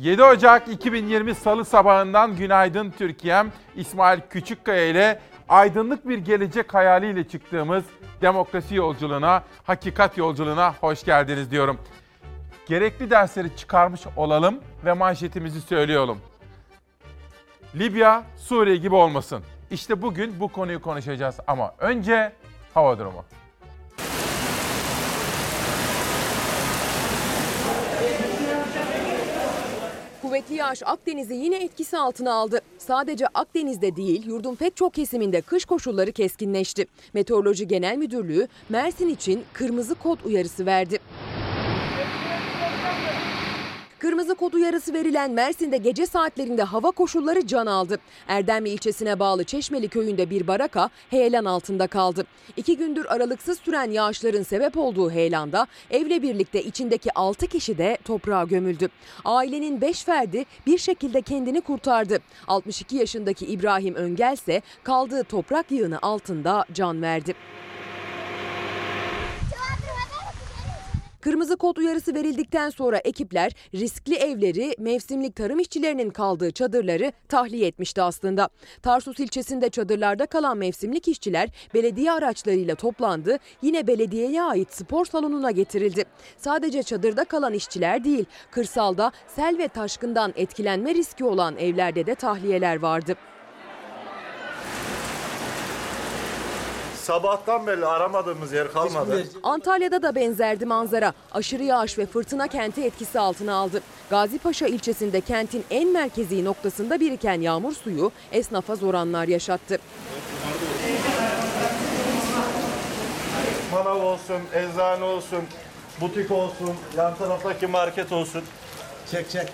7 Ocak 2020 Salı sabahından günaydın Türkiye'm. İsmail Küçükkaya ile aydınlık bir gelecek hayaliyle çıktığımız demokrasi yolculuğuna, hakikat yolculuğuna hoş geldiniz diyorum. Gerekli dersleri çıkarmış olalım ve manşetimizi söyleyelim. Libya, Suriye gibi olmasın. İşte bugün bu konuyu konuşacağız ama önce hava durumu. Kuvvetli yağış Akdeniz'i yine etkisi altına aldı. Sadece Akdeniz'de değil, yurdun pek çok kesiminde kış koşulları keskinleşti. Meteoroloji Genel Müdürlüğü Mersin için kırmızı kod uyarısı verdi. Kırmızı kod uyarısı verilen Mersin'de gece saatlerinde hava koşulları can aldı. Erdemli ilçesine bağlı Çeşmeli köyünde bir baraka heyelan altında kaldı. İki gündür aralıksız süren yağışların sebep olduğu heyelanda evle birlikte içindeki 6 kişi de toprağa gömüldü. Ailenin 5 ferdi bir şekilde kendini kurtardı. 62 yaşındaki İbrahim Öngel ise kaldığı toprak yığını altında can verdi. Kırmızı kod uyarısı verildikten sonra ekipler riskli evleri, mevsimlik tarım işçilerinin kaldığı çadırları tahliye etmişti aslında. Tarsus ilçesinde çadırlarda kalan mevsimlik işçiler belediye araçlarıyla toplandı. Yine belediyeye ait spor salonuna getirildi. Sadece çadırda kalan işçiler değil, kırsalda sel ve taşkından etkilenme riski olan evlerde de tahliyeler vardı. Sabahtan beri aramadığımız yer kalmadı. Antalya'da da benzerdi manzara. Aşırı yağış ve fırtına kenti etkisi altına aldı. Gazipaşa ilçesinde kentin en merkezi noktasında biriken yağmur suyu esnafa zor anlar yaşattı. Manav olsun, eczane olsun, butik olsun, yan taraftaki market olsun. Çek çek.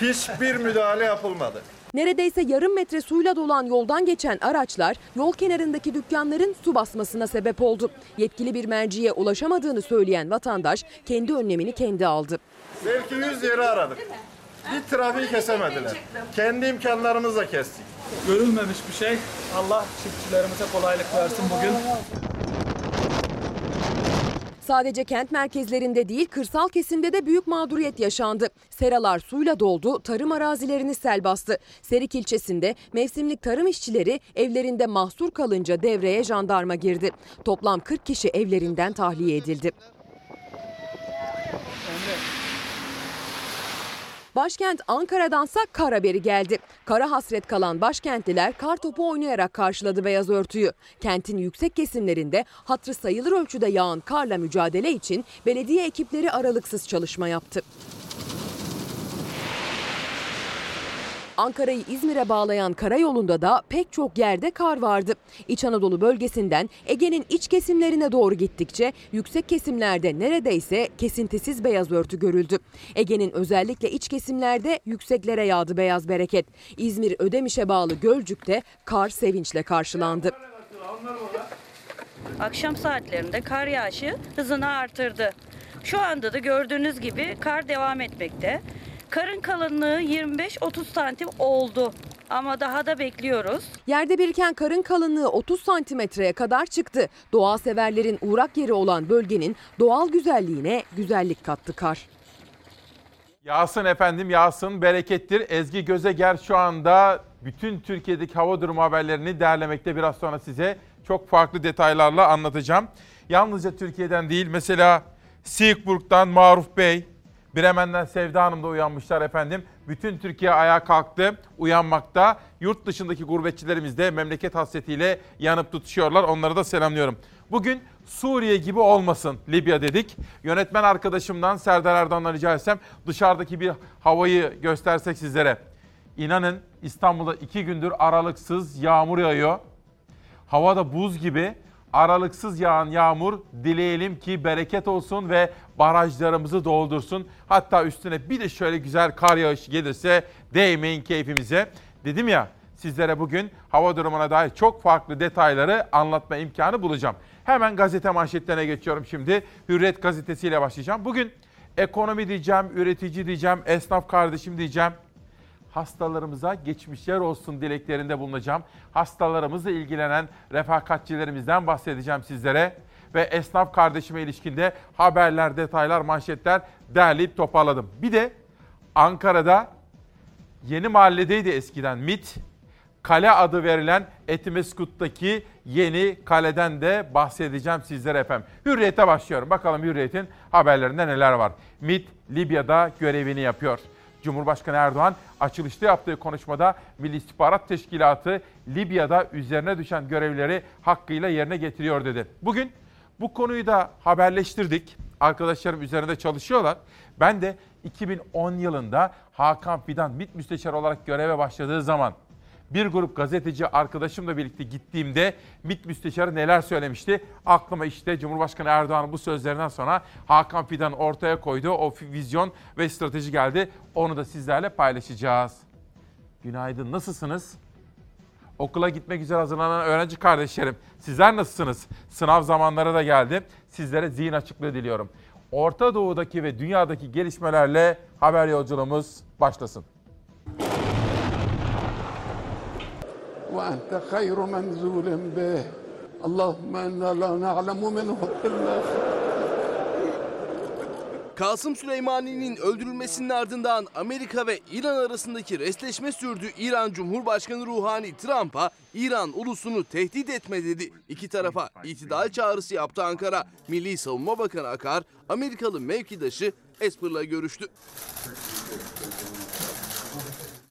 Hiçbir müdahale yapılmadı. Neredeyse yarım metre suyla dolan yoldan geçen araçlar yol kenarındaki dükkanların su basmasına sebep oldu. Yetkili bir merciye ulaşamadığını söyleyen vatandaş kendi önlemini kendi aldı. Belki 100 yeri aradık. Bir trafiği kesemediler. Kendi imkanlarımızla kestik. Görülmemiş bir şey. Allah çiftçilerimize kolaylık versin bugün. Sadece kent merkezlerinde değil kırsal kesimde de büyük mağduriyet yaşandı. Seralar suyla doldu, tarım arazilerini sel bastı. Serik ilçesinde mevsimlik tarım işçileri evlerinde mahsur kalınca devreye jandarma girdi. Toplam 40 kişi evlerinden tahliye edildi. Başkent Ankara'dansa kar haberi geldi. Kara hasret kalan başkentliler kar topu oynayarak karşıladı beyaz örtüyü. Kentin yüksek kesimlerinde hatrı sayılır ölçüde yağan karla mücadele için belediye ekipleri aralıksız çalışma yaptı. Ankara'yı İzmir'e bağlayan karayolunda da pek çok yerde kar vardı. İç Anadolu bölgesinden Ege'nin iç kesimlerine doğru gittikçe yüksek kesimlerde neredeyse kesintisiz beyaz örtü görüldü. Ege'nin özellikle iç kesimlerde yükseklere yağdı beyaz bereket. İzmir Ödemiş'e bağlı Gölcük'te kar sevinçle karşılandı. Akşam saatlerinde kar yağışı hızını artırdı. Şu anda da gördüğünüz gibi kar devam etmekte. Karın kalınlığı 25-30 santim oldu ama daha da bekliyoruz. Yerde biriken karın kalınlığı 30 santimetreye kadar çıktı. Doğa severlerin uğrak yeri olan bölgenin doğal güzelliğine güzellik kattı kar. Yağsın efendim yağsın berekettir. Ezgi Gözeger şu anda bütün Türkiye'deki hava durumu haberlerini derlemekte. Biraz sonra size çok farklı detaylarla anlatacağım. Yalnızca Türkiye'den değil mesela Siegburg'dan Maruf Bey, Bremen'den Sevda Hanım da uyanmışlar efendim. Bütün Türkiye ayağa kalktı, uyanmakta. Yurt dışındaki gurbetçilerimiz de memleket hasretiyle yanıp tutuşuyorlar. Onları da selamlıyorum. Bugün Suriye gibi olmasın Libya dedik. Yönetmen arkadaşımdan Serdar Erdoğan'dan rica etsem dışarıdaki bir havayı göstersek sizlere. İnanın İstanbul'da iki gündür aralıksız yağmur yağıyor. Havada buz gibi aralıksız yağan yağmur dileyelim ki bereket olsun ve barajlarımızı doldursun. Hatta üstüne bir de şöyle güzel kar yağışı gelirse değmeyin keyfimize. Dedim ya sizlere bugün hava durumuna dair çok farklı detayları anlatma imkanı bulacağım. Hemen gazete manşetlerine geçiyorum şimdi. Hürriyet gazetesiyle başlayacağım. Bugün ekonomi diyeceğim, üretici diyeceğim, esnaf kardeşim diyeceğim hastalarımıza geçmişler olsun dileklerinde bulunacağım. Hastalarımızla ilgilenen refakatçilerimizden bahsedeceğim sizlere. Ve esnaf kardeşime ilişkinde haberler, detaylar, manşetler derleyip toparladım. Bir de Ankara'da Yeni Mahalle'deydi eskiden MIT. Kale adı verilen Etimeskut'taki yeni kaleden de bahsedeceğim sizlere efendim. Hürriyet'e başlıyorum. Bakalım Hürriyet'in haberlerinde neler var. MIT Libya'da görevini yapıyor. Cumhurbaşkanı Erdoğan açılışta yaptığı konuşmada Milli İstihbarat Teşkilatı Libya'da üzerine düşen görevleri hakkıyla yerine getiriyor dedi. Bugün bu konuyu da haberleştirdik. Arkadaşlarım üzerinde çalışıyorlar. Ben de 2010 yılında Hakan Fidan MİT müsteşarı olarak göreve başladığı zaman bir grup gazeteci arkadaşımla birlikte gittiğimde MİT müsteşarı neler söylemişti? Aklıma işte Cumhurbaşkanı Erdoğan'ın bu sözlerinden sonra Hakan Fidan ortaya koyduğu o vizyon ve strateji geldi. Onu da sizlerle paylaşacağız. Günaydın, nasılsınız? Okula gitmek üzere hazırlanan öğrenci kardeşlerim, sizler nasılsınız? Sınav zamanları da geldi. Sizlere zihin açıklığı diliyorum. Orta Doğu'daki ve dünyadaki gelişmelerle haber yolculuğumuz başlasın. وأنت خير منزول به اللهم إنا لا نعلم منه إلا خير Kasım Süleymani'nin öldürülmesinin ardından Amerika ve İran arasındaki resleşme sürdü. İran Cumhurbaşkanı Ruhani Trump'a İran ulusunu tehdit etme dedi. İki tarafa itidal çağrısı yaptı Ankara. Milli Savunma Bakanı Akar, Amerikalı mevkidaşı Esper'la görüştü.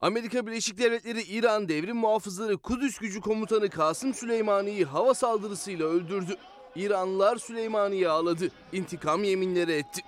Amerika Birleşik Devletleri İran Devrim Muhafızları Kudüs Gücü Komutanı Kasım Süleymani'yi hava saldırısıyla öldürdü. İranlılar Süleymani'yi ağladı, intikam yeminleri etti.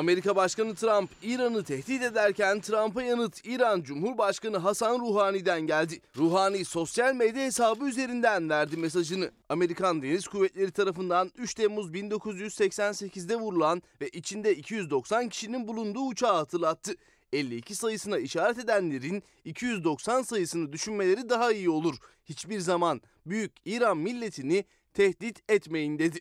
Amerika Başkanı Trump İran'ı tehdit ederken Trump'a yanıt İran Cumhurbaşkanı Hasan Ruhani'den geldi. Ruhani sosyal medya hesabı üzerinden verdi mesajını. Amerikan Deniz Kuvvetleri tarafından 3 Temmuz 1988'de vurulan ve içinde 290 kişinin bulunduğu uçağı hatırlattı. 52 sayısına işaret edenlerin 290 sayısını düşünmeleri daha iyi olur. Hiçbir zaman büyük İran milletini tehdit etmeyin dedi.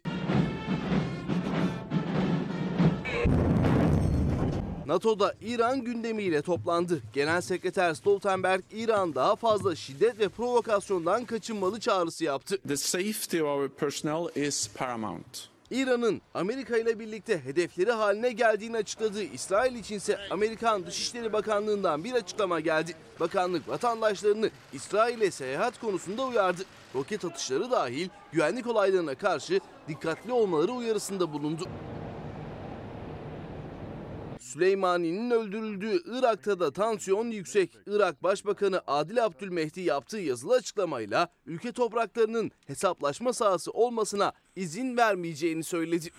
NATO'da İran gündemiyle toplandı. Genel Sekreter Stoltenberg, İran daha fazla şiddet ve provokasyondan kaçınmalı çağrısı yaptı. The safety of our personnel is paramount. İran'ın Amerika ile birlikte hedefleri haline geldiğini açıkladığı İsrail içinse Amerikan Dışişleri Bakanlığı'ndan bir açıklama geldi. Bakanlık vatandaşlarını İsrail'e seyahat konusunda uyardı. Roket atışları dahil güvenlik olaylarına karşı dikkatli olmaları uyarısında bulundu. Süleymani'nin öldürüldüğü Irak'ta da tansiyon yüksek. Irak Başbakanı Adil Abdülmehdi yaptığı yazılı açıklamayla ülke topraklarının hesaplaşma sahası olmasına izin vermeyeceğini söyledi.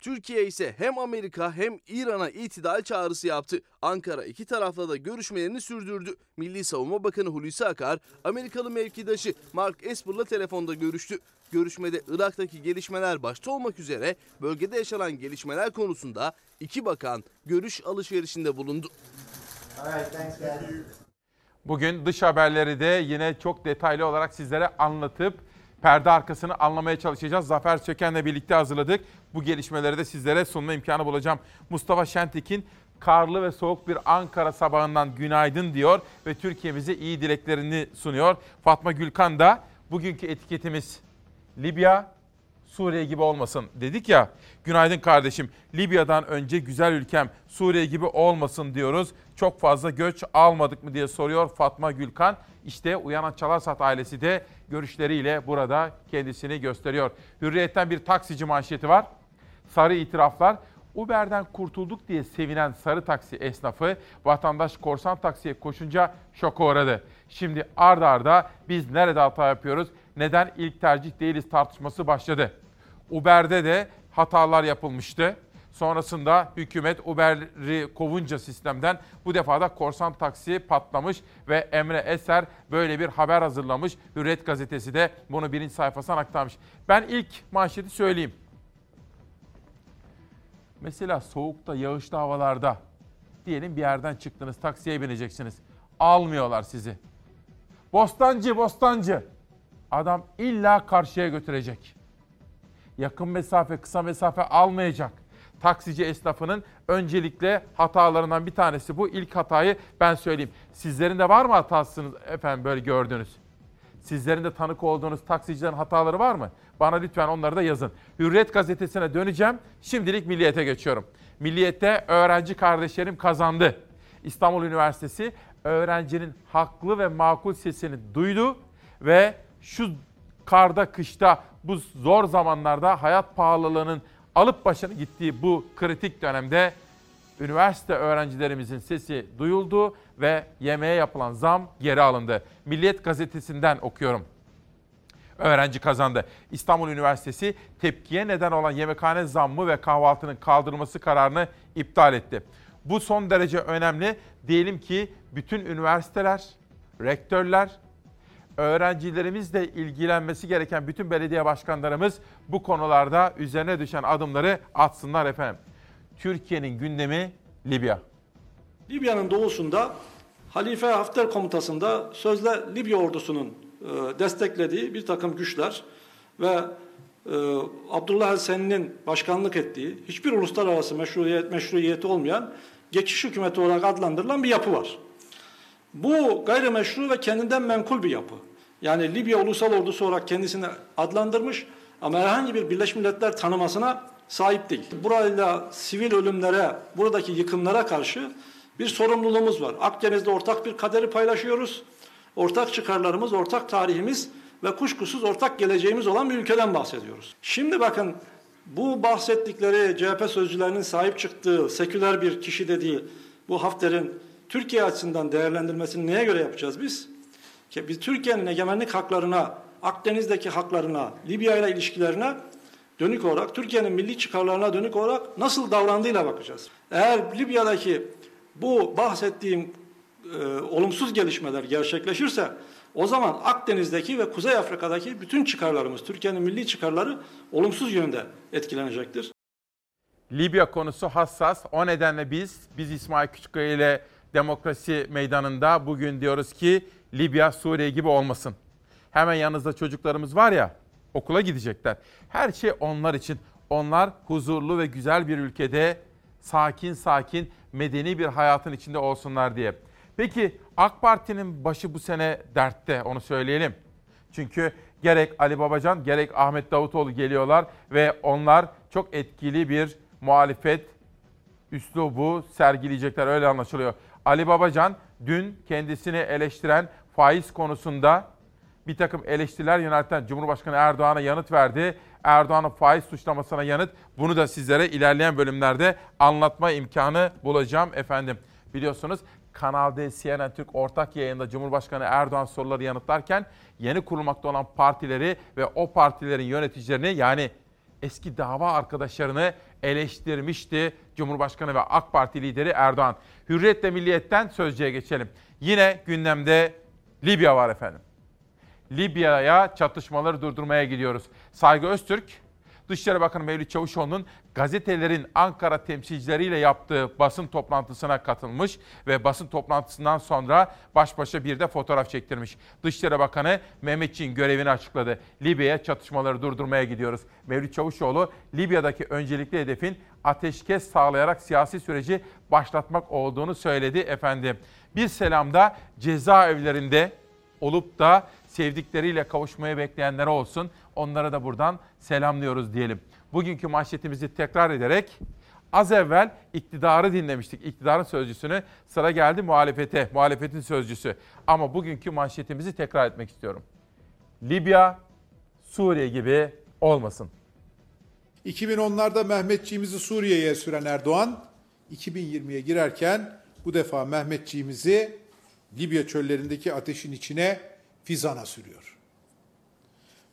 Türkiye ise hem Amerika hem İran'a itidal çağrısı yaptı. Ankara iki tarafla da görüşmelerini sürdürdü. Milli Savunma Bakanı Hulusi Akar, Amerikalı mevkidaşı Mark Esper'la telefonda görüştü. Görüşmede Irak'taki gelişmeler başta olmak üzere bölgede yaşanan gelişmeler konusunda iki bakan görüş alışverişinde bulundu. Bugün dış haberleri de yine çok detaylı olarak sizlere anlatıp perde arkasını anlamaya çalışacağız. Zafer Söken'le birlikte hazırladık. Bu gelişmeleri de sizlere sunma imkanı bulacağım. Mustafa Şentekin karlı ve soğuk bir Ankara sabahından günaydın diyor ve Türkiye'mize iyi dileklerini sunuyor. Fatma Gülkan da bugünkü etiketimiz Libya, Suriye gibi olmasın dedik ya. Günaydın kardeşim. Libya'dan önce güzel ülkem Suriye gibi olmasın diyoruz. Çok fazla göç almadık mı diye soruyor Fatma Gülkan. İşte Uyanan Çalarsat ailesi de görüşleriyle burada kendisini gösteriyor. Hürriyet'ten bir taksici manşeti var. Sarı itiraflar. Uber'den kurtulduk diye sevinen sarı taksi esnafı vatandaş korsan taksiye koşunca şoka uğradı. Şimdi arda arda biz nerede hata yapıyoruz, neden ilk tercih değiliz tartışması başladı. Uber'de de hatalar yapılmıştı. Sonrasında hükümet Uber'i kovunca sistemden bu defa da korsan taksi patlamış ve Emre Eser böyle bir haber hazırlamış. Hürriyet gazetesi de bunu birinci sayfasına aktarmış. Ben ilk manşeti söyleyeyim. Mesela soğukta, yağışlı havalarda diyelim bir yerden çıktınız, taksiye bineceksiniz. Almıyorlar sizi. Bostancı, bostancı. Adam illa karşıya götürecek. Yakın mesafe, kısa mesafe almayacak. Taksici esnafının öncelikle hatalarından bir tanesi bu. İlk hatayı ben söyleyeyim. Sizlerin de var mı hatasınız efendim böyle gördünüz? Sizlerin de tanık olduğunuz taksicilerin hataları var mı? Bana lütfen onları da yazın. Hürriyet gazetesine döneceğim. Şimdilik Milliyet'e geçiyorum. Milliyet'te öğrenci kardeşlerim kazandı. İstanbul Üniversitesi öğrencinin haklı ve makul sesini duydu ve şu karda, kışta, bu zor zamanlarda hayat pahalılığının alıp başını gittiği bu kritik dönemde üniversite öğrencilerimizin sesi duyuldu ve yemeğe yapılan zam geri alındı. Milliyet gazetesinden okuyorum. Öğrenci kazandı. İstanbul Üniversitesi tepkiye neden olan yemekhane zammı ve kahvaltının kaldırılması kararını iptal etti. Bu son derece önemli. Diyelim ki bütün üniversiteler, rektörler, öğrencilerimizle ilgilenmesi gereken bütün belediye başkanlarımız bu konularda üzerine düşen adımları atsınlar efendim. Türkiye'nin gündemi Libya. Libya'nın doğusunda Halife Hafter komutasında sözde Libya ordusunun e, desteklediği bir takım güçler ve e, Abdullah el-Sen'in başkanlık ettiği hiçbir uluslararası meşruiyet, meşruiyeti olmayan geçiş hükümeti olarak adlandırılan bir yapı var. Bu gayrimeşru ve kendinden menkul bir yapı. Yani Libya Ulusal Ordusu olarak kendisini adlandırmış ama herhangi bir Birleşmiş Milletler tanımasına sahip değil. Burayla sivil ölümlere, buradaki yıkımlara karşı bir sorumluluğumuz var. Akdeniz'de ortak bir kaderi paylaşıyoruz. Ortak çıkarlarımız, ortak tarihimiz ve kuşkusuz ortak geleceğimiz olan bir ülkeden bahsediyoruz. Şimdi bakın bu bahsettikleri CHP sözcülerinin sahip çıktığı seküler bir kişi dediği bu Hafter'in Türkiye açısından değerlendirmesini neye göre yapacağız biz? Ki biz Türkiye'nin egemenlik haklarına, Akdeniz'deki haklarına, Libya ile ilişkilerine dönük olarak, Türkiye'nin milli çıkarlarına dönük olarak nasıl davrandığıyla bakacağız. Eğer Libya'daki bu bahsettiğim e, olumsuz gelişmeler gerçekleşirse o zaman Akdeniz'deki ve Kuzey Afrika'daki bütün çıkarlarımız, Türkiye'nin milli çıkarları olumsuz yönde etkilenecektir. Libya konusu hassas. O nedenle biz, biz İsmail Küçükkaya ile demokrasi meydanında bugün diyoruz ki Libya Suriye gibi olmasın. Hemen yanınızda çocuklarımız var ya okula gidecekler. Her şey onlar için. Onlar huzurlu ve güzel bir ülkede sakin sakin medeni bir hayatın içinde olsunlar diye. Peki AK Parti'nin başı bu sene dertte onu söyleyelim. Çünkü gerek Ali Babacan gerek Ahmet Davutoğlu geliyorlar ve onlar çok etkili bir muhalefet üslubu sergileyecekler öyle anlaşılıyor. Ali Babacan dün kendisini eleştiren faiz konusunda bir takım eleştiriler yönelten Cumhurbaşkanı Erdoğan'a yanıt verdi. Erdoğan'ın faiz suçlamasına yanıt. Bunu da sizlere ilerleyen bölümlerde anlatma imkanı bulacağım efendim. Biliyorsunuz Kanal D, CNN Türk ortak yayında Cumhurbaşkanı Erdoğan soruları yanıtlarken yeni kurulmakta olan partileri ve o partilerin yöneticilerini yani eski dava arkadaşlarını eleştirmişti Cumhurbaşkanı ve AK Parti lideri Erdoğan. Hürriyetle Milliyet'ten sözcüye geçelim. Yine gündemde Libya var efendim. Libya'ya çatışmaları durdurmaya gidiyoruz. Saygı Öztürk, Dışişleri Bakanı Mevlüt Çavuşoğlu'nun gazetelerin Ankara temsilcileriyle yaptığı basın toplantısına katılmış ve basın toplantısından sonra baş başa bir de fotoğraf çektirmiş. Dışişleri Bakanı Mehmetçiğin görevini açıkladı. Libya'ya çatışmaları durdurmaya gidiyoruz. Mevlüt Çavuşoğlu, Libya'daki öncelikli hedefin ateşkes sağlayarak siyasi süreci başlatmak olduğunu söyledi efendim. Bir selamda cezaevlerinde olup da sevdikleriyle kavuşmayı bekleyenlere olsun. Onlara da buradan selamlıyoruz diyelim. Bugünkü manşetimizi tekrar ederek az evvel iktidarı dinlemiştik. İktidarın sözcüsünü sıra geldi muhalefete, muhalefetin sözcüsü. Ama bugünkü manşetimizi tekrar etmek istiyorum. Libya, Suriye gibi olmasın. 2010'larda Mehmetçiğimizi Suriye'ye süren Erdoğan, 2020'ye girerken bu defa Mehmetçiğimizi Libya çöllerindeki ateşin içine fizana sürüyor.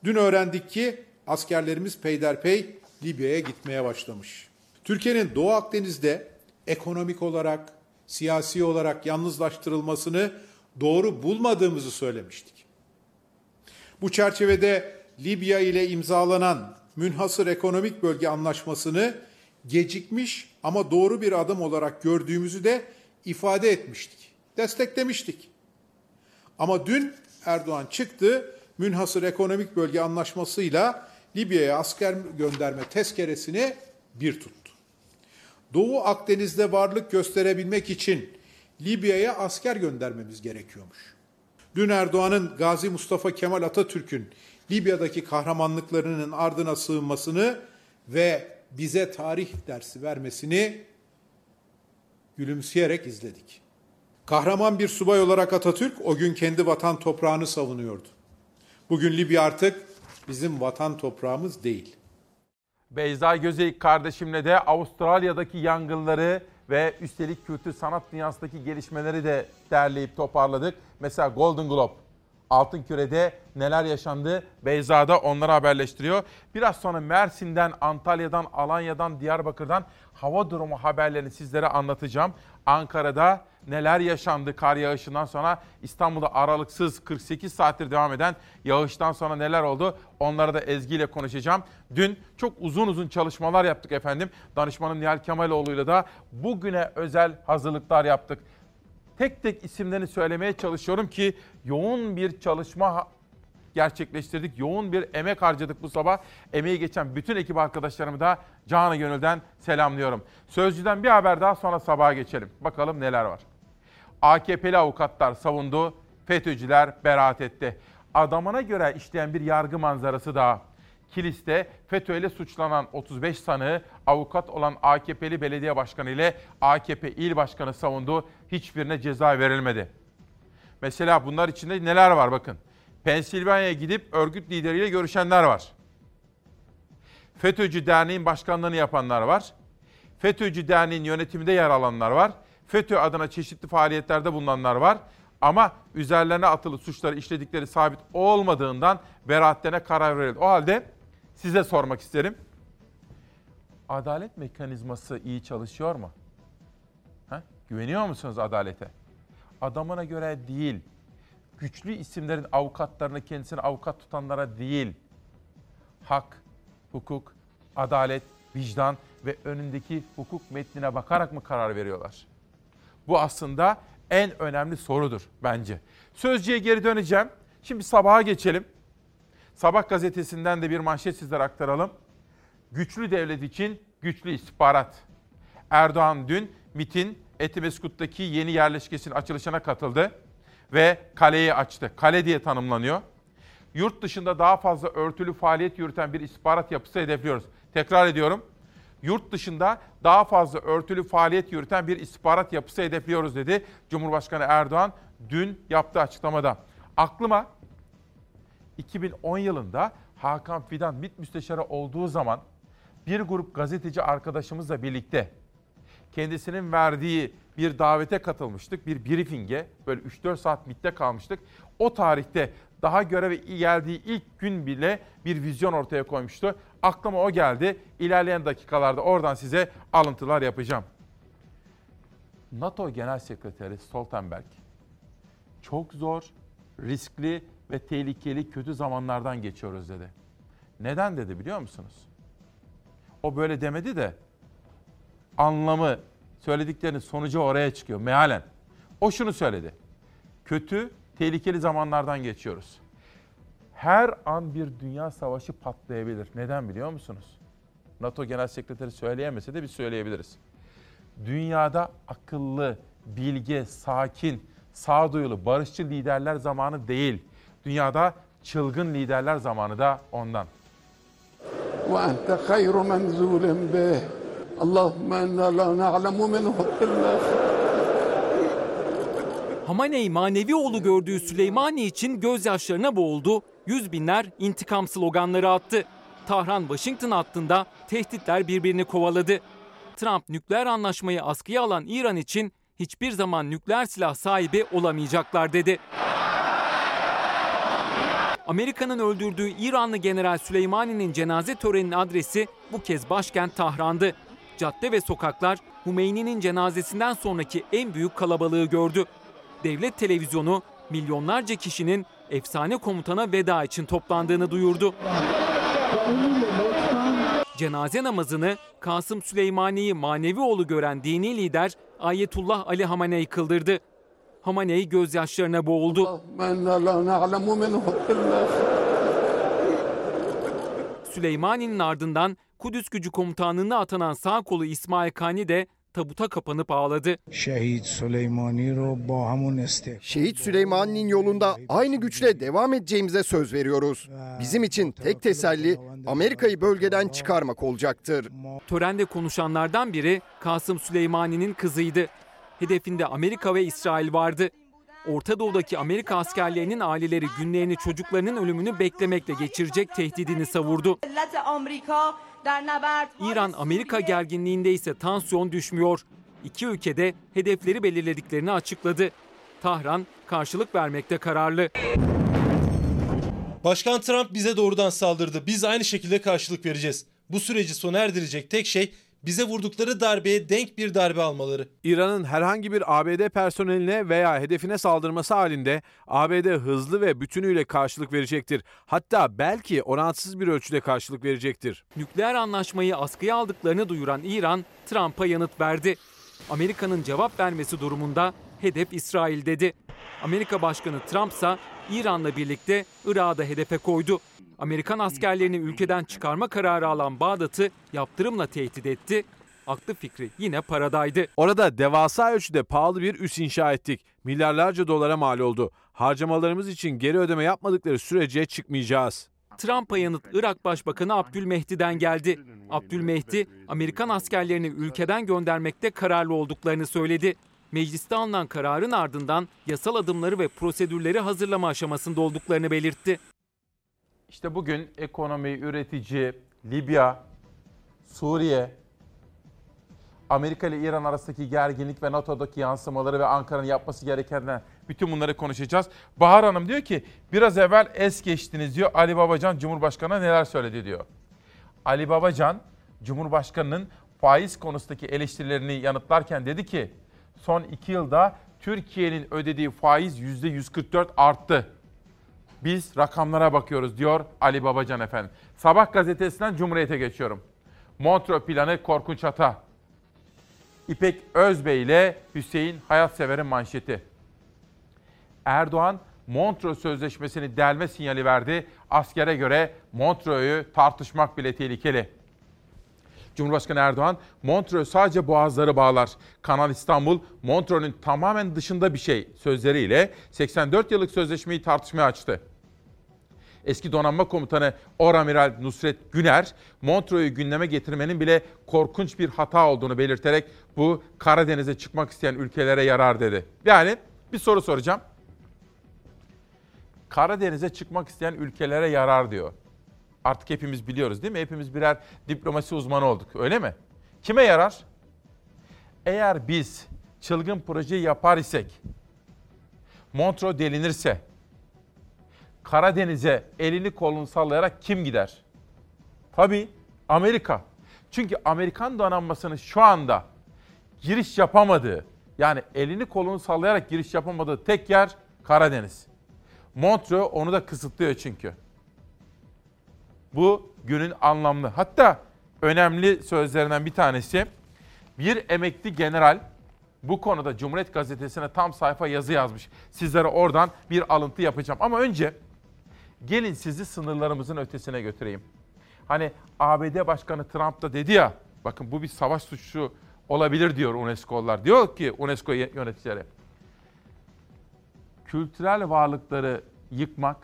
Dün öğrendik ki askerlerimiz peyderpey Libya'ya gitmeye başlamış. Türkiye'nin Doğu Akdeniz'de ekonomik olarak, siyasi olarak yalnızlaştırılmasını doğru bulmadığımızı söylemiştik. Bu çerçevede Libya ile imzalanan münhasır ekonomik bölge anlaşmasını gecikmiş ama doğru bir adım olarak gördüğümüzü de ifade etmiştik. Desteklemiştik. Ama dün Erdoğan çıktı, münhasır ekonomik bölge anlaşmasıyla Libya'ya asker gönderme tezkeresini bir tuttu. Doğu Akdeniz'de varlık gösterebilmek için Libya'ya asker göndermemiz gerekiyormuş. Dün Erdoğan'ın Gazi Mustafa Kemal Atatürk'ün Libya'daki kahramanlıklarının ardına sığınmasını ve bize tarih dersi vermesini gülümseyerek izledik. Kahraman bir subay olarak Atatürk o gün kendi vatan toprağını savunuyordu. Bugün Libya artık bizim vatan toprağımız değil. Beyza Gözeyik kardeşimle de Avustralya'daki yangınları ve üstelik kültür sanat dünyasındaki gelişmeleri de derleyip toparladık. Mesela Golden Globe, Altın Küre'de neler yaşandı Beyza da onları haberleştiriyor. Biraz sonra Mersin'den, Antalya'dan, Alanya'dan, Diyarbakır'dan hava durumu haberlerini sizlere anlatacağım. Ankara'da neler yaşandı kar yağışından sonra İstanbul'da aralıksız 48 saattir devam eden yağıştan sonra neler oldu onları da Ezgi ile konuşacağım. Dün çok uzun uzun çalışmalar yaptık efendim. Danışmanım Nihal Kemaloğlu'yla da bugüne özel hazırlıklar yaptık. Tek tek isimlerini söylemeye çalışıyorum ki yoğun bir çalışma gerçekleştirdik. Yoğun bir emek harcadık bu sabah. Emeği geçen bütün ekip arkadaşlarımı da canı gönülden selamlıyorum. Sözcüden bir haber daha sonra sabaha geçelim. Bakalım neler var. AKP'li avukatlar savundu, FETÖ'cüler beraat etti. Adamına göre işleyen bir yargı manzarası daha. Kilis'te FETÖ ile suçlanan 35 sanığı avukat olan AKP'li belediye başkanı ile AKP il başkanı savundu. Hiçbirine ceza verilmedi. Mesela bunlar içinde neler var bakın. Pensilvanya'ya gidip örgüt lideriyle görüşenler var. FETÖ'cü derneğin başkanlığını yapanlar var. FETÖ'cü derneğin yönetiminde yer alanlar var. FETÖ adına çeşitli faaliyetlerde bulunanlar var. Ama üzerlerine atılı suçları işledikleri sabit olmadığından beraatlerine karar verildi. O halde size sormak isterim. Adalet mekanizması iyi çalışıyor mu? Ha? Güveniyor musunuz adalete? Adamına göre değil, güçlü isimlerin avukatlarını kendisine avukat tutanlara değil, hak, hukuk, adalet, vicdan ve önündeki hukuk metnine bakarak mı karar veriyorlar? Bu aslında en önemli sorudur bence. Sözcüye geri döneceğim. Şimdi sabaha geçelim. Sabah gazetesinden de bir manşet sizlere aktaralım. Güçlü devlet için güçlü istihbarat. Erdoğan dün MIT'in Etimeskut'taki yeni yerleşkesinin açılışına katıldı ve kaleyi açtı. Kale diye tanımlanıyor. Yurt dışında daha fazla örtülü faaliyet yürüten bir istihbarat yapısı hedefliyoruz. Tekrar ediyorum. Yurt dışında daha fazla örtülü faaliyet yürüten bir istihbarat yapısı hedefliyoruz dedi Cumhurbaşkanı Erdoğan dün yaptığı açıklamada. Aklıma 2010 yılında Hakan Fidan MİT müsteşarı olduğu zaman bir grup gazeteci arkadaşımızla birlikte kendisinin verdiği bir davete katılmıştık. Bir briefinge böyle 3-4 saat MİT'te kalmıştık. O tarihte daha göreve geldiği ilk gün bile bir vizyon ortaya koymuştu. Aklıma o geldi. İlerleyen dakikalarda oradan size alıntılar yapacağım. NATO Genel Sekreteri Stoltenberg çok zor, riskli ve tehlikeli kötü zamanlardan geçiyoruz dedi. Neden dedi biliyor musunuz? O böyle demedi de anlamı söylediklerinin sonucu oraya çıkıyor mealen. O şunu söyledi. Kötü, tehlikeli zamanlardan geçiyoruz Her an bir dünya savaşı patlayabilir. Neden biliyor musunuz? NATO Genel Sekreteri söyleyemese de biz söyleyebiliriz. Dünyada akıllı, bilge, sakin, sağduyulu, barışçı liderler zamanı değil. Dünyada çılgın liderler zamanı da ondan. وأنت خير منزول به اللهم إنا لا نعلم منه إلا Hamaney manevi oğlu gördüğü Süleymani için gözyaşlarına boğuldu. Yüz binler intikam sloganları attı. Tahran-Washington hattında tehditler birbirini kovaladı. Trump nükleer anlaşmayı askıya alan İran için hiçbir zaman nükleer silah sahibi olamayacaklar dedi. Amerika'nın öldürdüğü İranlı General Süleymani'nin cenaze töreninin adresi bu kez başkent Tahran'dı. Cadde ve sokaklar Hümeyni'nin cenazesinden sonraki en büyük kalabalığı gördü devlet televizyonu milyonlarca kişinin efsane komutana veda için toplandığını duyurdu. Cenaze namazını Kasım Süleymani'yi manevi oğlu gören dini lider Ayetullah Ali Hamaney kıldırdı. Hamaney gözyaşlarına boğuldu. Süleymani'nin ardından Kudüs gücü komutanlığına atanan sağ kolu İsmail Kani de tabuta kapanıp ağladı. Şehit Süleymani ro ba hamun istek. Şehit Süleyman'ın yolunda aynı güçle devam edeceğimize söz veriyoruz. Bizim için tek teselli Amerika'yı bölgeden çıkarmak olacaktır. Törende konuşanlardan biri Kasım Süleymani'nin kızıydı. Hedefinde Amerika ve İsrail vardı. Orta Doğu'daki Amerika askerlerinin aileleri günlerini çocuklarının ölümünü beklemekle geçirecek tehdidini savurdu. İran-Amerika gerginliğinde ise tansiyon düşmüyor. İki ülkede hedefleri belirlediklerini açıkladı. Tahran karşılık vermekte kararlı. Başkan Trump bize doğrudan saldırdı. Biz aynı şekilde karşılık vereceğiz. Bu süreci sona erdirecek tek şey bize vurdukları darbeye denk bir darbe almaları. İran'ın herhangi bir ABD personeline veya hedefine saldırması halinde ABD hızlı ve bütünüyle karşılık verecektir. Hatta belki oransız bir ölçüde karşılık verecektir. Nükleer anlaşmayı askıya aldıklarını duyuran İran, Trump'a yanıt verdi. Amerika'nın cevap vermesi durumunda hedef İsrail dedi. Amerika Başkanı Trump ise İran'la birlikte Irak'ı da hedefe koydu. Amerikan askerlerini ülkeden çıkarma kararı alan Bağdat'ı yaptırımla tehdit etti. Aklı fikri yine paradaydı. Orada devasa ölçüde pahalı bir üs inşa ettik. Milyarlarca dolara mal oldu. Harcamalarımız için geri ödeme yapmadıkları sürece çıkmayacağız. Trump'a yanıt Irak Başbakanı Abdülmehdi'den geldi. Abdülmehdi, Amerikan askerlerini ülkeden göndermekte kararlı olduklarını söyledi. Mecliste alınan kararın ardından yasal adımları ve prosedürleri hazırlama aşamasında olduklarını belirtti. İşte bugün ekonomi, üretici, Libya, Suriye, Amerika ile İran arasındaki gerginlik ve NATO'daki yansımaları ve Ankara'nın yapması gerekenler bütün bunları konuşacağız. Bahar Hanım diyor ki biraz evvel es geçtiniz diyor Ali Babacan Cumhurbaşkanı'na neler söyledi diyor. Ali Babacan Cumhurbaşkanı'nın faiz konusundaki eleştirilerini yanıtlarken dedi ki son iki yılda Türkiye'nin ödediği faiz %144 arttı. Biz rakamlara bakıyoruz diyor Ali Babacan efendim. Sabah gazetesinden Cumhuriyet'e geçiyorum. Montreux planı korkunç hata. İpek Özbey ile Hüseyin Hayatsever'in manşeti. Erdoğan Montreux Sözleşmesi'ni delme sinyali verdi. Askere göre Montreux'u tartışmak bile tehlikeli. Cumhurbaşkanı Erdoğan, Montreux sadece boğazları bağlar. Kanal İstanbul, Montreux'un tamamen dışında bir şey sözleriyle 84 yıllık sözleşmeyi tartışmaya açtı. Eski donanma komutanı Oramiral Nusret Güner, Montreux'u gündeme getirmenin bile korkunç bir hata olduğunu belirterek bu Karadeniz'e çıkmak isteyen ülkelere yarar dedi. Yani bir soru soracağım. Karadeniz'e çıkmak isteyen ülkelere yarar diyor. Artık hepimiz biliyoruz değil mi? Hepimiz birer diplomasi uzmanı olduk öyle mi? Kime yarar? Eğer biz çılgın projeyi yapar isek, Montreux delinirse, Karadeniz'e elini kolunu sallayarak kim gider? Tabii Amerika. Çünkü Amerikan donanmasının şu anda giriş yapamadığı, yani elini kolunu sallayarak giriş yapamadığı tek yer Karadeniz. Montreux onu da kısıtlıyor çünkü. Bu günün anlamlı. Hatta önemli sözlerinden bir tanesi bir emekli general bu konuda Cumhuriyet Gazetesi'ne tam sayfa yazı yazmış. Sizlere oradan bir alıntı yapacağım. Ama önce gelin sizi sınırlarımızın ötesine götüreyim. Hani ABD Başkanı Trump da dedi ya, bakın bu bir savaş suçu olabilir diyor UNESCO'lar. Diyor ki UNESCO yöneticileri, kültürel varlıkları yıkmak,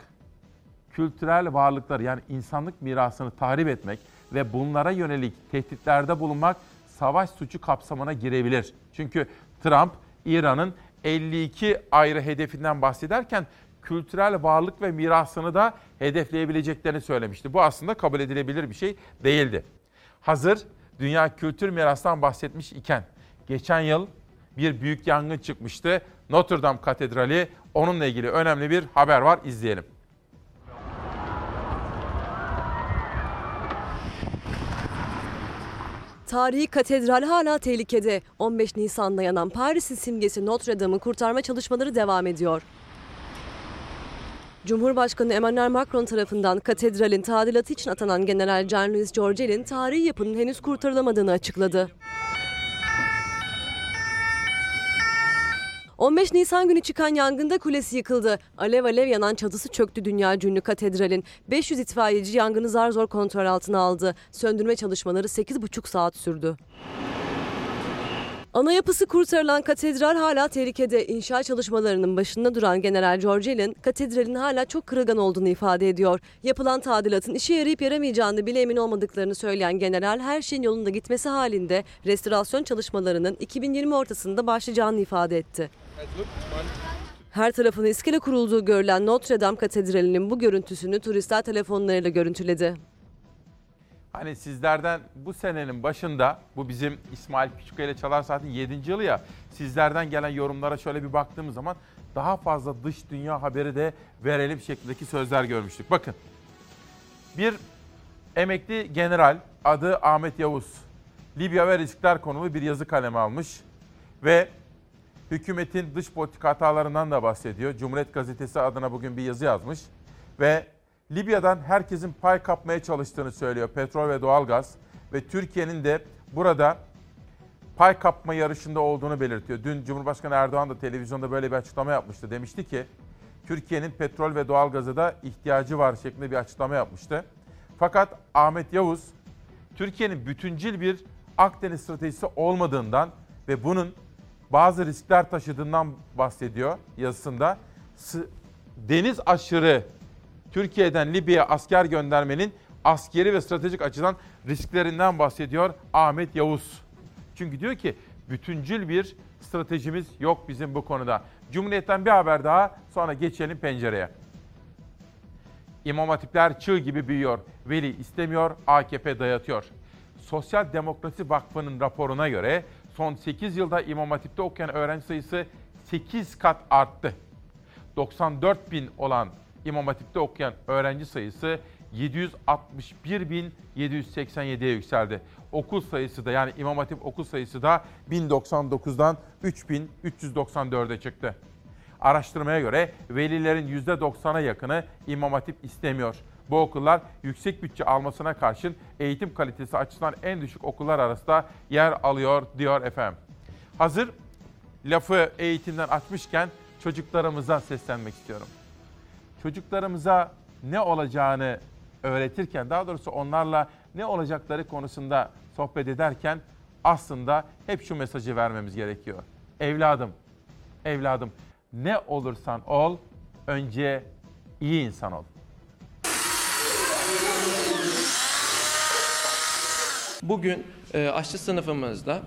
kültürel varlıkları yani insanlık mirasını tahrip etmek ve bunlara yönelik tehditlerde bulunmak savaş suçu kapsamına girebilir. Çünkü Trump İran'ın 52 ayrı hedefinden bahsederken kültürel varlık ve mirasını da hedefleyebileceklerini söylemişti. Bu aslında kabul edilebilir bir şey değildi. Hazır dünya kültür mirasından bahsetmiş iken geçen yıl bir büyük yangın çıkmıştı. Notre Dame Katedrali onunla ilgili önemli bir haber var izleyelim. Tarihi katedral hala tehlikede. 15 Nisan'da yanan Paris'in simgesi Notre Dame'ı kurtarma çalışmaları devam ediyor. Cumhurbaşkanı Emmanuel Macron tarafından katedralin tadilatı için atanan General Jean-Louis Georgel'in tarihi yapının henüz kurtarılamadığını açıkladı. 15 Nisan günü çıkan yangında kulesi yıkıldı. Alev alev yanan çatısı çöktü dünya ünlü katedralin. 500 itfaiyeci yangını zar zor kontrol altına aldı. Söndürme çalışmaları 8,5 saat sürdü. Ana yapısı kurtarılan katedral hala tehlikede. İnşaat çalışmalarının başında duran General Georgelin katedralin hala çok kırılgan olduğunu ifade ediyor. Yapılan tadilatın işe yarayıp yaramayacağını bile emin olmadıklarını söyleyen general her şeyin yolunda gitmesi halinde restorasyon çalışmalarının 2020 ortasında başlayacağını ifade etti. Her tarafın iskele kurulduğu görülen Notre Dame Katedrali'nin bu görüntüsünü turistler telefonlarıyla görüntüledi. Hani sizlerden bu senenin başında bu bizim İsmail Küçükkaya ile Çalar Saat'in 7. yılı ya sizlerden gelen yorumlara şöyle bir baktığımız zaman daha fazla dış dünya haberi de verelim şeklindeki sözler görmüştük. Bakın bir emekli general adı Ahmet Yavuz Libya ve riskler konulu bir yazı kaleme almış ve hükümetin dış politika hatalarından da bahsediyor. Cumhuriyet Gazetesi adına bugün bir yazı yazmış ve Libya'dan herkesin pay kapmaya çalıştığını söylüyor petrol ve doğalgaz ve Türkiye'nin de burada pay kapma yarışında olduğunu belirtiyor. Dün Cumhurbaşkanı Erdoğan da televizyonda böyle bir açıklama yapmıştı. Demişti ki Türkiye'nin petrol ve doğalgaza da ihtiyacı var şeklinde bir açıklama yapmıştı. Fakat Ahmet Yavuz Türkiye'nin bütüncül bir Akdeniz stratejisi olmadığından ve bunun bazı riskler taşıdığından bahsediyor yazısında. Deniz aşırı Türkiye'den Libya'ya asker göndermenin askeri ve stratejik açıdan risklerinden bahsediyor Ahmet Yavuz. Çünkü diyor ki bütüncül bir stratejimiz yok bizim bu konuda. Cumhuriyet'ten bir haber daha sonra geçelim pencereye. İmam Hatipler çığ gibi büyüyor. Veli istemiyor, AKP dayatıyor. Sosyal Demokrasi Vakfı'nın raporuna göre son 8 yılda İmam Hatip'te okuyan öğrenci sayısı 8 kat arttı. 94 bin olan İmam Hatip'te okuyan öğrenci sayısı 761.787'ye yükseldi. Okul sayısı da yani İmam Hatip okul sayısı da 1099'dan 3394'e çıktı. Araştırmaya göre velilerin %90'a yakını İmam Hatip istemiyor. Bu okullar yüksek bütçe almasına karşın eğitim kalitesi açısından en düşük okullar arasında yer alıyor diyor efendim. Hazır lafı eğitimden açmışken çocuklarımıza seslenmek istiyorum. Çocuklarımıza ne olacağını öğretirken, daha doğrusu onlarla ne olacakları konusunda sohbet ederken aslında hep şu mesajı vermemiz gerekiyor. Evladım, evladım ne olursan ol, önce iyi insan ol. Bugün e, aşçı sınıfımızda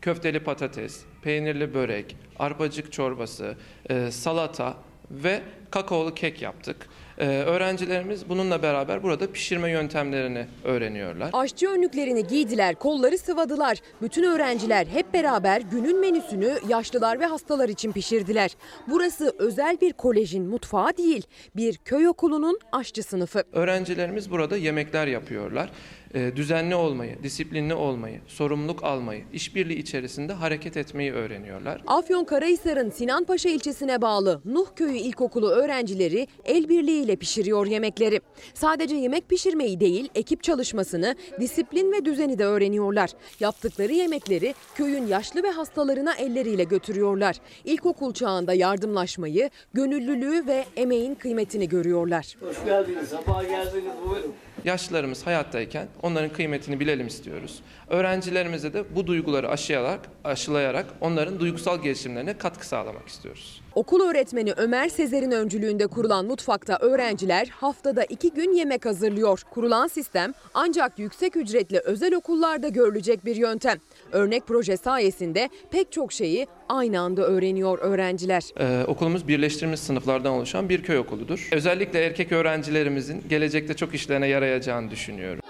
köfteli patates, peynirli börek, arpacık çorbası, e, salata ve kakaolu kek yaptık. Ee, öğrencilerimiz bununla beraber burada pişirme yöntemlerini öğreniyorlar. Aşçı önlüklerini giydiler, kolları sıvadılar. Bütün öğrenciler hep beraber günün menüsünü yaşlılar ve hastalar için pişirdiler. Burası özel bir kolejin mutfağı değil, bir köy okulunun aşçı sınıfı. Öğrencilerimiz burada yemekler yapıyorlar. Ee, düzenli olmayı, disiplinli olmayı, sorumluluk almayı, işbirliği içerisinde hareket etmeyi öğreniyorlar. Afyonkarahisar'ın Sinanpaşa ilçesine bağlı Nuh Köyü İlkokulu öğrencileri el birliğiyle pişiriyor yemekleri. Sadece yemek pişirmeyi değil, ekip çalışmasını, disiplin ve düzeni de öğreniyorlar. Yaptıkları yemekleri köyün yaşlı ve hastalarına elleriyle götürüyorlar. İlkokul çağında yardımlaşmayı, gönüllülüğü ve emeğin kıymetini görüyorlar. Hoş geldiniz, sabah geldiniz. Buyurun. Yaşlılarımız hayattayken onların kıymetini bilelim istiyoruz. Öğrencilerimize de bu duyguları aşılayarak, aşılayarak onların duygusal gelişimlerine katkı sağlamak istiyoruz. Okul öğretmeni Ömer Sezer'in öncülüğünde kurulan mutfakta öğrenciler haftada iki gün yemek hazırlıyor. Kurulan sistem ancak yüksek ücretli özel okullarda görülecek bir yöntem. Örnek proje sayesinde pek çok şeyi aynı anda öğreniyor öğrenciler. Ee, okulumuz birleştirilmiş sınıflardan oluşan bir köy okuludur. Özellikle erkek öğrencilerimizin gelecekte çok işlerine yarayacağını düşünüyorum.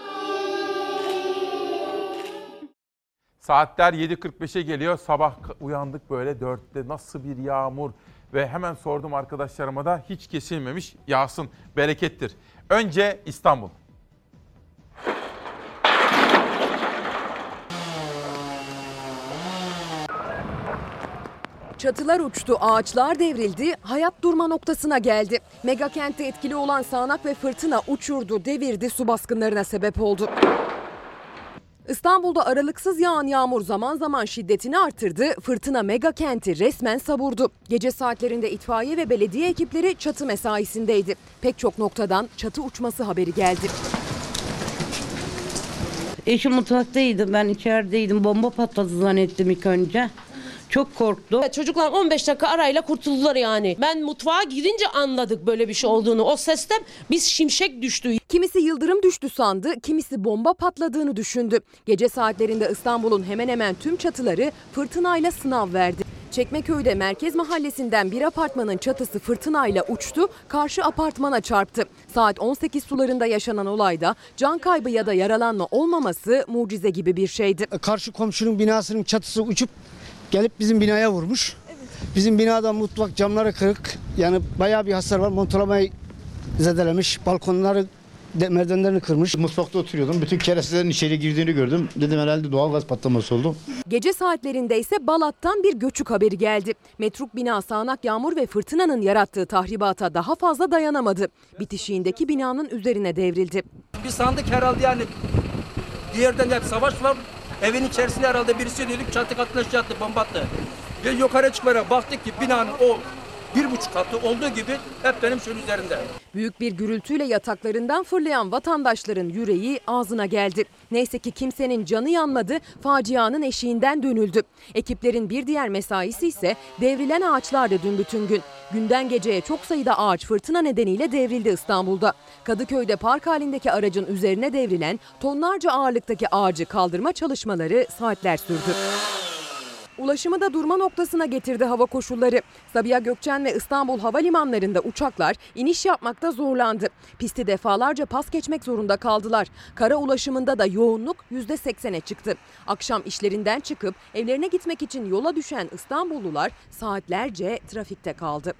Saatler 7.45'e geliyor. Sabah uyandık böyle 4'te nasıl bir yağmur ve hemen sordum arkadaşlarıma da hiç kesilmemiş yağsın berekettir. Önce İstanbul. Çatılar uçtu, ağaçlar devrildi, hayat durma noktasına geldi. Mega kentte etkili olan sağanak ve fırtına uçurdu, devirdi, su baskınlarına sebep oldu. İstanbul'da aralıksız yağan yağmur zaman zaman şiddetini artırdı. Fırtına mega kenti resmen savurdu. Gece saatlerinde itfaiye ve belediye ekipleri çatı mesaisindeydi. Pek çok noktadan çatı uçması haberi geldi. Eşim mutfaktaydı. Ben içerideydim. Bomba patladı zannettim ilk önce. Çok korktum. Çocuklar 15 dakika arayla kurtuldular yani. Ben mutfağa girince anladık böyle bir şey olduğunu. O sesten biz şimşek düştü. Kimisi yıldırım düştü sandı, kimisi bomba patladığını düşündü. Gece saatlerinde İstanbul'un hemen hemen tüm çatıları fırtınayla sınav verdi. Çekmeköy'de merkez mahallesinden bir apartmanın çatısı fırtınayla uçtu, karşı apartmana çarptı. Saat 18 sularında yaşanan olayda can kaybı ya da yaralanma olmaması mucize gibi bir şeydi. Karşı komşunun binasının çatısı uçup gelip bizim binaya vurmuş. Bizim binada mutfak camları kırık. Yani bayağı bir hasar var. Montolamayı zedelemiş. Balkonları de, merdivenlerini kırmış. Mutfakta oturuyordum. Bütün kerestelerin içeri girdiğini gördüm. Dedim herhalde doğal gaz patlaması oldu. Gece saatlerinde ise Balat'tan bir göçük haberi geldi. Metruk bina sağanak yağmur ve fırtınanın yarattığı tahribata daha fazla dayanamadı. Bitişiğindeki binanın üzerine devrildi. Bir sandık herhalde yani bir yerden hep savaş var. Evin içerisinde herhalde birisi dedik çatı katına şey bomba attı. Ve yukarı çıkarak baktık ki binanın o bir buçuk katı olduğu gibi hep benim şunun üzerinde. Büyük bir gürültüyle yataklarından fırlayan vatandaşların yüreği ağzına geldi. Neyse ki kimsenin canı yanmadı, facianın eşiğinden dönüldü. Ekiplerin bir diğer mesaisi ise devrilen ağaçlardı dün bütün gün. Günden geceye çok sayıda ağaç fırtına nedeniyle devrildi İstanbul'da. Kadıköy'de park halindeki aracın üzerine devrilen tonlarca ağırlıktaki ağacı kaldırma çalışmaları saatler sürdü. Ulaşımı da durma noktasına getirdi hava koşulları. Sabiha Gökçen ve İstanbul havalimanlarında uçaklar iniş yapmakta zorlandı. Pisti defalarca pas geçmek zorunda kaldılar. Kara ulaşımında da yoğunluk %80'e çıktı. Akşam işlerinden çıkıp evlerine gitmek için yola düşen İstanbullular saatlerce trafikte kaldı.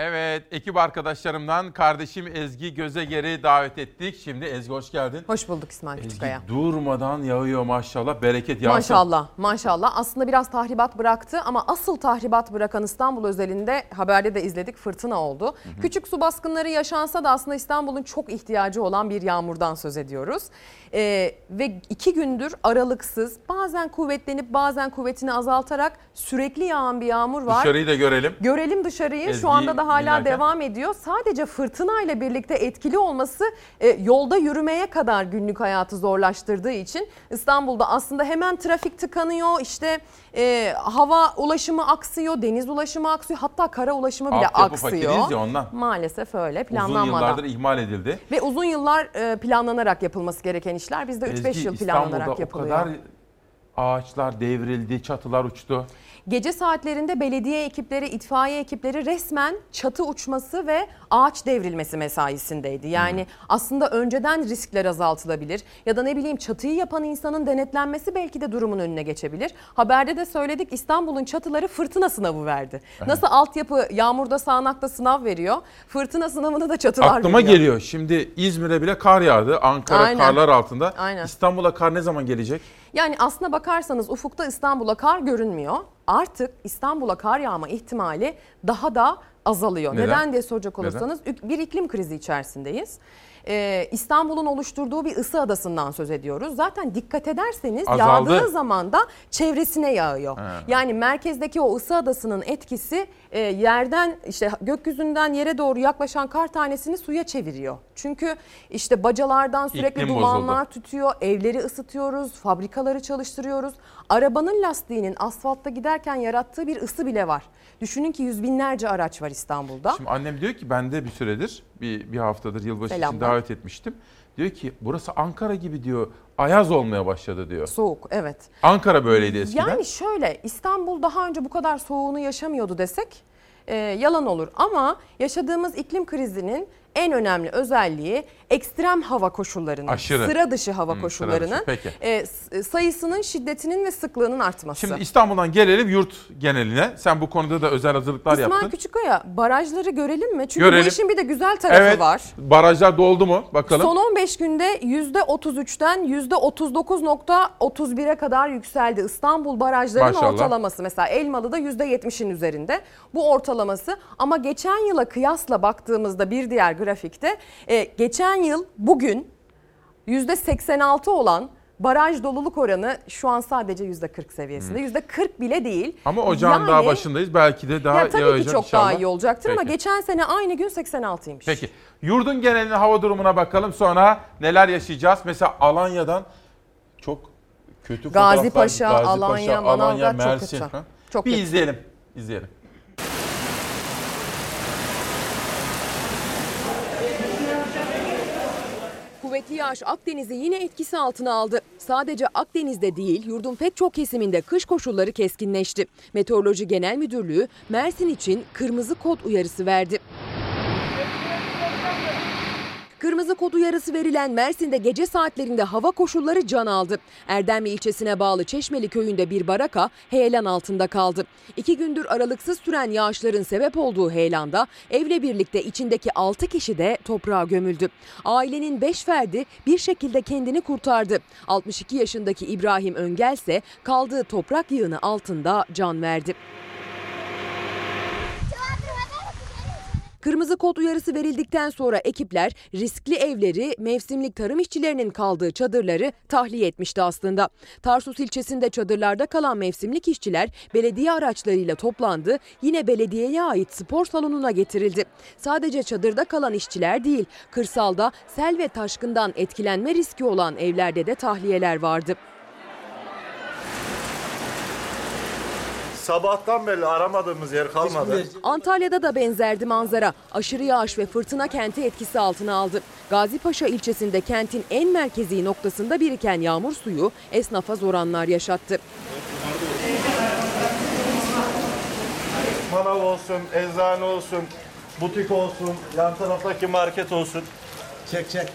Evet, ekip arkadaşlarımdan kardeşim Ezgi Gözeger'i davet ettik. Şimdi Ezgi hoş geldin. Hoş bulduk İsmail Ezgi Küçükkaya. durmadan yağıyor maşallah, bereket yağsın. Maşallah, maşallah. Aslında biraz tahribat bıraktı ama asıl tahribat bırakan İstanbul özelinde haberde de izledik fırtına oldu. Küçük su baskınları yaşansa da aslında İstanbul'un çok ihtiyacı olan bir yağmurdan söz ediyoruz. Ee, ve iki gündür aralıksız bazen kuvvetlenip bazen kuvvetini azaltarak sürekli yağan bir yağmur var. Dışarıyı da görelim. Görelim dışarıyı. Ezgi Şu anda da hala dinlerken. devam ediyor. Sadece fırtına ile birlikte etkili olması e, yolda yürümeye kadar günlük hayatı zorlaştırdığı için İstanbul'da aslında hemen trafik tıkanıyor. İşte e, hava ulaşımı aksıyor, deniz ulaşımı aksıyor. Hatta kara ulaşımı bile Altyapı aksıyor. fakiriyiz ya ondan. Maalesef öyle Uzun planlanmadan. yıllardır ihmal edildi. Ve uzun yıllar e, planlanarak yapılması gereken işler bizde 3-5 Ezgi, yıl İstanbul'da planlanarak o yapılıyor. kadar ağaçlar devrildi, çatılar uçtu. Gece saatlerinde belediye ekipleri, itfaiye ekipleri resmen çatı uçması ve ağaç devrilmesi mesaisindeydi. Yani aslında önceden riskler azaltılabilir ya da ne bileyim çatıyı yapan insanın denetlenmesi belki de durumun önüne geçebilir. Haberde de söyledik İstanbul'un çatıları fırtına sınavı verdi. Nasıl altyapı yağmurda sağanakta sınav veriyor, fırtına sınavını da çatılar Aklıma veriyor. geliyor. Şimdi İzmir'e bile kar yağdı. Ankara Aynen. karlar altında. Aynen. İstanbul'a kar ne zaman gelecek? Yani aslına bakarsanız ufukta İstanbul'a kar görünmüyor. Artık İstanbul'a kar yağma ihtimali daha da azalıyor. Neden? Neden, diye soracak Neden? olursanız bir iklim krizi içerisindeyiz. Ee, İstanbul'un oluşturduğu bir ısı adasından söz ediyoruz. Zaten dikkat ederseniz Azaldı. yağdığı zaman da çevresine yağıyor. Ha. Yani merkezdeki o ısı adasının etkisi e, yerden işte gökyüzünden yere doğru yaklaşan kar tanesini suya çeviriyor. Çünkü işte bacalardan sürekli İklim dumanlar bozuldu. tütüyor, evleri ısıtıyoruz, fabrikaları çalıştırıyoruz. Arabanın lastiğinin asfaltta giderken yarattığı bir ısı bile var. Düşünün ki yüz binlerce araç var İstanbul'da. Şimdi annem diyor ki ben de bir süredir, bir, bir haftadır yılbaşı için Selamlar. Davet etmiştim. Diyor ki burası Ankara gibi diyor, ayaz olmaya başladı diyor. Soğuk evet. Ankara böyleydi eskiden. Yani şöyle İstanbul daha önce bu kadar soğuğunu yaşamıyordu desek e, yalan olur. Ama yaşadığımız iklim krizinin en önemli özelliği ekstrem hava koşullarının, Aşırı. sıra dışı hava Hmm, koşullarının sıra dışı, e, s- sayısının, şiddetinin ve sıklığının artması. Şimdi İstanbul'dan gelelim yurt geneline. Sen bu konuda da özel hazırlıklar İsmail yaptın. Küçükkaya barajları görelim mi? Çünkü Görelim. bu işin bir de güzel tarafı evet, var. barajlar doldu mu? Bakalım. Son 15 günde %33'ten %39.31'e kadar yükseldi. İstanbul barajlarının Maşallah. ortalaması mesela Elmalı'da %70'in üzerinde. Bu ortalaması ama geçen yıla kıyasla baktığımızda bir diğer grafikte e, geçen yıl bugün %86 olan baraj doluluk oranı şu an sadece %40 seviyesinde. %40 bile değil. Ama ocağın daha Yani- başındayız. Belki de daha ya tabii yağacak ki çok inşallah. daha iyi olacaktır ama Peki. geçen sene aynı gün 86'ymış. Peki. Yurdun geneline hava durumuna bakalım. Sonra neler yaşayacağız? Mesela Alanya'dan çok kötü Gazi fotoğraflar. Paşa, Alanya, Manavgat çok Mersin. kötü. Ha? Çok bir kötü. izleyelim. İzleyelim. Kuvvetli yağış Akdeniz'i yine etkisi altına aldı. Sadece Akdeniz'de değil, yurdun pek çok kesiminde kış koşulları keskinleşti. Meteoroloji Genel Müdürlüğü Mersin için kırmızı kod uyarısı verdi. Kırmızı kod uyarısı verilen Mersin'de gece saatlerinde hava koşulları can aldı. Erdemli ilçesine bağlı Çeşmeli köyünde bir baraka heyelan altında kaldı. İki gündür aralıksız süren yağışların sebep olduğu heyelanda evle birlikte içindeki 6 kişi de toprağa gömüldü. Ailenin 5 ferdi bir şekilde kendini kurtardı. 62 yaşındaki İbrahim Öngel ise kaldığı toprak yığını altında can verdi. Kırmızı kod uyarısı verildikten sonra ekipler riskli evleri, mevsimlik tarım işçilerinin kaldığı çadırları tahliye etmişti aslında. Tarsus ilçesinde çadırlarda kalan mevsimlik işçiler belediye araçlarıyla toplandı. Yine belediyeye ait spor salonuna getirildi. Sadece çadırda kalan işçiler değil, kırsalda sel ve taşkından etkilenme riski olan evlerde de tahliyeler vardı. Sabahtan beri aramadığımız yer kalmadı. Antalya'da da benzerdi manzara. Aşırı yağış ve fırtına kenti etkisi altına aldı. Gazipaşa ilçesinde kentin en merkezi noktasında biriken yağmur suyu esnafa zor anlar yaşattı. Manav olsun, eczane olsun, butik olsun, yan taraftaki market olsun. Çek çek.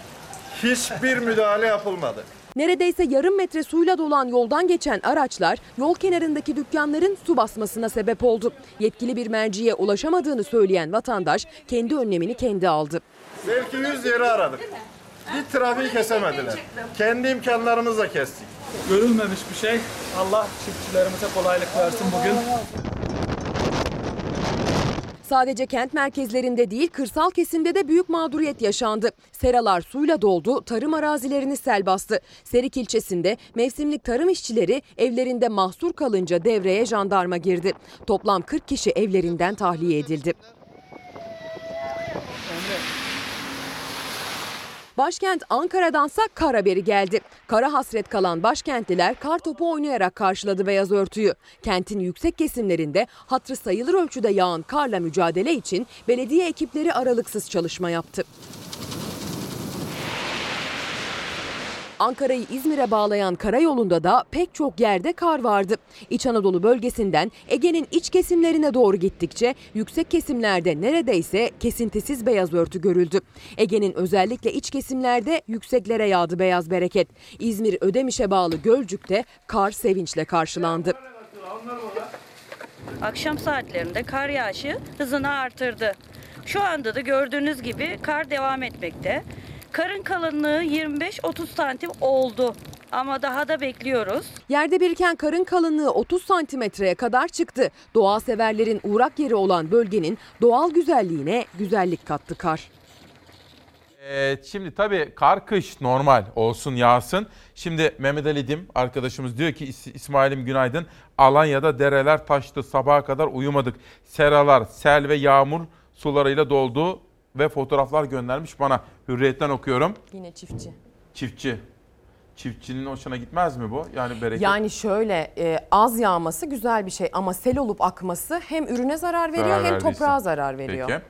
Hiçbir müdahale yapılmadı. Neredeyse yarım metre suyla dolan yoldan geçen araçlar yol kenarındaki dükkanların su basmasına sebep oldu. Yetkili bir merciye ulaşamadığını söyleyen vatandaş kendi önlemini kendi aldı. Belki 100 yeri aradık. Bir trafiği kesemediler. Kendi imkanlarımızla kestik. Görülmemiş bir şey. Allah çiftçilerimize kolaylık versin bugün. Sadece kent merkezlerinde değil kırsal kesimde de büyük mağduriyet yaşandı. Seralar suyla doldu, tarım arazilerini sel bastı. Serik ilçesinde mevsimlik tarım işçileri evlerinde mahsur kalınca devreye jandarma girdi. Toplam 40 kişi evlerinden tahliye edildi. Başkent Ankara'dansa kar haberi geldi. Kara hasret kalan başkentliler kar topu oynayarak karşıladı beyaz örtüyü. Kentin yüksek kesimlerinde hatırı sayılır ölçüde yağan karla mücadele için belediye ekipleri aralıksız çalışma yaptı. Ankara'yı İzmir'e bağlayan karayolunda da pek çok yerde kar vardı. İç Anadolu bölgesinden Ege'nin iç kesimlerine doğru gittikçe yüksek kesimlerde neredeyse kesintisiz beyaz örtü görüldü. Ege'nin özellikle iç kesimlerde yükseklere yağdı beyaz bereket. İzmir Ödemiş'e bağlı Gölcük'te kar sevinçle karşılandı. Akşam saatlerinde kar yağışı hızını artırdı. Şu anda da gördüğünüz gibi kar devam etmekte. Karın kalınlığı 25-30 santim oldu ama daha da bekliyoruz. Yerde biriken karın kalınlığı 30 santimetreye kadar çıktı. Doğa severlerin uğrak yeri olan bölgenin doğal güzelliğine güzellik kattı kar. Evet, şimdi tabii kar kış normal olsun yağsın. Şimdi Mehmet Ali Dim arkadaşımız diyor ki İs- İsmail'im günaydın. Alanya'da dereler taştı sabaha kadar uyumadık. Seralar sel ve yağmur sularıyla doldu ve fotoğraflar göndermiş bana. Hürriyetten okuyorum. Yine çiftçi. Çiftçi. Çiftçinin hoşuna gitmez mi bu? Yani bereket. Yani şöyle e, az yağması güzel bir şey ama sel olup akması hem ürüne zarar veriyor Zarar hem verdiyse. toprağa zarar veriyor. Peki.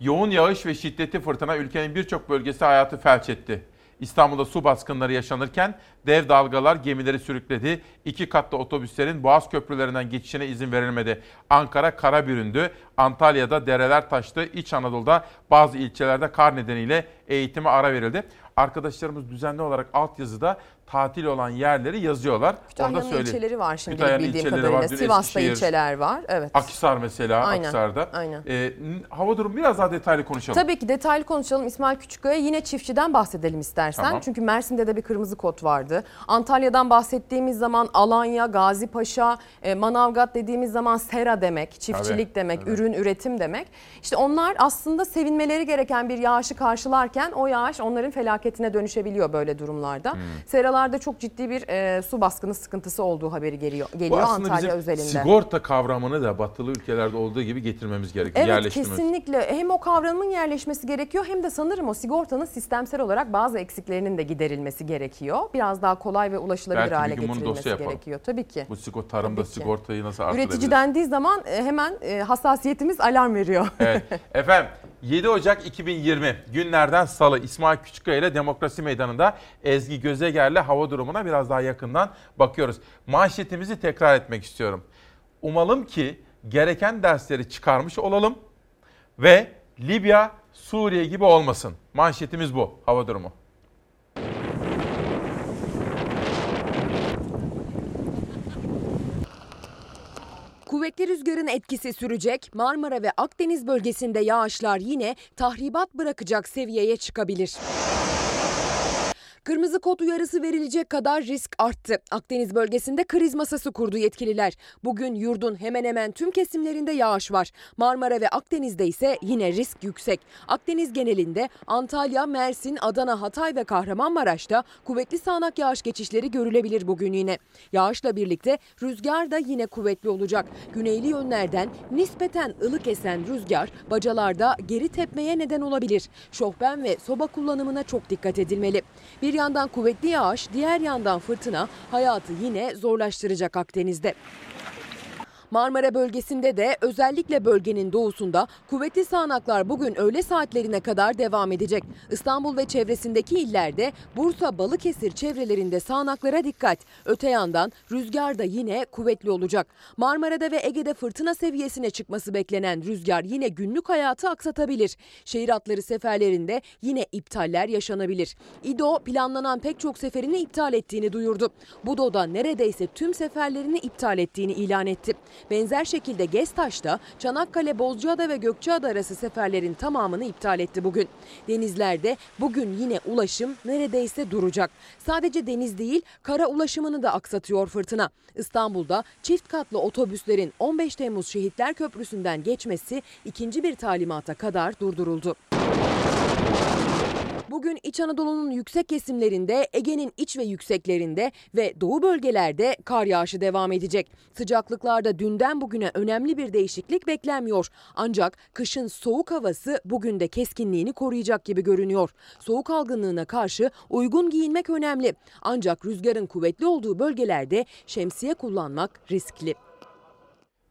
Yoğun yağış ve şiddetli fırtına ülkenin birçok bölgesi hayatı felç etti. İstanbul'da su baskınları yaşanırken dev dalgalar gemileri sürükledi. İki katlı otobüslerin boğaz köprülerinden geçişine izin verilmedi. Ankara kara büründü. Antalya'da dereler taştı. İç Anadolu'da bazı ilçelerde kar nedeniyle eğitime ara verildi. Arkadaşlarımız düzenli olarak altyazıda tatil olan yerleri yazıyorlar. Kütahya'nın ilçeleri var şimdi Kütahya'nın bildiğim ilçeleri kadarıyla. var. Sivas'ta Eskişehir, ilçeler var. Evet. Akhisar mesela, Aynen, Akhisar'da. aynen. N- hava durumu biraz daha detaylı konuşalım. Tabii ki detaylı konuşalım. İsmail Küçükkaya yine çiftçiden bahsedelim istersen. Tamam. Çünkü Mersin'de de bir kırmızı kod vardı. Antalya'dan bahsettiğimiz zaman Alanya, Gazipaşa, e, Manavgat dediğimiz zaman sera demek, çiftçilik Tabii, demek, tabii. ürün üretim demek. İşte onlar aslında sevinmeleri gereken bir yağışı karşılarken o yağış onların felaketine dönüşebiliyor böyle durumlarda. Seralar Oralarda çok ciddi bir e, su baskını sıkıntısı olduğu haberi geliyor, Bu geliyor aslında Antalya bizim özelinde. sigorta kavramını da batılı ülkelerde olduğu gibi getirmemiz gerekiyor. Evet kesinlikle hem o kavramın yerleşmesi gerekiyor hem de sanırım o sigortanın sistemsel olarak bazı eksiklerinin de giderilmesi gerekiyor. Biraz daha kolay ve ulaşılabilir Belki hale getirilmesi gerekiyor. Tabii ki. Bu sigorta, tarımda Tabii ki. sigortayı nasıl artırabiliriz? Üretici dendiği zaman e, hemen e, hassasiyetimiz alarm veriyor. Evet. Efendim 7 Ocak 2020 günlerden salı İsmail Küçükkaya ile Demokrasi Meydanı'nda Ezgi Gözeger'le hava durumuna biraz daha yakından bakıyoruz. Manşetimizi tekrar etmek istiyorum. Umalım ki gereken dersleri çıkarmış olalım ve Libya Suriye gibi olmasın. Manşetimiz bu hava durumu. Kuvvetli rüzgarın etkisi sürecek. Marmara ve Akdeniz bölgesinde yağışlar yine tahribat bırakacak seviyeye çıkabilir. Kırmızı kod uyarısı verilecek kadar risk arttı. Akdeniz bölgesinde kriz masası kurdu yetkililer. Bugün yurdun hemen hemen tüm kesimlerinde yağış var. Marmara ve Akdeniz'de ise yine risk yüksek. Akdeniz genelinde Antalya, Mersin, Adana, Hatay ve Kahramanmaraş'ta kuvvetli sağanak yağış geçişleri görülebilir bugün yine. Yağışla birlikte rüzgar da yine kuvvetli olacak. Güneyli yönlerden nispeten ılık esen rüzgar bacalarda geri tepmeye neden olabilir. Şofben ve soba kullanımına çok dikkat edilmeli. Bir yandan kuvvetli yağış, diğer yandan fırtına hayatı yine zorlaştıracak Akdeniz'de. Marmara bölgesinde de özellikle bölgenin doğusunda kuvvetli sağanaklar bugün öğle saatlerine kadar devam edecek. İstanbul ve çevresindeki illerde Bursa, Balıkesir çevrelerinde sağanaklara dikkat. Öte yandan rüzgar da yine kuvvetli olacak. Marmara'da ve Ege'de fırtına seviyesine çıkması beklenen rüzgar yine günlük hayatı aksatabilir. Şehir hatları seferlerinde yine iptaller yaşanabilir. İDO planlanan pek çok seferini iptal ettiğini duyurdu. Budo da neredeyse tüm seferlerini iptal ettiğini ilan etti. Benzer şekilde Gestaş'ta Çanakkale, Bozcaada ve Gökçeada arası seferlerin tamamını iptal etti bugün. Denizlerde bugün yine ulaşım neredeyse duracak. Sadece deniz değil, kara ulaşımını da aksatıyor fırtına. İstanbul'da çift katlı otobüslerin 15 Temmuz Şehitler Köprüsü'nden geçmesi ikinci bir talimata kadar durduruldu. Bugün İç Anadolu'nun yüksek kesimlerinde, Ege'nin iç ve yükseklerinde ve doğu bölgelerde kar yağışı devam edecek. Sıcaklıklarda dünden bugüne önemli bir değişiklik beklenmiyor. Ancak kışın soğuk havası bugün de keskinliğini koruyacak gibi görünüyor. Soğuk algınlığına karşı uygun giyinmek önemli. Ancak rüzgarın kuvvetli olduğu bölgelerde şemsiye kullanmak riskli.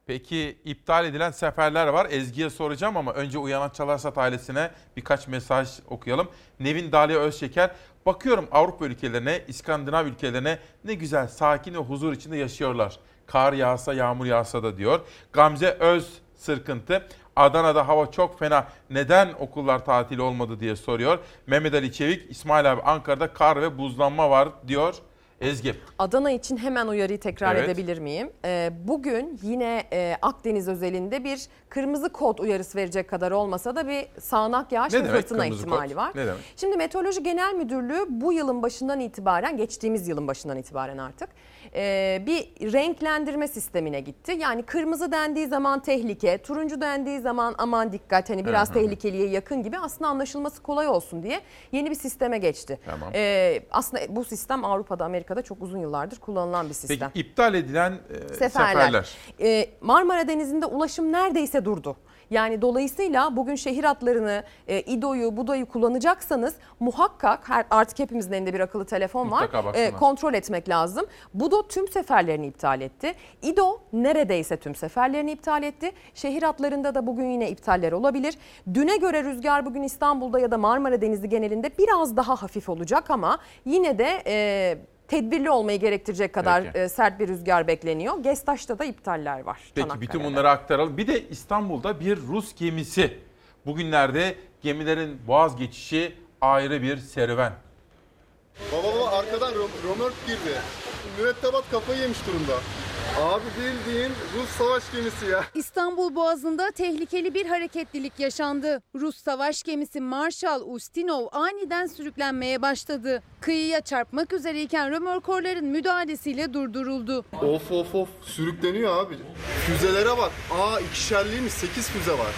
Peki iptal edilen seferler var. Ezgi'ye soracağım ama önce Uyanan Çalarsat ailesine birkaç mesaj okuyalım. Nevin Dalia Özşeker, bakıyorum Avrupa ülkelerine, İskandinav ülkelerine ne güzel sakin ve huzur içinde yaşıyorlar. Kar yağsa, yağmur yağsa da diyor. Gamze Öz Sırkıntı, Adana'da hava çok fena. Neden okullar tatil olmadı diye soruyor. Mehmet Ali Çevik, İsmail abi Ankara'da kar ve buzlanma var diyor. Ezgi. Adana için hemen uyarıyı tekrar Evet. edebilir miyim? Ee, bugün yine e, Akdeniz özelinde bir kırmızı kod uyarısı verecek kadar olmasa da bir sağanak yağış Ne ve fırtına ihtimali kod? var. Ne demek? Şimdi Meteoroloji Genel Müdürlüğü bu yılın başından itibaren, geçtiğimiz yılın başından itibaren artık e, bir renklendirme sistemine gitti. Yani kırmızı dendiği zaman tehlike, turuncu dendiği zaman aman dikkat hani biraz tehlikeliye yakın gibi aslında anlaşılması kolay olsun diye yeni bir sisteme geçti. Tamam. E, aslında bu sistem Avrupa'da, Amerika'da çok uzun yıllardır kullanılan bir sistem. Peki iptal edilen e, Seferler. seferler. Ee, Marmara Denizi'nde ulaşım neredeyse durdu. Yani dolayısıyla bugün şehir hatlarını, e, İDO'yu, BUDO'yu kullanacaksanız muhakkak her, artık hepimizin elinde bir akıllı telefon var. E, kontrol etmek lazım. BUDO tüm seferlerini iptal etti. İDO neredeyse tüm seferlerini iptal etti. Şehir hatlarında da bugün yine iptaller olabilir. Düne göre rüzgar bugün İstanbul'da ya da Marmara Denizi genelinde biraz daha hafif olacak ama yine de e, tedbirli olmayı gerektirecek kadar Peki. e, sert bir rüzgar bekleniyor. Gestaş'ta da iptaller var. Peki Çanakkale'de. bütün bunları aktaralım. Bir de İstanbul'da bir Rus gemisi. Bugünlerde gemilerin boğaz geçişi ayrı bir serüven. Baba baba arkadan rom- römork girdi. Mürettebat kafayı yemiş durumda. Abi bildiğin Rus savaş gemisi ya. İstanbul Boğazı'nda tehlikeli bir hareketlilik yaşandı. Rus savaş gemisi Marshal Ustinov aniden sürüklenmeye başladı. Kıyıya çarpmak üzereyken römorkorların müdahalesiyle durduruldu. Of of of sürükleniyor abi. Füzelere bak. Aa ikişerliymiş 8 füze var.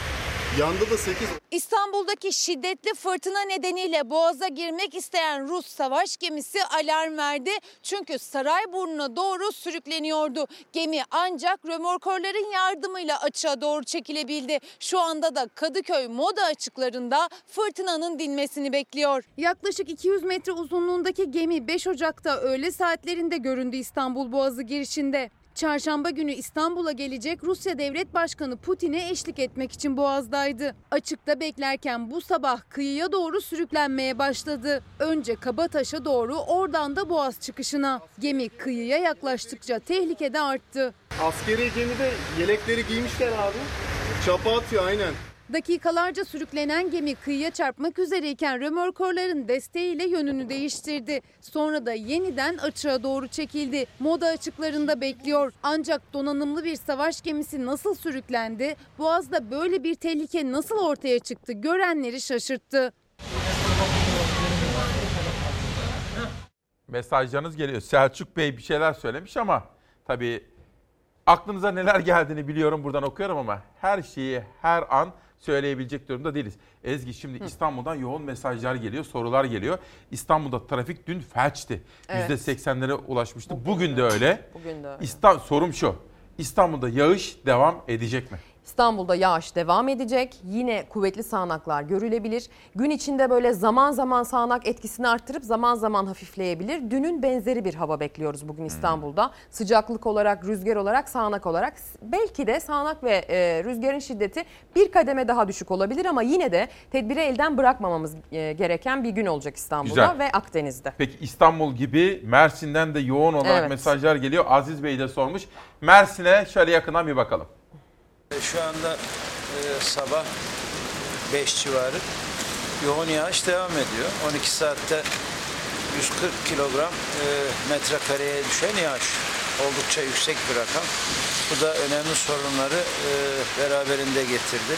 Yanda da 8. İstanbul'daki şiddetli fırtına nedeniyle Boğaz'a girmek isteyen Rus savaş gemisi alarm verdi. Çünkü Sarayburnu'na doğru sürükleniyordu. Gemi ancak römorkorların yardımıyla açığa doğru çekilebildi. Şu anda da Kadıköy Moda açıklarında fırtınanın dinmesini bekliyor. Yaklaşık 200 metre uzunluğundaki gemi 5 Ocak'ta öğle saatlerinde göründü İstanbul Boğazı girişinde. Çarşamba günü İstanbul'a gelecek Rusya Devlet Başkanı Putin'e eşlik etmek için Boğaz'daydı. Açıkta beklerken bu sabah kıyıya doğru sürüklenmeye başladı. Önce Kabataş'a doğru oradan da Boğaz çıkışına. Gemi kıyıya yaklaştıkça tehlike de arttı. Askeri gemide yelekleri giymişler abi. Çapa atıyor aynen. Dakikalarca sürüklenen gemi kıyıya çarpmak üzereyken römorkorların desteğiyle yönünü değiştirdi. Sonra da yeniden açığa doğru çekildi. Moda açıklarında bekliyor. Ancak donanımlı bir savaş gemisi nasıl sürüklendi? Boğaz'da böyle bir tehlike nasıl ortaya çıktı? Görenleri şaşırttı. Mesajlarınız geliyor. Selçuk Bey bir şeyler söylemiş ama tabii aklınıza neler geldiğini biliyorum buradan okuyorum ama her şeyi her an söyleyebilecek durumda değiliz. Ezgi şimdi İstanbul'dan yoğun mesajlar geliyor, sorular geliyor. İstanbul'da trafik dün felçti. Evet. %80'lere ulaşmıştı. Bugün de öyle. Bugün de öyle. İsta- sorum şu. İstanbul'da yağış devam edecek mi? İstanbul'da yağış devam edecek. Yine kuvvetli sağanaklar görülebilir. Gün içinde böyle zaman zaman sağanak etkisini arttırıp zaman zaman hafifleyebilir. Dünün benzeri bir hava bekliyoruz bugün İstanbul'da. Sıcaklık olarak, rüzgar olarak, sağanak olarak. Belki de sağanak ve e, rüzgarın şiddeti bir kademe daha düşük olabilir ama yine de tedbiri elden bırakmamamız e, gereken bir gün olacak İstanbul'da Güzel. ve Akdeniz'de. Peki İstanbul gibi Mersin'den de yoğun olarak Evet. mesajlar geliyor. Aziz Bey de sormuş. Mersin'e şöyle yakından bir bakalım. Şu anda e, sabah 5 civarı yoğun yağış devam ediyor. 12 saatte 140 kilogram e, metrekareye düşen yağış. Oldukça yüksek bir rakam. Bu da önemli sorunları e, beraberinde getirdi.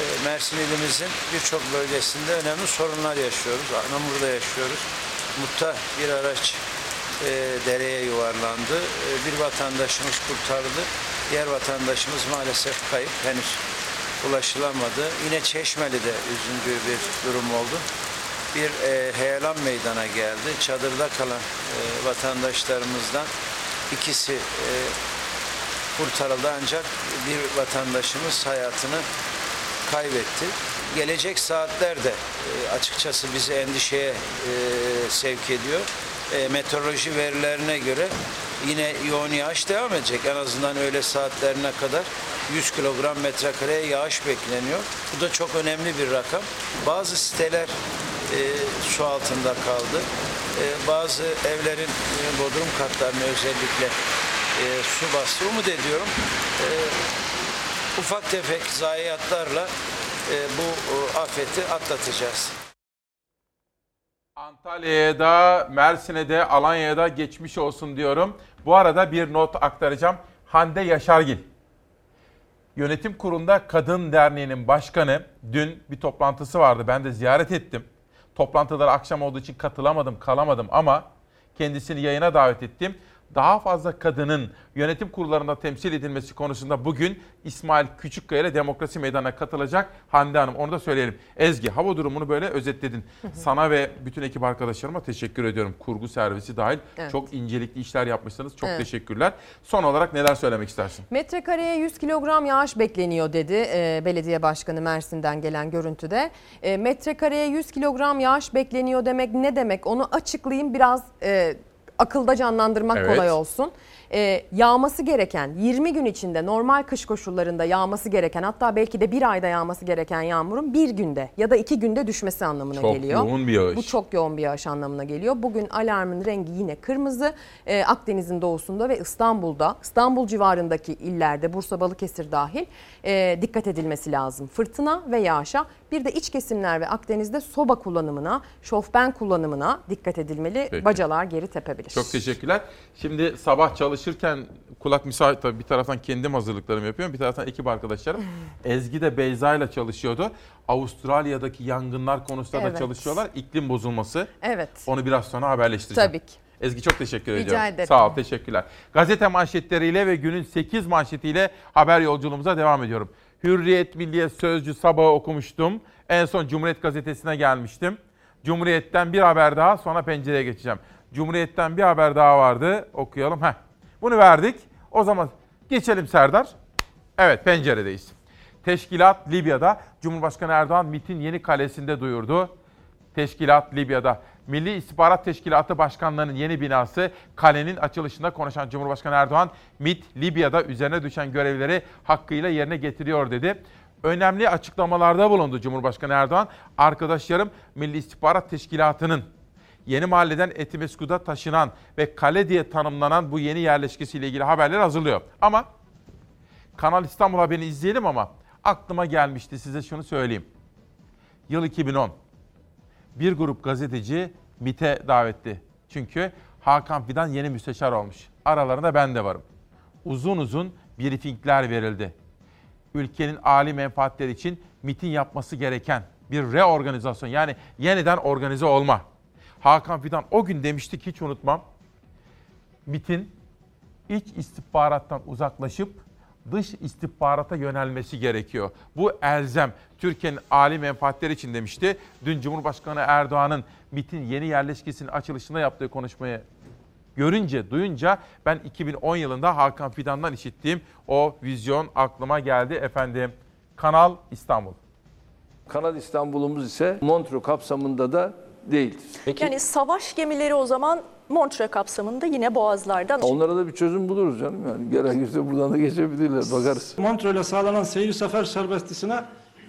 E, Mersin ilimizin birçok bölgesinde önemli sorunlar yaşıyoruz. Anamur'da yaşıyoruz. Mutta bir araç e, dereye yuvarlandı. E, bir vatandaşımız kurtarıldı. Diğer vatandaşımız maalesef kayıp. Henüz ulaşılamadı. Yine Çeşmeli'de üzüntü bir durum oldu. Bir e, heyelan meydana geldi. Çadırda kalan e, vatandaşlarımızdan ikisi e, kurtarıldı ancak bir vatandaşımız hayatını kaybetti. Gelecek saatlerde e, açıkçası bizi endişeye e, sevk ediyor. E, meteoroloji verilerine göre yine yoğun yağış devam edecek. En azından öğle saatlerine kadar 100 kilogram metrekareye yağış bekleniyor. Bu da çok önemli bir rakam. Bazı siteler e, su altında kaldı. E, bazı evlerin e, bodrum katlarını özellikle e, su bastı. Umut ediyorum e, ufak tefek zayiatlarla e, bu e, afeti atlatacağız. Antalya'ya da, Mersin'e de, Alanya'ya da geçmiş olsun diyorum. Bu arada bir not aktaracağım. Hande Yaşargil. Yönetim Kurulu'nda Kadın Derneği'nin başkanı dün bir toplantısı vardı. Ben de ziyaret ettim. Toplantılara akşam olduğu için katılamadım, kalamadım ama kendisini yayına davet ettim. Daha fazla kadının yönetim kurullarında temsil edilmesi konusunda bugün İsmail Küçükkaya ile Demokrasi Meydanı'na katılacak Hande Hanım. Onu da söyleyelim. Ezgi hava durumunu böyle özetledin. Sana ve bütün ekip arkadaşlarıma teşekkür ediyorum. Kurgu servisi dahil Evet. çok incelikli işler yapmışsınız. Çok Evet. teşekkürler. Son olarak neler söylemek istersin? Metrekareye 100 kilogram yağış bekleniyor dedi e, belediye başkanı Mersin'den gelen görüntüde. E, metrekareye 100 kilogram yağış bekleniyor demek ne demek onu açıklayayım biraz e, akılda canlandırmak Evet. kolay olsun. E, yağması gereken 20 gün içinde normal kış koşullarında yağması gereken hatta belki de bir ayda yağması gereken yağmurun bir günde ya da iki günde düşmesi anlamına Çok geliyor. yoğun bir yağış. Bu çok yoğun bir yağış anlamına geliyor. Bugün alarmın rengi yine kırmızı. Ee, Akdeniz'in doğusunda ve İstanbul'da, İstanbul civarındaki illerde, Bursa, Balıkesir dahil e, dikkat edilmesi lazım. Fırtına ve yağışa. Bir de iç kesimler ve Akdeniz'de soba kullanımına, şofben kullanımına dikkat edilmeli. Peki. Bacalar geri tepebilir. Çok teşekkürler. Şimdi sabah çalışırken kulak misafir tabii bir taraftan kendim hazırlıklarımı yapıyorum. Bir taraftan ekip arkadaşlarım. Ezgi de Beyza ile çalışıyordu. Avustralya'daki yangınlar konusunda da Evet. çalışıyorlar. İklim bozulması. Evet. Onu biraz sonra haberleştireceğim. Tabii ki. Ezgi çok teşekkür Rica ediyorum. ederim. Sağ ol, teşekkürler. Gazete manşetleriyle ve günün 8 manşetiyle haber yolculuğumuza devam ediyorum. Hürriyet, Milliyet, Sözcü sabahı okumuştum. En son Cumhuriyet Gazetesi'ne gelmiştim. Cumhuriyet'ten bir haber daha sonra pencereye geçeceğim. Cumhuriyet'ten bir haber daha vardı. Okuyalım. Heh. Bunu verdik. O zaman geçelim Serdar. Evet penceredeyiz. Teşkilat Libya'da Cumhurbaşkanı Erdoğan MIT'in yeni kalesinde duyurdu. Teşkilat Libya'da Milli İstihbarat Teşkilatı Başkanlığı'nın yeni binası kalenin açılışında konuşan Cumhurbaşkanı Erdoğan, MIT Libya'da üzerine düşen görevleri hakkıyla yerine getiriyor dedi. Önemli açıklamalarda bulundu Cumhurbaşkanı Erdoğan. Arkadaşlarım Milli İstihbarat Teşkilatı'nın Yeni Mahalle'den Etimesgut'a taşınan ve kale diye tanımlanan bu yeni yerleşkesiyle ilgili haberler hazırlıyor. Ama Kanal İstanbul haberini izleyelim ama aklıma gelmişti size şunu söyleyeyim. Yıl 2010 bir grup gazeteci MIT'e davetli. Çünkü Hakan Fidan yeni müsteşar olmuş. Aralarında ben de varım. Uzun uzun briefingler verildi. Ülkenin âli menfaatleri için MIT'in yapması gereken bir reorganizasyon yani yeniden organize olma. Hakan Fidan o gün demiştik hiç unutmam. MIT'in iç istihbarattan uzaklaşıp dış istihbarata yönelmesi gerekiyor. Bu elzem Türkiye'nin âli menfaatleri için demişti. Dün Cumhurbaşkanı Erdoğan'ın MIT'in yeni yerleşkesinin açılışında yaptığı konuşmayı görünce, duyunca ben 2010 yılında Hakan Fidan'dan işittiğim o vizyon aklıma geldi efendim. Kanal İstanbul. Kanal İstanbul'umuz ise Montreux kapsamında da değildir. Yani savaş gemileri o zaman Montre kapsamında yine boğazlardan. Onlara da bir çözüm buluruz canım yani. Gerekirse buradan da geçebilirler bakarız. Montreux'le sağlanan seyir sefer serbestisine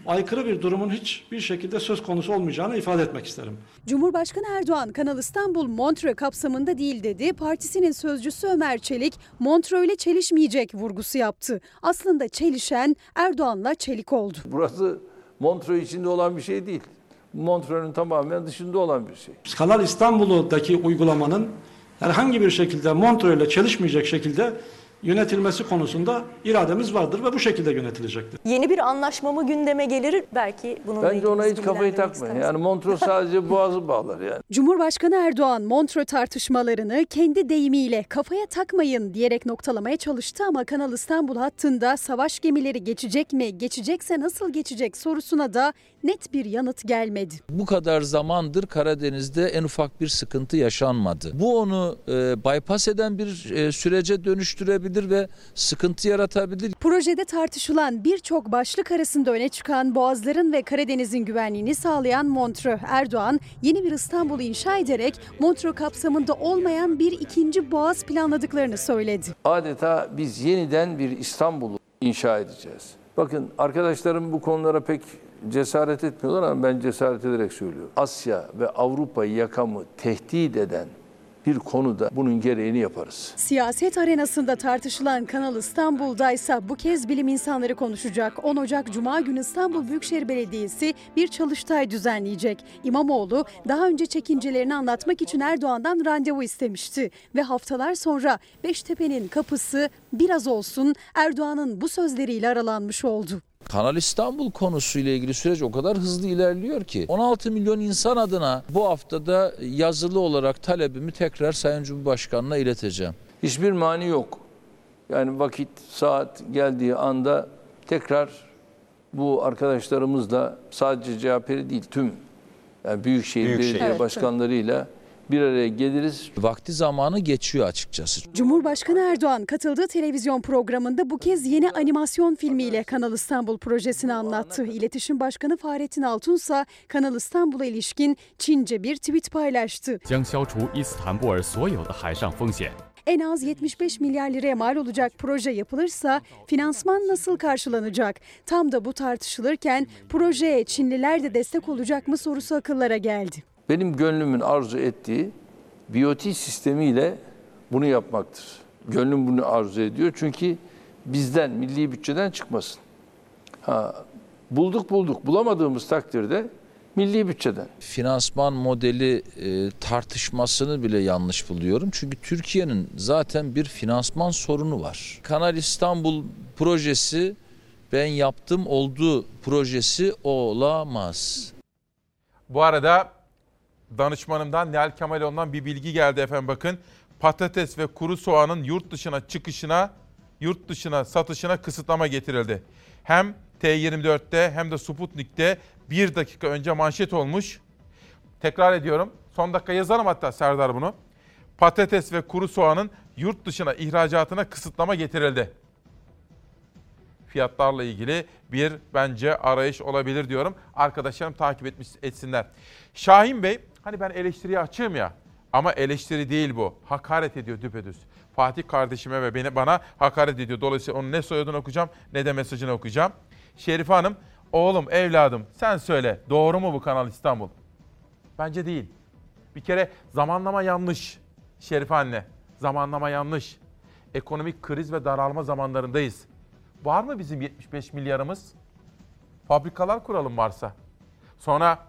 aykırı bir durumun hiçbir şekilde söz konusu olmayacağını ifade etmek isterim. Cumhurbaşkanı Erdoğan Kanal İstanbul Montreux kapsamında değil dedi. Partisinin sözcüsü Ömer Çelik Montreux ile çelişmeyecek vurgusu yaptı. Aslında çelişen Erdoğan'la çelik oldu. Burası Montreux içinde olan bir şey değil. Montreux'un tamamen dışında olan bir şey. Kanal İstanbul'daki uygulamanın herhangi bir şekilde Montreux ile çelişmeyecek şekilde yönetilmesi konusunda irademiz vardır ve bu şekilde yönetilecektir. Yeni bir anlaşma mı gündeme gelir? Belki bununla Bence ona hiç kafayı takmayın. istemez. Yani Montreux sadece boğazı bağlar yani. Cumhurbaşkanı Erdoğan Montreux tartışmalarını kendi deyimiyle kafaya takmayın diyerek noktalamaya çalıştı ama Kanal İstanbul hattında savaş gemileri geçecek mi, geçecekse nasıl geçecek sorusuna da net bir yanıt gelmedi. Bu kadar zamandır Karadeniz'de en ufak bir sıkıntı yaşanmadı. Bu onu e, bypass eden bir e, sürece dönüştürebilir ve sıkıntı yaratabilir. Projede tartışılan birçok başlık arasında öne çıkan Boğazların ve Karadeniz'in güvenliğini sağlayan Montreux. Erdoğan yeni bir İstanbul'u inşa ederek Montreux kapsamında olmayan bir ikinci boğaz planladıklarını söyledi. Adeta biz yeniden bir İstanbul'u inşa edeceğiz. Bakın arkadaşlarım bu konulara pek cesaret etmiyorlar ama ben cesaret ederek söylüyorum. Asya ve Avrupa'yı yakamı tehdit eden bir konuda bunun gereğini yaparız. Siyaset arenasında tartışılan Kanal İstanbul'da ise bu kez bilim insanları konuşacak. 10 Ocak Cuma günü İstanbul Büyükşehir Belediyesi bir çalıştay düzenleyecek. İmamoğlu daha önce çekincelerini anlatmak için Erdoğan'dan randevu istemişti. Ve haftalar sonra Beştepe'nin kapısı biraz olsun Erdoğan'ın bu sözleriyle aralanmış oldu. Kanal İstanbul konusuyla ilgili süreç o kadar hızlı ilerliyor ki 16 milyon insan adına bu haftada yazılı olarak talebimi tekrar Sayın Cumhurbaşkanı'na ileteceğim. Hiçbir mani yok. Yani vakit, saat geldiği anda tekrar bu arkadaşlarımızla sadece CHP'li değil tüm yani Büyükşehir. Belediye Evet, Başkanlarıyla bir araya geliriz. Vakti zamanı geçiyor açıkçası. Cumhurbaşkanı Erdoğan katıldığı televizyon programında bu kez yeni animasyon filmiyle Kanal İstanbul projesini anlattı. İletişim Başkanı Fahrettin Altun ise Kanal İstanbul'a ilişkin Çince bir tweet paylaştı. En az 75 milyar liraya mal olacak proje yapılırsa finansman nasıl karşılanacak? Tam da bu tartışılırken projeye Çinliler de destek olacak mı sorusu akıllara geldi. Benim gönlümün arzu ettiği BOT sistemiyle bunu yapmaktır. Gönlüm bunu arzu ediyor çünkü bizden, milli bütçeden çıkmasın. Ha, bulduk bulduk, bulamadığımız takdirde milli bütçeden. Finansman modeli e, tartışmasını bile yanlış buluyorum. Çünkü Türkiye'nin zaten bir finansman sorunu var. Kanal İstanbul projesi ben yaptım oldu projesi olamaz. Bu arada danışmanımdan Nihal Kemaloğlu'ndan bir bilgi geldi efendim bakın. Patates ve kuru soğanın yurt dışına çıkışına, yurt dışına satışına kısıtlama getirildi. Hem T24'te hem de Sputnik'te bir dakika önce manşet olmuş. Tekrar ediyorum. Son dakika yazarım hatta Serdar bunu. Patates ve kuru soğanın yurt dışına ihracatına kısıtlama getirildi. Fiyatlarla ilgili bir bence arayış olabilir diyorum. Arkadaşlarım takip etmiş etsinler. Şahin Bey hani ben eleştiriye açığım ya ama eleştiri değil bu. Hakaret ediyor düpedüz. Fatih kardeşime ve beni bana hakaret ediyor. Dolayısıyla onun ne soyadını okuyacağım ne de mesajını okuyacağım. Şerife Hanım, oğlum evladım sen söyle doğru mu bu Kanal İstanbul? Bence değil. Bir kere zamanlama yanlış. Şerife anne, zamanlama yanlış. Ekonomik kriz ve daralma zamanlarındayız. Var mı bizim 75 milyarımız? Fabrikalar kuralım varsa. Sonra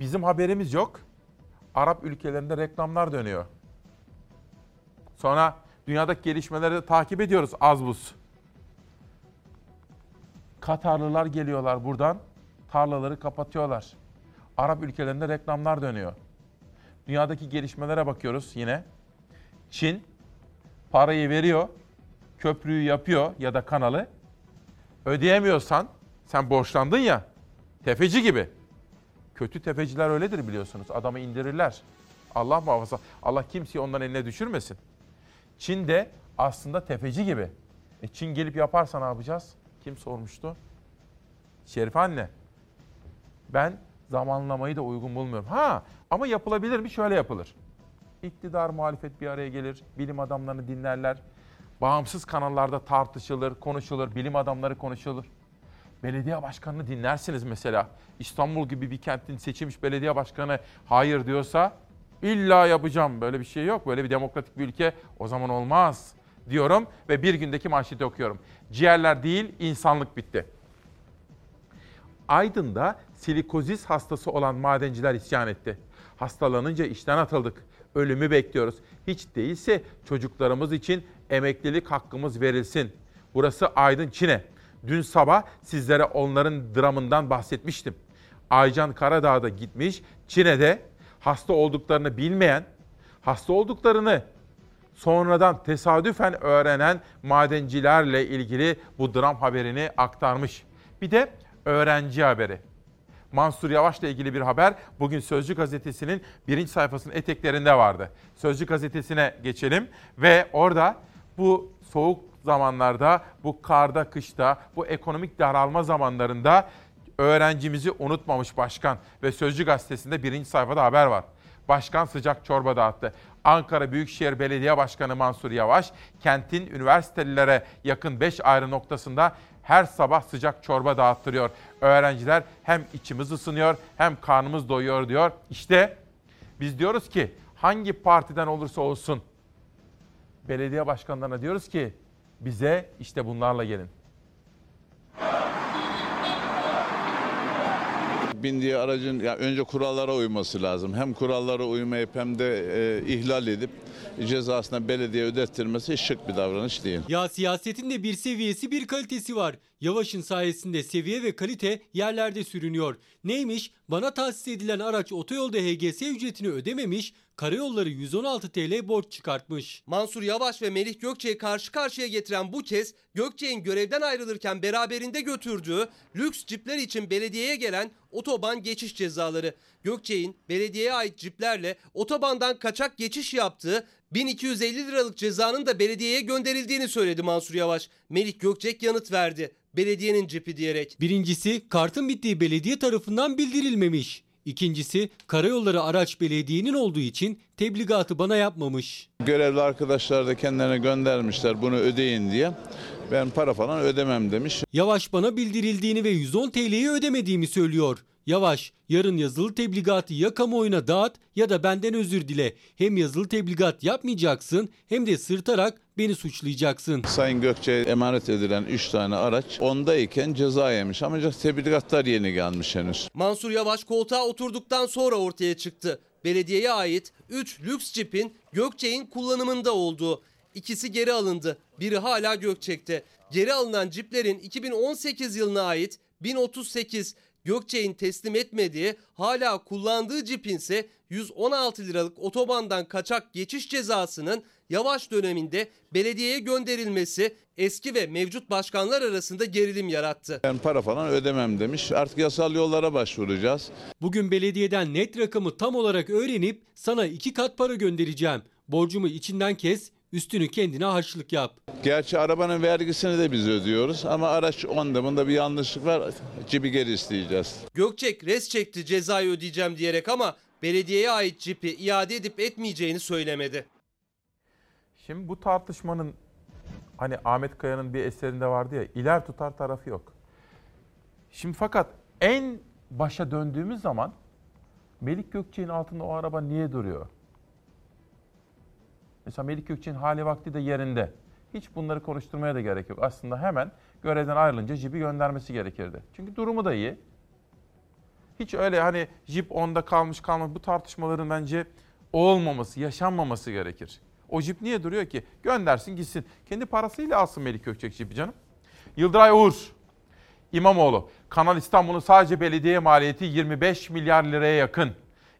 bizim haberimiz yok. Arap ülkelerinde reklamlar dönüyor. Sonra dünyadaki gelişmeleri de takip ediyoruz az buz. Katarlılar geliyorlar buradan, tarlaları kapatıyorlar. Arap ülkelerinde reklamlar dönüyor. Dünyadaki gelişmelere bakıyoruz yine. Çin parayı veriyor, köprüyü yapıyor ya da kanalı. Ödeyemiyorsan, sen borçlandın ya, tefeci gibi. Kötü tefeciler öyledir biliyorsunuz. Adamı indirirler. Allah muhafaza. Allah kimseyi ondan eline düşürmesin. Çin de aslında tefeci gibi. E Çin gelip yaparsa ne yapacağız? Kim sormuştu? Şerife anne. Ben zamanlamayı da uygun bulmuyorum. Ha ama yapılabilir mi? Şöyle yapılır. İktidar, muhalefet bir araya gelir. Bilim adamlarını dinlerler. Bağımsız kanallarda tartışılır, konuşulur. Bilim adamları konuşulur. Belediye başkanını dinlersiniz mesela. İstanbul gibi bir kentin seçilmiş belediye başkanı hayır diyorsa illa yapacağım. Böyle bir şey yok. Böyle bir demokratik bir ülke o zaman olmaz diyorum ve bir gündeki manşeti okuyorum. Ciğerler değil insanlık bitti. Aydın'da silikozis hastası olan madenciler isyan etti. Hastalanınca işten atıldık. Ölümü bekliyoruz. Hiç değilse çocuklarımız için emeklilik hakkımız verilsin. Burası Aydın Çin'e. Dün sabah sizlere onların dramından bahsetmiştim. Aycan Karadağ'da gitmiş, Çin'de hasta olduklarını bilmeyen, hasta olduklarını sonradan tesadüfen öğrenen madencilerle ilgili bu dram haberini aktarmış. Bir de öğrenci haberi. Mansur Yavaş'la ilgili bir haber bugün Sözcü gazetesinin birinci sayfasının eteklerinde vardı. Sözcü gazetesine geçelim ve orada bu soğuk zamanlarda, bu karda, kışta, bu ekonomik daralma zamanlarında öğrencimizi unutmamış başkan ve Sözcü gazetesinde birinci sayfada haber var. Başkan sıcak çorba dağıttı. Ankara Büyükşehir Belediye Başkanı Mansur Yavaş, kentin üniversitelilere yakın 5 ayrı noktasında her sabah sıcak çorba dağıttırıyor. Öğrenciler hem içimiz ısınıyor hem karnımız doyuyor diyor. İşte biz diyoruz ki hangi partiden olursa olsun belediye başkanlarına diyoruz ki bize işte bunlarla gelin. bindiği aracın ya önce kurallara uyması lazım. Hem kurallara uymayıp hem de e, ihlal edip cezasına belediye ödettirmesi şık bir davranış değil. Ya siyasetin de bir seviyesi bir kalitesi var. Yavaş'ın sayesinde seviye ve kalite yerlerde sürünüyor. Neymiş? Bana tahsis edilen araç otoyolda HGS ücretini ödememiş, karayolları 116 TL borç çıkartmış. Mansur Yavaş ve Melih Gökçe'yi karşı karşıya getiren bu kez Gökçe'nin görevden ayrılırken beraberinde götürdüğü lüks cipler için belediyeye gelen otoban geçiş cezaları. Gökçe'nin belediyeye ait ciplerle otobandan kaçak geçiş yaptığı 1250 liralık cezanın da belediyeye gönderildiğini söyledi Mansur Yavaş. Melih Gökçek yanıt verdi. Belediyenin cipi diyerek. Birincisi kartın bittiği belediye tarafından bildirilmemiş. İkincisi karayolları araç belediyenin olduğu için tebligatı bana yapmamış. Görevli arkadaşlar da kendilerine göndermişler bunu ödeyin diye. Ben para falan ödemem demiş. Yavaş bana bildirildiğini ve 110 TL'yi ödemediğimi söylüyor. Yavaş, yarın yazılı tebligatı ya kamuoyuna dağıt ya da benden özür dile. Hem yazılı tebligat yapmayacaksın hem de sırtarak beni suçlayacaksın. Sayın Gökçe'ye emanet edilen 3 tane araç ondayken ceza yemiş ama tebligatlar yeni gelmiş henüz. Mansur Yavaş koltuğa oturduktan sonra ortaya çıktı. Belediyeye ait 3 lüks cipin Gökçe'nin kullanımında olduğu. İkisi geri alındı. Biri hala Gökçek'te. Geri alınan ciplerin 2018 yılına ait 1038 Gökçe'nin teslim etmediği hala kullandığı cipin ise 116 liralık otobandan kaçak geçiş cezasının yavaş döneminde belediyeye gönderilmesi eski ve mevcut başkanlar arasında gerilim yarattı. Ben para falan ödemem demiş. Artık yasal yollara başvuracağız. Bugün belediyeden net rakamı tam olarak öğrenip sana iki kat para göndereceğim. Borcumu içinden kes, üstünü kendine harçlık yap. Gerçi arabanın vergisini de biz ödüyoruz ama araç onda bunda bir yanlışlık var. Cipi geri isteyeceğiz. Gökçek res çekti cezayı ödeyeceğim diyerek ama belediyeye ait cipi iade edip etmeyeceğini söylemedi. Şimdi bu tartışmanın hani Ahmet Kaya'nın bir eserinde vardı ya iler tutar tarafı yok. Şimdi fakat en başa döndüğümüz zaman Melik Gökçe'nin altında o araba niye duruyor? Mesela Melik Gökçe'nin hali vakti de yerinde. Hiç bunları konuşturmaya da gerek yok. Aslında hemen görevden ayrılınca jipi göndermesi gerekirdi. Çünkü durumu da iyi. Hiç öyle hani jip onda kalmış kalmamış bu tartışmaların bence olmaması, yaşanmaması gerekir. O jip niye duruyor ki? Göndersin gitsin. Kendi parasıyla alsın Melik Gökçek jipi canım. Yıldıray Uğur, İmamoğlu. Kanal İstanbul'un sadece belediye maliyeti 25 milyar liraya yakın.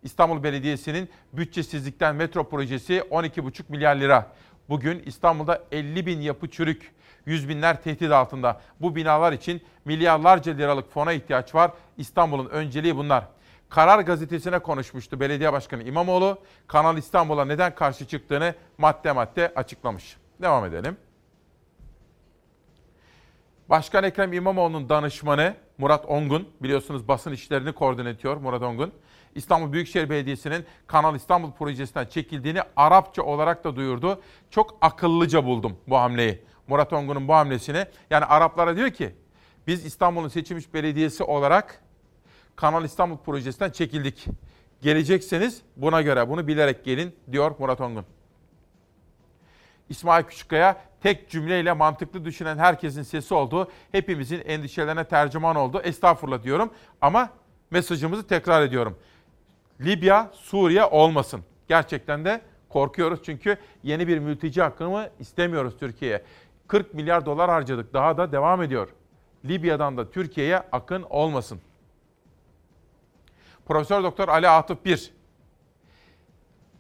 İstanbul Belediyesi'nin bütçesizlikten metro projesi 12,5 milyar lira. Bugün İstanbul'da 50 bin yapı çürük, yüz binler tehdit altında. Bu binalar için milyarlarca liralık fona ihtiyaç var. İstanbul'un önceliği bunlar. Karar gazetesine konuşmuştu belediye başkanı İmamoğlu. Kanal İstanbul'a neden karşı çıktığını madde madde açıklamış. Devam edelim. Başkan Ekrem İmamoğlu'nun danışmanı Murat Ongun, biliyorsunuz basın işlerini koordine ediyor Murat Ongun. İstanbul Büyükşehir Belediyesi'nin Kanal İstanbul projesinden çekildiğini Arapça olarak da duyurdu. Çok akıllıca buldum bu hamleyi. Murat Ongun'un bu hamlesini. Yani Araplara diyor ki biz İstanbul'un seçilmiş belediyesi olarak Kanal İstanbul projesinden çekildik. Gelecekseniz buna göre bunu bilerek gelin diyor Murat Ongun. İsmail Küçükkaya tek cümleyle mantıklı düşünen herkesin sesi oldu. Hepimizin endişelerine tercüman oldu. Estağfurullah diyorum ama mesajımızı tekrar ediyorum. Libya, Suriye olmasın. Gerçekten de korkuyoruz çünkü yeni bir mülteci akımı istemiyoruz Türkiye'ye. 40 milyar dolar harcadık. Daha da devam ediyor. Libya'dan da Türkiye'ye akın olmasın. Profesör Doktor Ali Atıf Bir.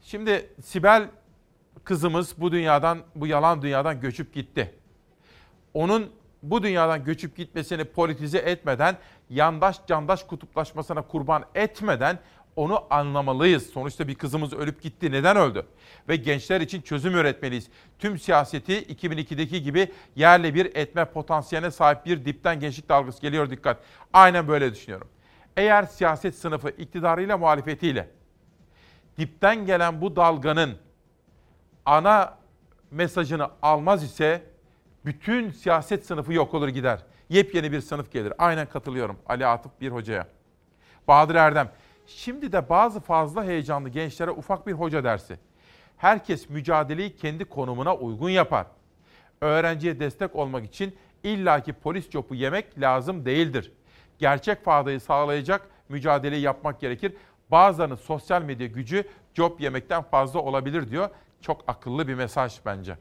Şimdi Sibel kızımız bu dünyadan, bu yalan dünyadan göçüp gitti. Onun bu dünyadan göçüp gitmesini politize etmeden, yandaş candaş kutuplaşmasına kurban etmeden onu anlamalıyız. Sonuçta bir kızımız ölüp gitti. Neden öldü? Ve gençler için çözüm üretmeliyiz. Tüm siyaseti 2002'deki gibi yerle bir etme potansiyeline sahip bir dipten gençlik dalgası geliyor dikkat. Aynen böyle düşünüyorum. Eğer siyaset sınıfı iktidarıyla muhalefetiyle dipten gelen bu dalganın ana mesajını almaz ise bütün siyaset sınıfı yok olur gider. Yepyeni bir sınıf gelir. Aynen katılıyorum Ali Atıf bir hocaya. Bahadır Erdem. Şimdi de bazı fazla heyecanlı gençlere ufak bir hoca dersi. Herkes mücadeleyi kendi konumuna uygun yapar. Öğrenciye destek olmak için illaki polis copu yemek lazım değildir. Gerçek faydayı sağlayacak mücadeleyi yapmak gerekir. Bazılarının sosyal medya gücü job yemekten fazla olabilir diyor. Çok akıllı bir mesaj bence.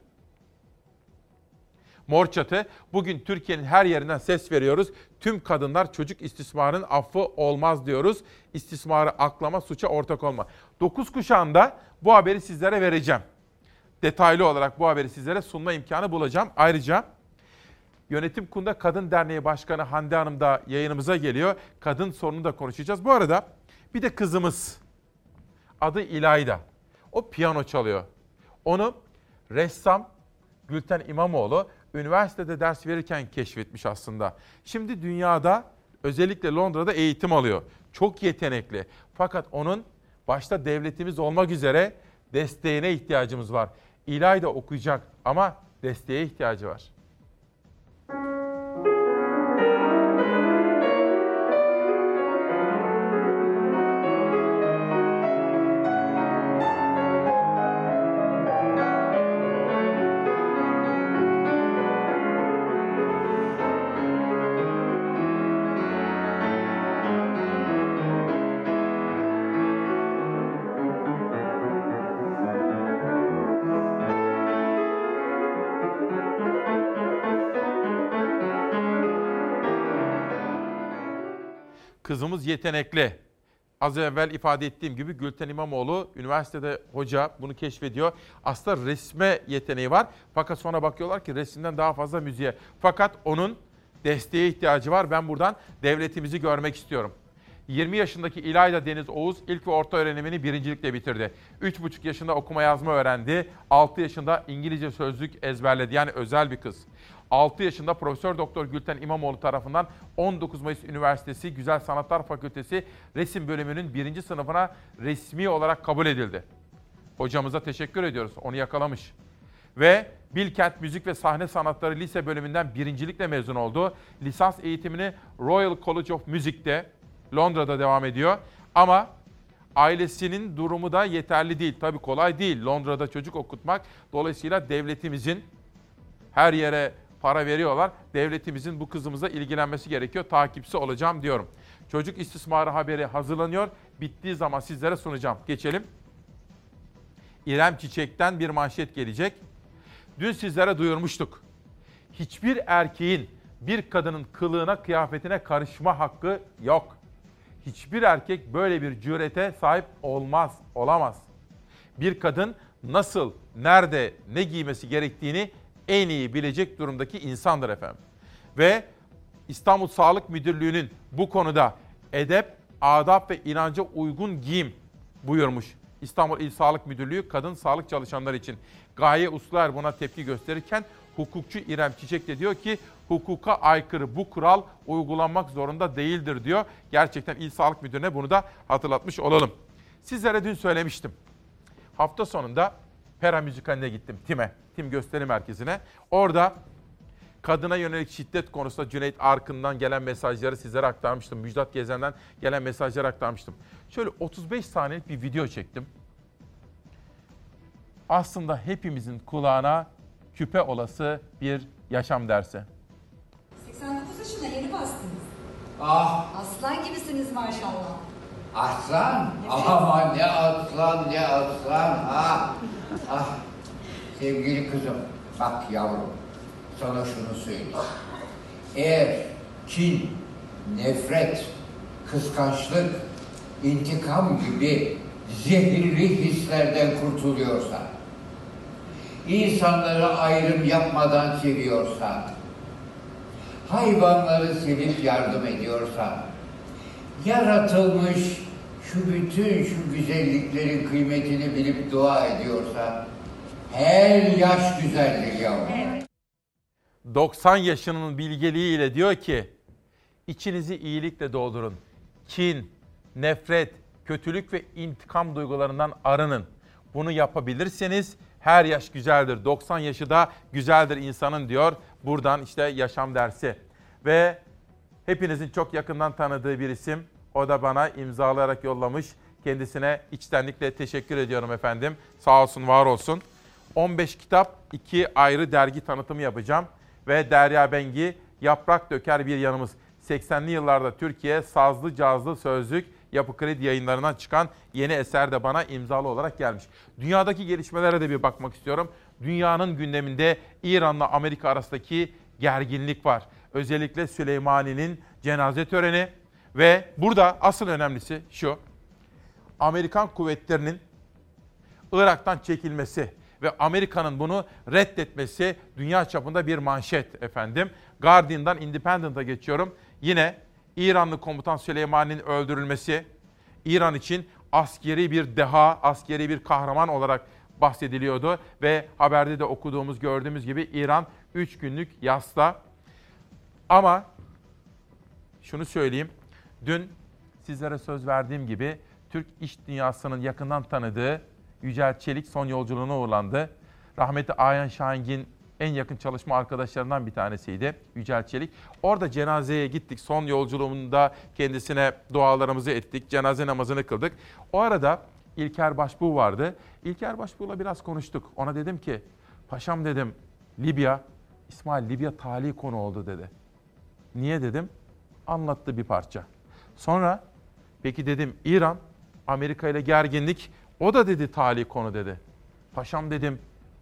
Mor Çatı, bugün Türkiye'nin her yerinden ses veriyoruz. Tüm kadınlar çocuk istismarının affı olmaz diyoruz. İstismarı aklama, suça ortak olma. 9 kuşağında bu haberi sizlere vereceğim. Detaylı olarak bu haberi sizlere sunma imkanı bulacağım. Ayrıca Yönetim Kurulu'nda Kadın Derneği Başkanı Hande Hanım da yayınımıza geliyor. Kadın sorunu da konuşacağız. Bu arada bir de kızımız adı İlayda. O piyano çalıyor. Onu ressam Gülten İmamoğlu üniversitede ders verirken keşfetmiş aslında. Şimdi dünyada özellikle Londra'da eğitim alıyor. Çok yetenekli. Fakat onun başta devletimiz olmak üzere desteğine ihtiyacımız var. İlayda okuyacak ama desteğe ihtiyacı var. Yetenekli. Az evvel ifade ettiğim gibi Gülten İmamoğlu üniversitede hoca bunu keşfediyor. Aslında resme yeteneği var. Fakat sonra bakıyorlar ki resimden daha fazla müziğe. Fakat onun desteğe ihtiyacı var. Ben buradan devletimizi görmek istiyorum. 20 yaşındaki İlayda Deniz Oğuz ilk ve orta öğrenimini birincilikle bitirdi. 3,5 yaşında okuma yazma öğrendi. 6 yaşında İngilizce sözlük ezberledi. Yani özel bir kız. 6 yaşında Profesör Doktor Gülten İmamoğlu tarafından 19 Mayıs Üniversitesi Güzel Sanatlar Fakültesi Resim Bölümünün birinci sınıfına resmi olarak kabul edildi. Hocamıza teşekkür ediyoruz. Onu yakalamış. Ve Bilkent Müzik ve Sahne Sanatları Lise bölümünden birincilikle mezun oldu. Lisans eğitimini Royal College of Music'te Londra'da devam ediyor. Ama ailesinin durumu da yeterli değil. Tabii kolay değil Londra'da çocuk okutmak. Dolayısıyla devletimizin her yere para veriyorlar. Devletimizin bu kızımıza ilgilenmesi gerekiyor. Takipçisi olacağım diyorum. Çocuk istismarı haberi hazırlanıyor. Bittiği zaman sizlere sunacağım. Geçelim. İrem Çiçek'ten bir manşet gelecek. Dün sizlere duyurmuştuk. Hiçbir erkeğin bir kadının kılığına, kıyafetine karışma hakkı yok. Hiçbir erkek böyle bir cürete sahip olmaz, olamaz. Bir kadın nasıl, nerede, ne giymesi gerektiğini en iyi bilecek durumdaki insandır efendim. Ve İstanbul Sağlık Müdürlüğü'nün bu konuda edep, adap ve inanca uygun giyim buyurmuş. İstanbul İl Sağlık Müdürlüğü kadın sağlık çalışanları için. Gaye Usluer buna tepki gösterirken hukukçu İrem Çiçek de diyor ki hukuka aykırı bu kural uygulanmak zorunda değildir diyor. Gerçekten İl Sağlık Müdürü'ne bunu da hatırlatmış olalım. Sizlere dün söylemiştim. Hafta sonunda Pera Müzikali'ne gittim TİM'e, TİM Gösteri Merkezi'ne. Orada kadına yönelik şiddet konusunda Cüneyt Arkın'dan gelen mesajları sizlere aktarmıştım. Müjdat Gezen'den gelen mesajları aktarmıştım. Şöyle 35 saniyelik bir video çektim. Aslında hepimizin kulağına küpe olası bir yaşam dersi. 89 yaşında yeni bastınız. Ah Aslan gibisiniz maşallah. Aslan. Ama ne aslan ne aslan. Ah. Ah. Sevgili kızım bak yavrum sana şunu söyleyeyim. Eğer kin, nefret, kıskançlık, intikam gibi zehirli hislerden kurtuluyorsan, insanlara ayrım yapmadan seviyorsan, hayvanları sevip yardım ediyorsan, yaratılmış şu bütün şu güzelliklerin kıymetini bilip dua ediyorsan, her yaş güzeldir yavrum. 90 yaşının bilgeliğiyle diyor ki içinizi iyilikle doldurun. Kin, nefret, kötülük ve intikam duygularından arının. Bunu yapabilirseniz her yaş güzeldir. 90 yaşı da güzeldir insanın diyor. Buradan işte yaşam dersi. Ve hepinizin çok yakından tanıdığı bir isim. O da bana imzalayarak yollamış. Kendisine içtenlikle teşekkür ediyorum efendim. Sağ olsun, var olsun. 15 kitap, 2 ayrı dergi tanıtımı yapacağım. Ve Derya Bengi, Yaprak Döker Bir Yanımız. 80'li yıllarda Türkiye sazlı cazlı sözlük Yapı Kredi yayınlarından çıkan yeni eser de bana imzalı olarak gelmiş. Dünyadaki gelişmelere de bir bakmak istiyorum. Dünyanın gündeminde İran'la Amerika arasındaki gerginlik var. Özellikle Süleymani'nin cenaze töreni ve burada asıl önemlisi şu. Amerikan kuvvetlerinin Irak'tan çekilmesi ve Amerika'nın bunu reddetmesi dünya çapında bir manşet efendim. Guardian'dan Independent'a geçiyorum. Yine İranlı komutan Süleymani'nin öldürülmesi İran için askeri bir deha, askeri bir kahraman olarak bahsediliyordu ve haberde de okuduğumuz, gördüğümüz gibi İran 3 günlük yasta. Ama şunu söyleyeyim. Dün sizlere söz verdiğim gibi Türk iş dünyasının yakından tanıdığı Yücel Çelik son yolculuğuna uğurlandı. Rahmetli Ayhan Şahingin en yakın çalışma arkadaşlarından bir tanesiydi Yücel Çelik. Orada cenazeye gittik. Son yolculuğunda kendisine dualarımızı ettik. Cenaze namazını kıldık. O arada İlker Başbuğ vardı. İlker Başbuğ'la biraz konuştuk. Ona dedim ki, paşam dedim Libya, İsmail Libya tali konu oldu dedi. Niye dedim? Anlattı bir parça. Sonra peki dedim İran, Amerika ile gerginlik o da dedi tali konu dedi. Paşam dedim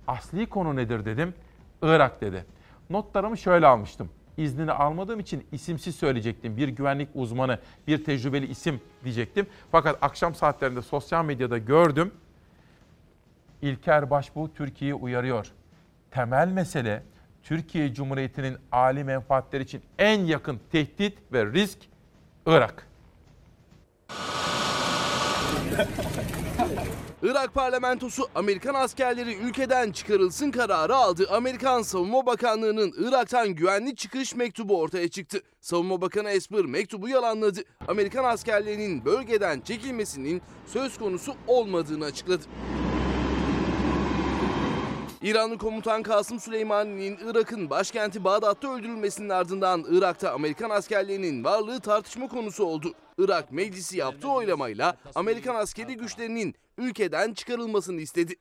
asli konu nedir dedim. Irak dedi. Notlarımı şöyle almıştım. iznini almadığım için isimsiz söyleyecektim. Bir güvenlik uzmanı, bir tecrübeli isim diyecektim. Fakat akşam saatlerinde sosyal medyada gördüm. İlker Başbuğ Türkiye'yi uyarıyor. Temel mesele Türkiye Cumhuriyeti'nin âli menfaatleri için en yakın tehdit ve risk Irak. Irak parlamentosu Amerikan askerleri ülkeden çıkarılsın kararı aldı. Amerikan Savunma Bakanlığı'nın Irak'tan güvenli çıkış mektubu ortaya çıktı. Savunma Bakanı Esper mektubu yalanladı. Amerikan askerlerinin bölgeden çekilmesinin söz konusu olmadığını açıkladı. İranlı komutan Kasım Süleymani'nin Irak'ın başkenti Bağdat'ta öldürülmesinin ardından Irak'ta Amerikan askerlerinin varlığı tartışma konusu oldu. Irak meclisi yaptığı oylamayla Amerikan askeri güçlerinin ülkeden çıkarılmasını istedi.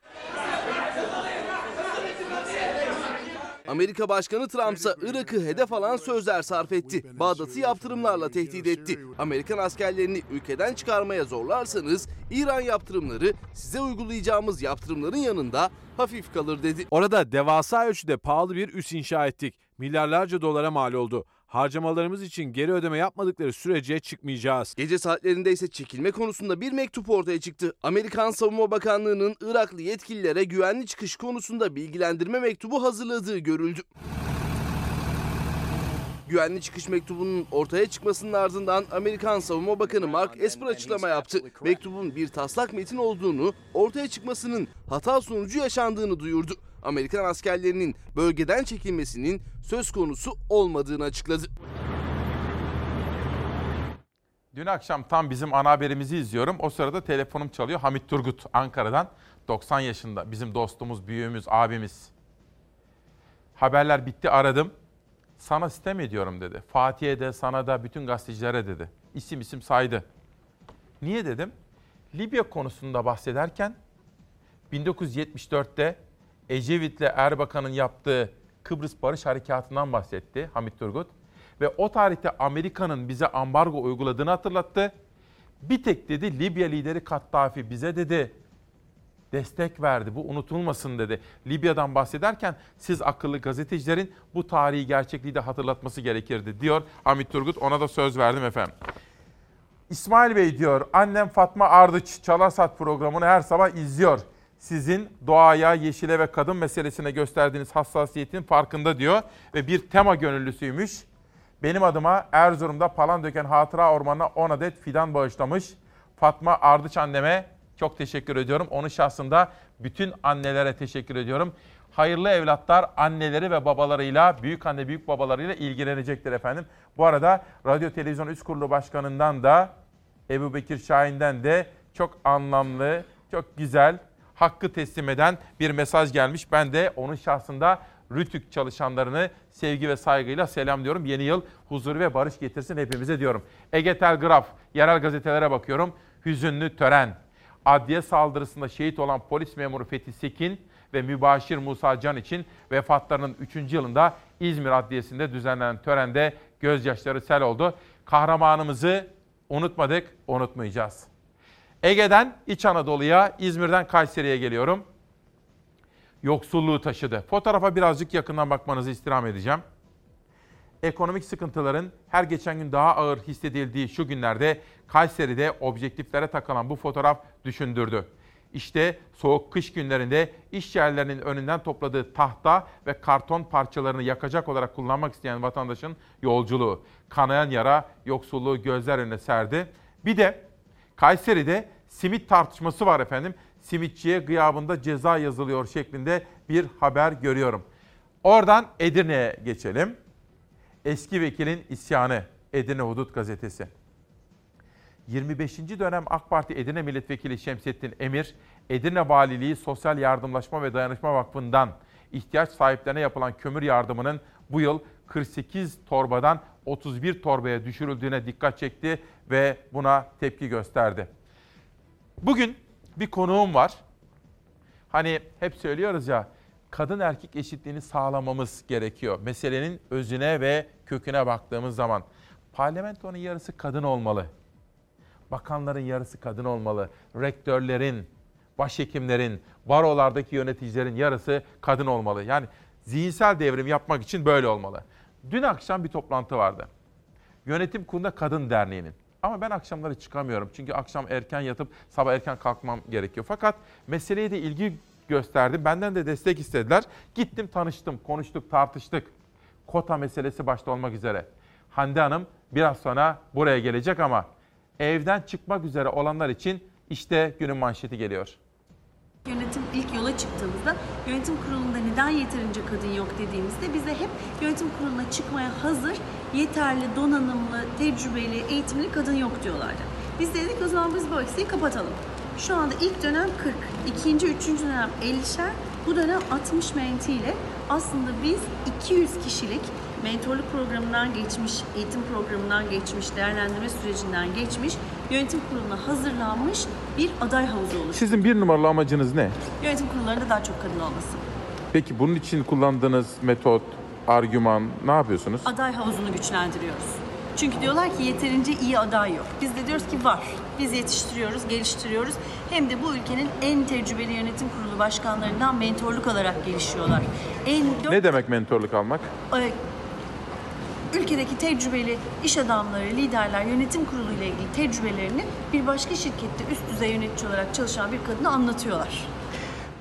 Amerika Başkanı Trump ise Irak'ı hedef alan sözler sarf etti. Bağdat'ı yaptırımlarla tehdit etti. Amerikan askerlerini ülkeden çıkarmaya zorlarsanız İran yaptırımları size uygulayacağımız yaptırımların yanında hafif kalır dedi. Orada devasa ölçüde pahalı bir üs inşa ettik. Milyarlarca dolara mal oldu. Harcamalarımız için geri ödeme yapmadıkları sürece çıkmayacağız. Gece saatlerinde ise çekilme konusunda bir mektup ortaya çıktı. Amerikan Savunma Bakanlığı'nın Iraklı yetkililere güvenli çıkış konusunda bilgilendirme mektubu hazırladığı görüldü. Güvenli çıkış mektubunun ortaya çıkmasının ardından Amerikan Savunma Bakanı Mark Esper açıklama yaptı. Mektubun bir taslak metin olduğunu, ortaya çıkmasının hata sonucu yaşandığını duyurdu. Amerikan askerlerinin bölgeden çekilmesinin söz konusu olmadığını açıkladı. Dün akşam tam bizim ana haberimizi izliyorum. O sırada telefonum çalıyor. Hamit Turgut Ankara'dan. 90 yaşında bizim dostumuz, büyüğümüz, abimiz. Haberler bitti aradım. Sana sistem ediyorum dedi. Fatih'e de sana da bütün gazetecilere dedi. İsim isim saydı. Niye dedim? Libya konusunda bahsederken 1974'te Ecevit'le Erbakan'ın yaptığı Kıbrıs Barış Harekatı'ndan bahsetti Hamit Turgut. Ve o tarihte Amerika'nın bize ambargo uyguladığını hatırlattı. Bir tek dedi Libya lideri Kattafi bize dedi destek verdi. Bu unutulmasın dedi. Libya'dan bahsederken siz akıllı gazetecilerin bu tarihi gerçekliği de hatırlatması gerekirdi diyor Hamit Turgut. Ona da söz verdim efendim. İsmail Bey diyor annem Fatma Ardıç Çalarsat programını her sabah izliyor. Sizin doğaya, yeşile ve kadın meselesine gösterdiğiniz hassasiyetin farkında diyor. Ve bir tema gönüllüsüymüş. Benim adıma Erzurum'da Palandöken Hatıra Ormanı'na 10 adet fidan bağışlamış. Fatma Ardıç anneme çok teşekkür ediyorum. Onun şahsında bütün annelere teşekkür ediyorum. Hayırlı evlatlar anneleri ve babalarıyla, büyük anne büyük babalarıyla ilgilenecektir efendim. Bu arada Radyo Televizyon Üst Kurulu Başkanı'ndan da Ebu Bekir Şahin'den de çok anlamlı, çok güzel, hakkı teslim eden bir mesaj gelmiş. Ben de onun şahsında Rütük çalışanlarını sevgi ve saygıyla selamlıyorum. Yeni yıl huzur ve barış getirsin hepimize diyorum. Ege Telgraf, yerel gazetelere bakıyorum. Hüzünlü tören. Adliye saldırısında şehit olan polis memuru Fethi Sekin ve Mübaşir Musa Can için vefatlarının 3. yılında İzmir Adliyesi'nde düzenlenen törende gözyaşları sel oldu. Kahramanımızı unutmadık, unutmayacağız. Ege'den İç Anadolu'ya, İzmir'den Kayseri'ye geliyorum. Yoksulluğu taşıdı. Fotoğrafa birazcık yakından bakmanızı istirham edeceğim. Ekonomik sıkıntıların her geçen gün daha ağır hissedildiği şu günlerde Kayseri'de objektiflere takılan bu fotoğraf düşündürdü. İşte soğuk kış günlerinde iş yerlerinin önünden topladığı tahta ve karton parçalarını yakacak olarak kullanmak isteyen vatandaşın yolculuğu. Kanayan yara yoksulluğu gözler önüne serdi. Bir de Kayseri'de simit tartışması var efendim. Simitçiye gıyabında ceza yazılıyor şeklinde bir haber görüyorum. Oradan Edirne'ye geçelim. Eski vekilin isyanı Edirne Hudut Gazetesi. 25. dönem AK Parti Edirne Milletvekili Şemsettin Emir, Edirne Valiliği Sosyal Yardımlaşma ve Dayanışma Vakfı'ndan ihtiyaç sahiplerine yapılan kömür yardımının bu yıl 48 torbadan 31 torbaya düşürüldüğüne dikkat çekti ve buna tepki gösterdi. Bugün bir konuğum var. Hani hep söylüyoruz ya kadın erkek eşitliğini sağlamamız gerekiyor. Meselenin özüne ve köküne baktığımız zaman parlamentonun yarısı kadın olmalı. Bakanların yarısı kadın olmalı. Rektörlerin, başhekimlerin, barolardaki yöneticilerin yarısı kadın olmalı. Yani zihinsel devrim yapmak için böyle olmalı. Dün akşam bir toplantı vardı. Yönetim Kurulu'nda Kadın Derneği'nin. Ama ben akşamları çıkamıyorum. Çünkü akşam erken yatıp sabah erken kalkmam gerekiyor. Fakat meseleye de ilgi gösterdim. Benden de destek istediler. Gittim tanıştım, konuştuk, tartıştık. Kota meselesi başta olmak üzere. Hande Hanım biraz sonra buraya gelecek ama evden çıkmak üzere olanlar için işte günün manşeti geliyor. Yönetim ilk yola çıktığımızda yönetim kurulunda neden yeterince kadın yok dediğimizde bize hep yönetim kuruluna çıkmaya hazır, yeterli, donanımlı, tecrübeli, eğitimli kadın yok diyorlardı. Biz de dedik o zaman biz bu eksiği kapatalım. Şu anda ilk dönem 40, ikinci, üçüncü dönem 50'şer, bu dönem 60 mentiyle aslında biz 200 kişilik mentorluk programından geçmiş, eğitim programından geçmiş, değerlendirme sürecinden geçmiş, yönetim kuruluna hazırlanmış bir aday havuzu oluşturduk. Sizin bir numaralı amacınız ne? Yönetim kurullarında daha çok kadın olması. Peki bunun için kullandığınız metot, argüman ne yapıyorsunuz? Aday havuzunu güçlendiriyoruz. Çünkü diyorlar ki yeterince iyi aday yok. Biz de diyoruz ki var. Biz yetiştiriyoruz, geliştiriyoruz. Hem de bu ülkenin en tecrübeli yönetim kurulu başkanlarından mentorluk alarak gelişiyorlar. En Ne demek mentorluk almak? Ülkedeki tecrübeli iş adamları, liderler, yönetim kurulu ile ilgili tecrübelerini bir başka şirkette üst düzey yönetici olarak çalışan bir kadına anlatıyorlar.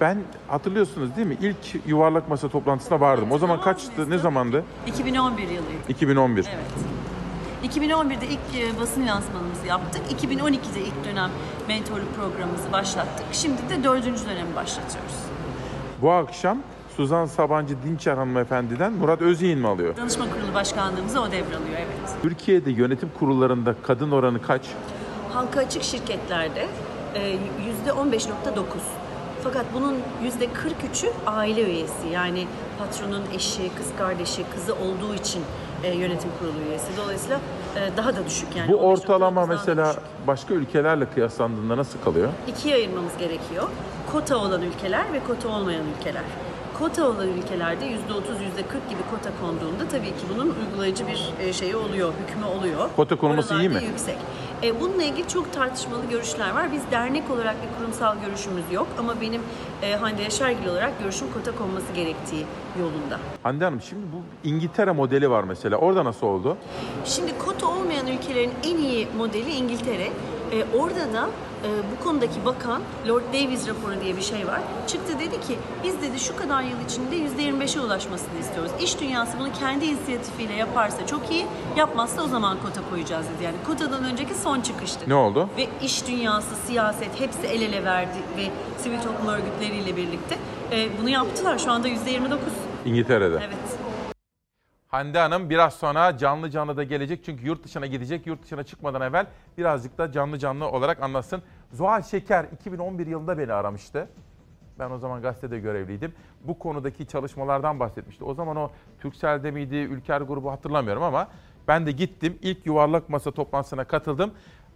Ben hatırlıyorsunuz değil mi? İlk yuvarlak masa toplantısına vardım. O zaman kaçtı? Ne zamandı? 2011 yılıydı. 2011. Evet. 2011'de ilk e, basın lansmanımızı yaptık. 2012'de ilk dönem mentorluk programımızı başlattık. Şimdi de dördüncü dönemi başlatıyoruz. Bu akşam Suzan Sabancı Dinçer hanımefendiden Murat Özyeğin mi alıyor? Danışma kurulu başkanlığımızı o devralıyor evet. Türkiye'de yönetim kurullarında kadın oranı kaç? Halka açık şirketlerde e, yüzde 15.9. Fakat bunun yüzde 43'ü aile üyesi. Yani patronun eşi, kız kardeşi, kızı olduğu için e, yönetim kurulu üyesi. Dolayısıyla e, daha da düşük yani. Bu 15.9'dan ortalama mesela başka ülkelerle kıyaslandığında nasıl kalıyor? İkiye ayırmamız gerekiyor. Kota olan ülkeler ve kota olmayan ülkeler. Kota olan ülkelerde %30, %40 gibi kota konduğunda tabii ki bunun uygulayıcı bir e, şeyi oluyor, hükmü oluyor. Kota konulması iyi Oralarda mi? yüksek. E, bununla ilgili çok tartışmalı görüşler var. Biz dernek olarak bir kurumsal görüşümüz yok ama benim e, Hande Yaşargil olarak görüşüm kota konması gerektiği yolunda. Hande Hanım şimdi bu İngiltere modeli var mesela. Orada nasıl oldu? Şimdi kota olmayan ülkelerin en iyi modeli İngiltere. Ee, orada da e, bu konudaki bakan Lord Davies raporu diye bir şey var. Çıktı dedi ki biz dedi şu kadar yıl içinde %25'e ulaşmasını istiyoruz. İş dünyası bunu kendi inisiyatifiyle yaparsa çok iyi, yapmazsa o zaman kota koyacağız dedi. Yani kotadan önceki son çıkıştı. Ne oldu? Ve iş dünyası, siyaset hepsi el ele verdi ve sivil toplum örgütleriyle birlikte e, bunu yaptılar. Şu anda %29. İngiltere'de. Evet. Hande Hanım biraz sonra canlı canlı da gelecek çünkü yurt dışına gidecek. Yurt dışına çıkmadan evvel birazcık da canlı canlı olarak anlatsın. Zuhal Şeker 2011 yılında beni aramıştı. Ben o zaman gazetede görevliydim. Bu konudaki çalışmalardan bahsetmişti. O zaman o Türksel'de miydi, Ülker grubu hatırlamıyorum ama ben de gittim. İlk yuvarlak masa toplantısına katıldım.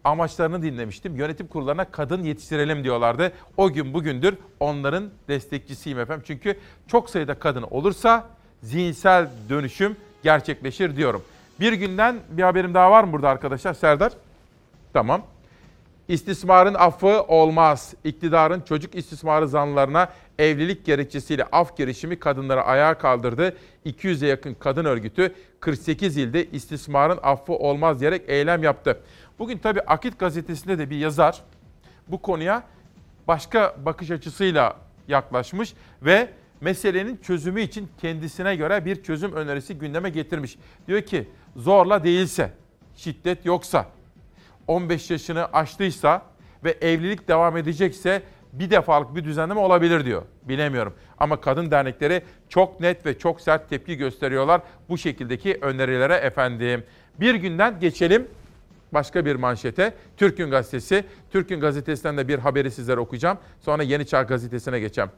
Amaçlarını dinlemiştim. Yönetim kurullarına kadın yetiştirelim diyorlardı. O gün bugündür onların destekçisiyim efendim. Çünkü çok sayıda kadın olursa zihinsel dönüşüm gerçekleşir diyorum. Bir günden bir haberim daha var mı burada arkadaşlar? Serdar? Tamam. İstismarın affı olmaz. İktidarın çocuk istismarı zanlarına evlilik gerekçesiyle af girişimi kadınları ayağa kaldırdı. 200'e yakın kadın örgütü 48 ilde istismarın affı olmaz diyerek eylem yaptı. Bugün tabii Akit gazetesinde de bir yazar bu konuya başka bakış açısıyla yaklaşmış ve meselenin çözümü için kendisine göre bir çözüm önerisi gündeme getirmiş. Diyor ki zorla değilse, şiddet yoksa, 15 yaşını aştıysa ve evlilik devam edecekse bir defalık bir düzenleme olabilir diyor. Bilemiyorum. Ama kadın dernekleri çok net ve çok sert tepki gösteriyorlar bu şekildeki önerilere efendim. Bir günden geçelim başka bir manşete. Türk'ün gazetesi. Türk'ün gazetesinden de bir haberi sizlere okuyacağım. Sonra Yeni Çağ gazetesine geçeceğim.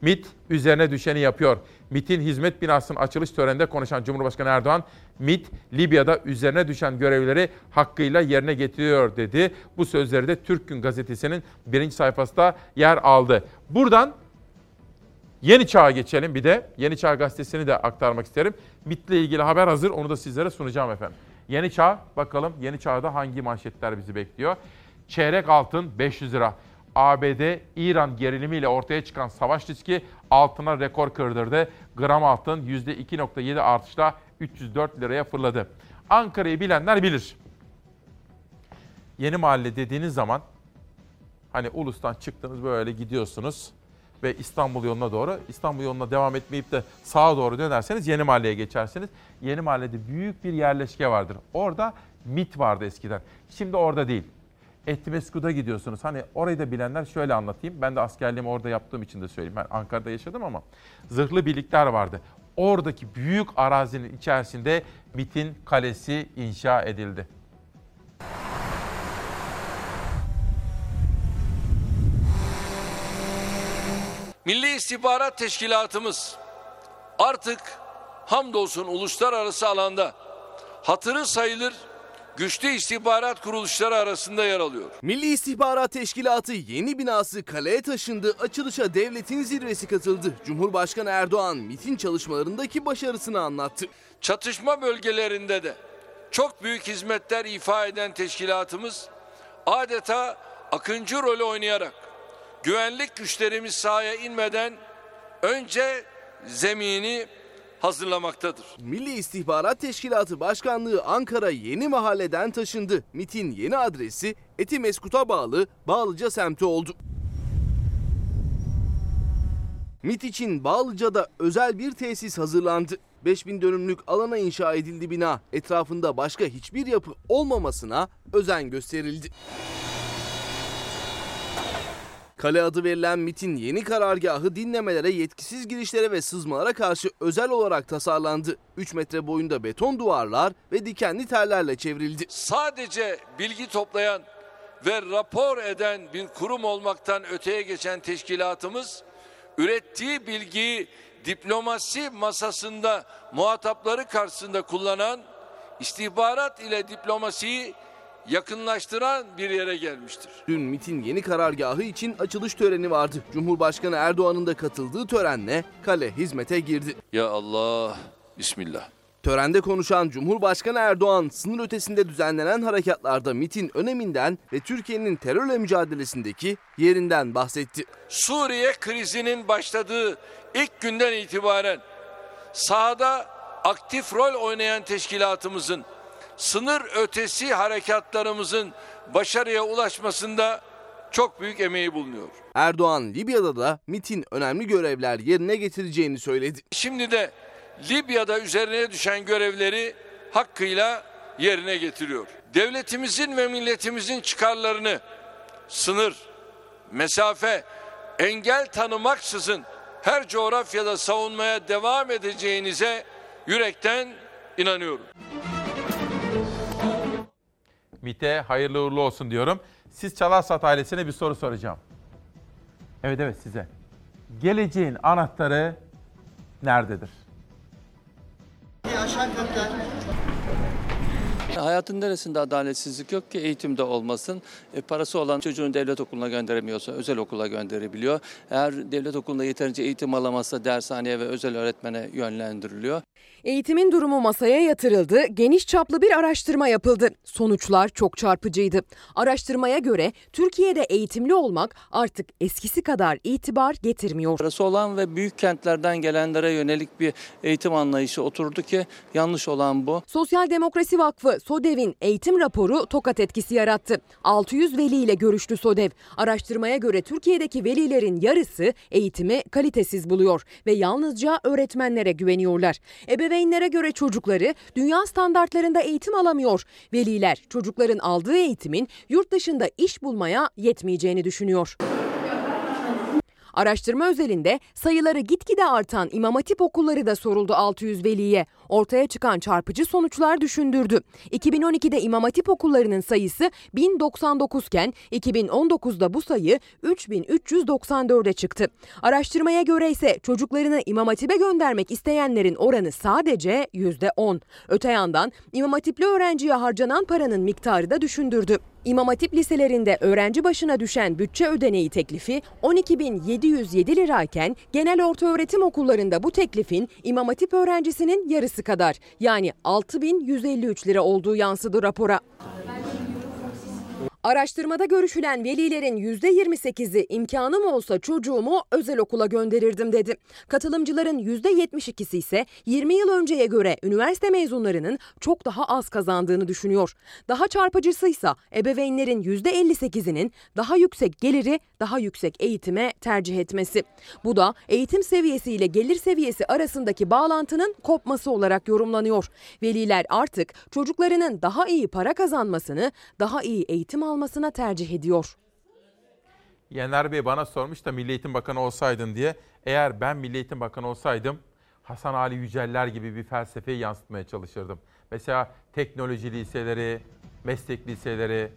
MIT üzerine düşeni yapıyor. MIT'in hizmet binasının açılış töreninde konuşan Cumhurbaşkanı Erdoğan, MIT Libya'da üzerine düşen görevleri hakkıyla yerine getiriyor dedi. Bu sözleri de Türk Gün gazetesinin birinci sayfasında yer aldı. Buradan Yeni Çağ'a geçelim bir de. Yeni Çağ gazetesini de aktarmak isterim. MIT'le ilgili haber hazır. Onu da sizlere sunacağım efendim. Yeni Çağ bakalım Yeni Çağ'da hangi manşetler bizi bekliyor? Çeyrek altın 500 lira. ABD-İran gerilimiyle ortaya çıkan savaş riski altına rekor kırdırdı. Gram altın %2.7 artışla 304 liraya fırladı. Ankara'yı bilenler bilir. Yeni mahalle dediğiniz zaman hani Ulus'tan çıktınız böyle gidiyorsunuz ve İstanbul yoluna doğru İstanbul yoluna devam etmeyip de sağa doğru dönerseniz Yeni Mahalle'ye geçersiniz. Yeni Mahalle'de büyük bir yerleşke vardır. Orada MIT vardı eskiden. Şimdi orada değil. Etimesgut'a gidiyorsunuz. Hani orayı da bilenler şöyle anlatayım. Ben de askerliğimi orada yaptığım için de söyleyeyim. Ben Ankara'da yaşadım ama zırhlı birlikler vardı. Oradaki büyük arazinin içerisinde MIT'in kalesi inşa edildi. Milli İstihbarat Teşkilatımız artık hamdolsun uluslararası alanda hatırı sayılır güçlü istihbarat kuruluşları arasında yer alıyor. Milli İstihbarat Teşkilatı yeni binası kaleye taşındı. Açılışa devletin zirvesi katıldı. Cumhurbaşkanı Erdoğan MIT'in çalışmalarındaki başarısını anlattı. Çatışma bölgelerinde de çok büyük hizmetler ifa eden teşkilatımız adeta akıncı rolü oynayarak güvenlik güçlerimiz sahaya inmeden önce zemini hazırlamaktadır. Milli İstihbarat Teşkilatı Başkanlığı Ankara Yeni Mahalle'den taşındı. MIT'in yeni adresi Etimeskut'a bağlı Bağlıca semti oldu. MIT için Bağlıca'da özel bir tesis hazırlandı. 5000 dönümlük alana inşa edildi bina. Etrafında başka hiçbir yapı olmamasına özen gösterildi. Kale adı verilen MIT'in yeni karargahı dinlemelere, yetkisiz girişlere ve sızmalara karşı özel olarak tasarlandı. 3 metre boyunda beton duvarlar ve dikenli tellerle çevrildi. Sadece bilgi toplayan ve rapor eden bir kurum olmaktan öteye geçen teşkilatımız ürettiği bilgiyi diplomasi masasında muhatapları karşısında kullanan istihbarat ile diplomasiyi yakınlaştıran bir yere gelmiştir. Dün MIT'in yeni karargahı için açılış töreni vardı. Cumhurbaşkanı Erdoğan'ın da katıldığı törenle kale hizmete girdi. Ya Allah, Bismillah. Törende konuşan Cumhurbaşkanı Erdoğan, sınır ötesinde düzenlenen harekatlarda MIT'in öneminden ve Türkiye'nin terörle mücadelesindeki yerinden bahsetti. Suriye krizinin başladığı ilk günden itibaren sahada aktif rol oynayan teşkilatımızın sınır ötesi harekatlarımızın başarıya ulaşmasında çok büyük emeği bulunuyor. Erdoğan Libya'da da MIT'in önemli görevler yerine getireceğini söyledi. Şimdi de Libya'da üzerine düşen görevleri hakkıyla yerine getiriyor. Devletimizin ve milletimizin çıkarlarını sınır, mesafe, engel tanımaksızın her coğrafyada savunmaya devam edeceğinize yürekten inanıyorum. MIT'e hayırlı uğurlu olsun diyorum. Siz Çalarsat ailesine bir soru soracağım. Evet evet size. Geleceğin anahtarı nerededir? Aşağı katta. Hayatın neresinde adaletsizlik yok ki eğitimde olmasın. E, parası olan çocuğunu devlet okuluna gönderemiyorsa özel okula gönderebiliyor. Eğer devlet okulunda yeterince eğitim alamazsa dershaneye ve özel öğretmene yönlendiriliyor. Eğitimin durumu masaya yatırıldı, geniş çaplı bir araştırma yapıldı. Sonuçlar çok çarpıcıydı. Araştırmaya göre Türkiye'de eğitimli olmak artık eskisi kadar itibar getirmiyor. Parası olan ve büyük kentlerden gelenlere yönelik bir eğitim anlayışı oturdu ki yanlış olan bu. Sosyal Demokrasi Vakfı SODEV'in eğitim raporu tokat etkisi yarattı. 600 veli ile görüştü SODEV. Araştırmaya göre Türkiye'deki velilerin yarısı eğitimi kalitesiz buluyor ve yalnızca öğretmenlere güveniyorlar. Ebeveynlere göre çocukları dünya standartlarında eğitim alamıyor. Veliler çocukların aldığı eğitimin yurt dışında iş bulmaya yetmeyeceğini düşünüyor. Araştırma özelinde sayıları gitgide artan İmam Hatip okulları da soruldu 600 veliye. Ortaya çıkan çarpıcı sonuçlar düşündürdü. 2012'de İmam Hatip okullarının sayısı 1099 iken 2019'da bu sayı 3394'e çıktı. Araştırmaya göre ise çocuklarını İmam Hatip'e göndermek isteyenlerin oranı sadece %10. Öte yandan İmam Hatipli öğrenciye harcanan paranın miktarı da düşündürdü. İmam Hatip liselerinde öğrenci başına düşen bütçe ödeneği teklifi 12.707 lirayken genel ortaöğretim okullarında bu teklifin İmam Hatip öğrencisinin yarısı kadar yani 6.153 lira olduğu yansıdı rapora. Araştırmada görüşülen velilerin %28'i imkanım olsa çocuğumu özel okula gönderirdim dedi. Katılımcıların %72'si ise 20 yıl önceye göre üniversite mezunlarının çok daha az kazandığını düşünüyor. Daha çarpıcısıysa ebeveynlerin %58'inin daha yüksek geliri, daha yüksek eğitime tercih etmesi. Bu da eğitim seviyesi ile gelir seviyesi arasındaki bağlantının kopması olarak yorumlanıyor. Veliler artık çocuklarının daha iyi para kazanmasını, daha iyi eğitim almasına tercih ediyor. Yener Bey bana sormuş da Milli Eğitim Bakanı olsaydın diye. Eğer ben Milli Eğitim Bakanı olsaydım Hasan Ali Yüceller gibi bir felsefeyi yansıtmaya çalışırdım. Mesela teknoloji liseleri, meslek liseleri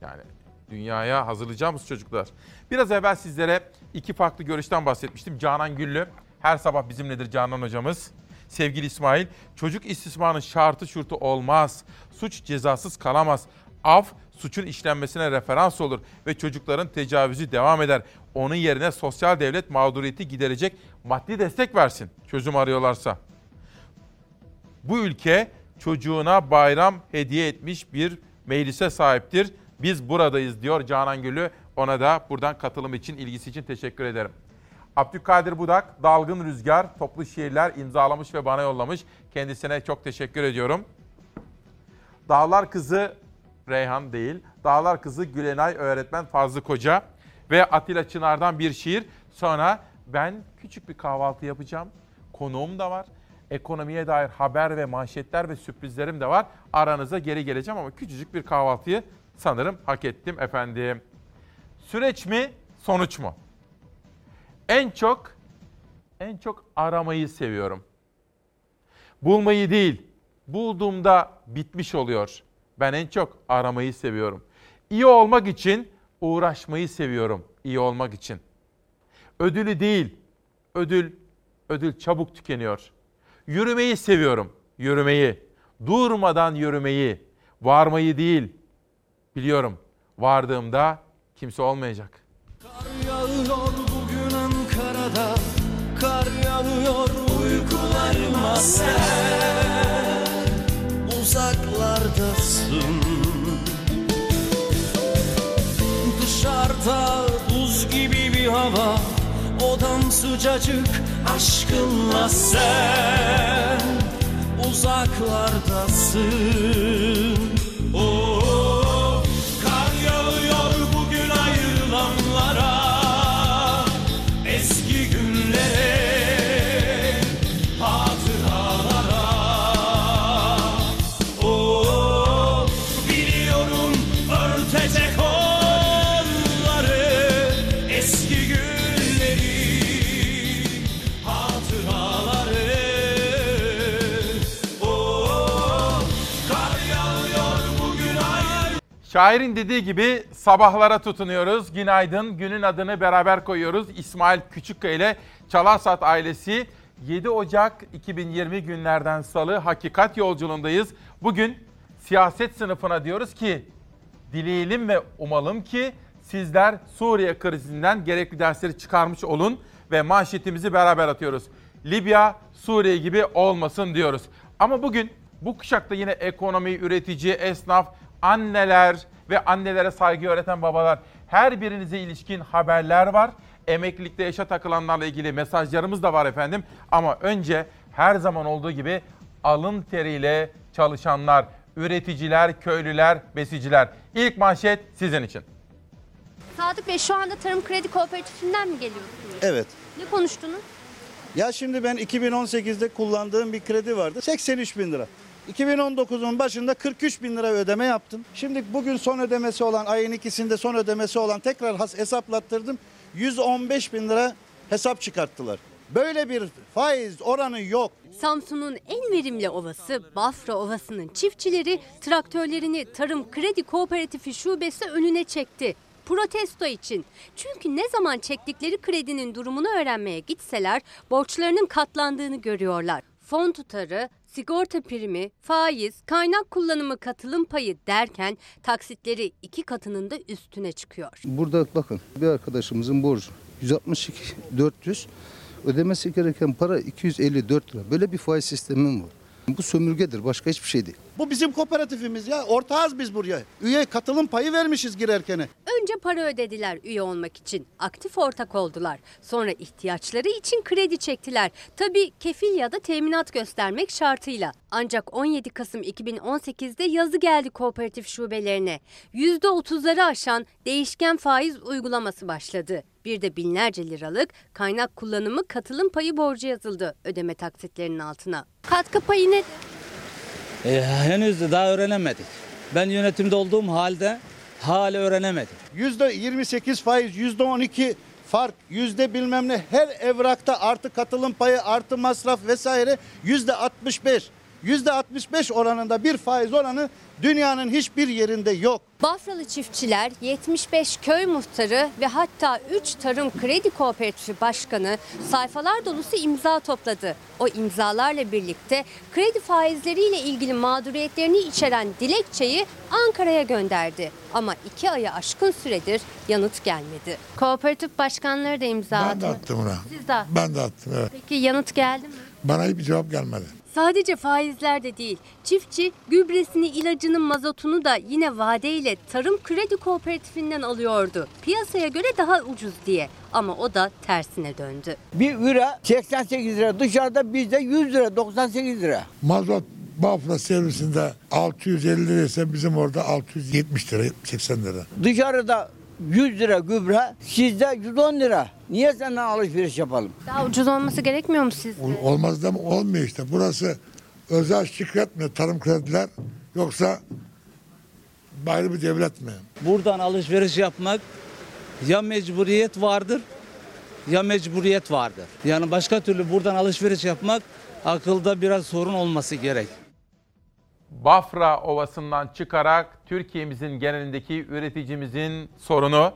yani dünyaya hazırlayacağımız çocuklar. Biraz evvel sizlere iki farklı görüşten bahsetmiştim. Canan Güllü her sabah bizimledir Canan hocamız. Sevgili İsmail, çocuk istismarının şartı şurtu olmaz. Suç cezasız kalamaz. Af suçun işlenmesine referans olur ve çocukların tecavüzü devam eder. Onun yerine sosyal devlet mağduriyeti giderecek maddi destek versin çözüm arıyorlarsa. Bu ülke çocuğuna bayram hediye etmiş bir meclise sahiptir. Biz buradayız diyor Canan Gülü. Ona da buradan katılım için, ilgisi için teşekkür ederim. Abdülkadir Budak, Dalgın Rüzgar, toplu şiirler imzalamış ve bana yollamış. Kendisine çok teşekkür ediyorum. Dağlar Kızı Reyhan değil, Dağlar Kızı Gülenay öğretmen Fazlı Koca ve Atilla Çınar'dan bir şiir. Sonra ben küçük bir kahvaltı yapacağım. Konuğum da var. Ekonomiye dair haber ve manşetler ve sürprizlerim de var. Aranıza geri geleceğim ama küçücük bir kahvaltıyı sanırım hak ettim efendim. Süreç mi, sonuç mu? En çok en çok aramayı seviyorum. Bulmayı değil, bulduğumda bitmiş oluyor. Ben en çok aramayı seviyorum. İyi olmak için uğraşmayı seviyorum. İyi olmak için. Ödülü değil, ödül ödül çabuk tükeniyor. Yürümeyi seviyorum. Yürümeyi, durmadan yürümeyi, varmayı değil. Biliyorum. Vardığımda kimse olmayacak. Kar yağıyor bugün Ankara'da Kar yağıyor uykularıma sen Uzaklardasın. Dışarıda buz gibi bir hava Odam sıcacık aşkınla sen Uzaklardasın. Oh, Şairin dediği gibi sabahlara tutunuyoruz. Günaydın. Günün adını beraber koyuyoruz. İsmail Küçükkaya ile Çalarsat ailesi 7 Ocak 2020 günlerden salı hakikat yolculuğundayız. Bugün siyaset sınıfına diyoruz ki dileyelim ve umalım ki sizler Suriye krizinden gerekli dersleri çıkarmış olun ve manşetimizi beraber atıyoruz. Libya Suriye gibi olmasın diyoruz. Ama bugün bu kuşakta yine ekonomi, üretici, esnaf, anneler ve annelere saygı öğreten babalar her birinize ilişkin haberler var. Emeklilikte yaşa takılanlarla ilgili mesajlarımız da var efendim. Ama önce her zaman olduğu gibi alın teriyle çalışanlar, üreticiler, köylüler, besiciler. İlk manşet sizin için. Sadık Bey şu anda Tarım Kredi Kooperatifinden mi geliyorsunuz? Evet. Ne konuştunuz? Ya şimdi ben 2018'de kullandığım bir kredi vardı. 83 bin lira. 2019'un başında 43 bin lira ödeme yaptım. Şimdi bugün son ödemesi olan ayın ikisinde son ödemesi olan tekrar hesaplattırdım. 115 bin lira hesap çıkarttılar. Böyle bir faiz oranı yok. Samsun'un en verimli ovası Bafra Ovası'nın çiftçileri traktörlerini Tarım Kredi Kooperatifi şubesi önüne çekti. Protesto için. Çünkü ne zaman çektikleri kredinin durumunu öğrenmeye gitseler borçlarının katlandığını görüyorlar. Fon tutarı, sigorta primi, faiz, kaynak kullanımı katılım payı derken taksitleri iki katının da üstüne çıkıyor. Burada bakın bir arkadaşımızın borcu 162 400 ödemesi gereken para 254 lira. Böyle bir faiz sistemi mi var? Bu sömürgedir başka hiçbir şey değil. Bu bizim kooperatifimiz ya. Ortağız biz buraya. Üye katılım payı vermişiz girerkene. Önce para ödediler üye olmak için. Aktif ortak oldular. Sonra ihtiyaçları için kredi çektiler. Tabii kefil ya da teminat göstermek şartıyla. Ancak 17 Kasım 2018'de yazı geldi kooperatif şubelerine. %30'ları aşan değişken faiz uygulaması başladı. Bir de binlerce liralık kaynak kullanımı katılım payı borcu yazıldı ödeme taksitlerinin altına. Katkı payı nedir? E, henüz daha öğrenemedik. Ben yönetimde olduğum halde hala öğrenemedim. Yüzde 28 faiz, yüzde 12 fark, yüzde bilmem ne her evrakta artı katılım payı, artı masraf vesaire yüzde 65. Yüzde 65 oranında bir faiz oranı dünyanın hiçbir yerinde yok. Bafralı çiftçiler, 75 köy muhtarı ve hatta 3 tarım kredi kooperatifi başkanı sayfalar dolusu imza topladı. O imzalarla birlikte kredi faizleriyle ilgili mağduriyetlerini içeren dilekçeyi Ankara'ya gönderdi. Ama iki ayı aşkın süredir yanıt gelmedi. Kooperatif başkanları da imza Ben de attı. attım ona. Siz de attınız. Ben de attım evet. Peki yanıt geldi mi? Bana hiçbir cevap gelmedi. Sadece faizler de değil. Çiftçi gübresini, ilacını, mazotunu da yine vadeyle Tarım Kredi Kooperatifinden alıyordu. Piyasaya göre daha ucuz diye. Ama o da tersine döndü. Bir lira 88 lira dışarıda bizde 100 lira 98 lira. Mazot Bafra servisinde 650 liraysa bizim orada 670 lira 80 lira. Dışarıda 100 lira gübre sizde 110 lira. Niye senden alışveriş yapalım? Daha ucuz olması gerekmiyor mu sizce? Ol- Olmaz da mı? Olmuyor işte. Burası özel şirket mi tarım krediler yoksa ayrı bir devlet mi? Buradan alışveriş yapmak ya mecburiyet vardır ya mecburiyet vardır. Yani başka türlü buradan alışveriş yapmak akılda biraz sorun olması gerek. Bafra Ovası'ndan çıkarak Türkiye'mizin genelindeki üreticimizin sorunu.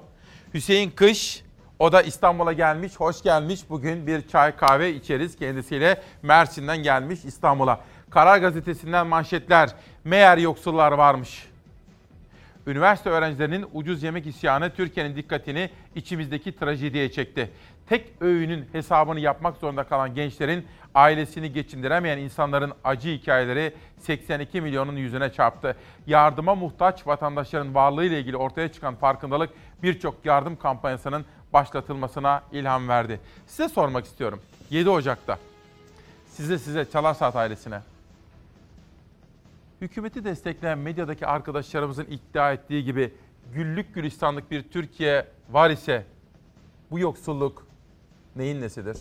Hüseyin Kış, o da İstanbul'a gelmiş, hoş gelmiş. Bugün bir çay kahve içeriz kendisiyle. Mersin'den gelmiş İstanbul'a. Karar Gazetesi'nden manşetler. Meğer yoksullar varmış. Üniversite öğrencilerinin ucuz yemek isyanı Türkiye'nin dikkatini içimizdeki trajediye çekti. Tek öğünün hesabını yapmak zorunda kalan gençlerin ailesini geçindiremeyen insanların acı hikayeleri 82 milyonun yüzüne çarptı. Yardıma muhtaç vatandaşların varlığıyla ilgili ortaya çıkan farkındalık birçok yardım kampanyasının başlatılmasına ilham verdi. Size sormak istiyorum. 7 Ocak'ta size size Çalar Saat ailesine hükümeti destekleyen medyadaki arkadaşlarımızın iddia ettiği gibi güllük gülistanlık bir Türkiye var ise bu yoksulluk neyin nesidir?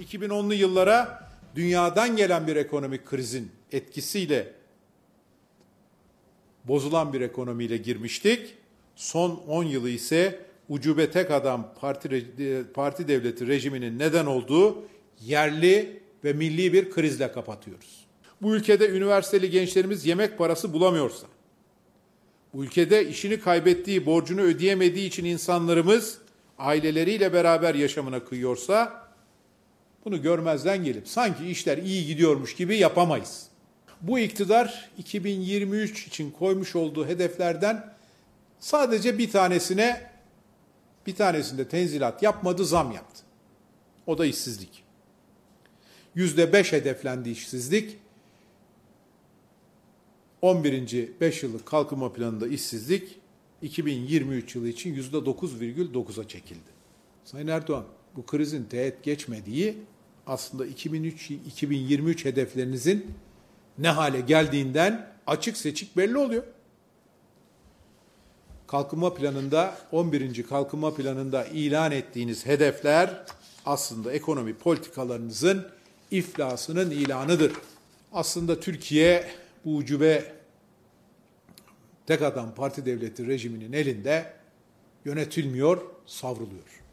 2010'lu yıllara dünyadan gelen bir ekonomik krizin etkisiyle bozulan bir ekonomiyle girmiştik. Son 10 yılı ise ucube tek adam parti, re- parti devleti rejiminin neden olduğu yerli ve milli bir krizle kapatıyoruz. Bu ülkede üniversiteli gençlerimiz yemek parası bulamıyorsa, bu ülkede işini kaybettiği, borcunu ödeyemediği için insanlarımız aileleriyle beraber yaşamına kıyıyorsa, bunu görmezden gelip sanki işler iyi gidiyormuş gibi yapamayız. Bu iktidar 2023 için koymuş olduğu hedeflerden sadece bir tanesine bir tanesinde tenzilat yapmadı, zam yaptı. O da işsizlik. Yüzde beş hedeflendi işsizlik. 11. 5 yıllık kalkınma planında işsizlik 2023 yılı için yüzde 9,9'a çekildi. Sayın Erdoğan, bu krizin teğet geçmediği aslında 2003 2023 hedeflerinizin ne hale geldiğinden açık seçik belli oluyor. Kalkınma planında 11. kalkınma planında ilan ettiğiniz hedefler aslında ekonomi politikalarınızın iflasının ilanıdır. Aslında Türkiye bu ucube tek adam parti devleti rejiminin elinde yönetilmiyor, savruluyor.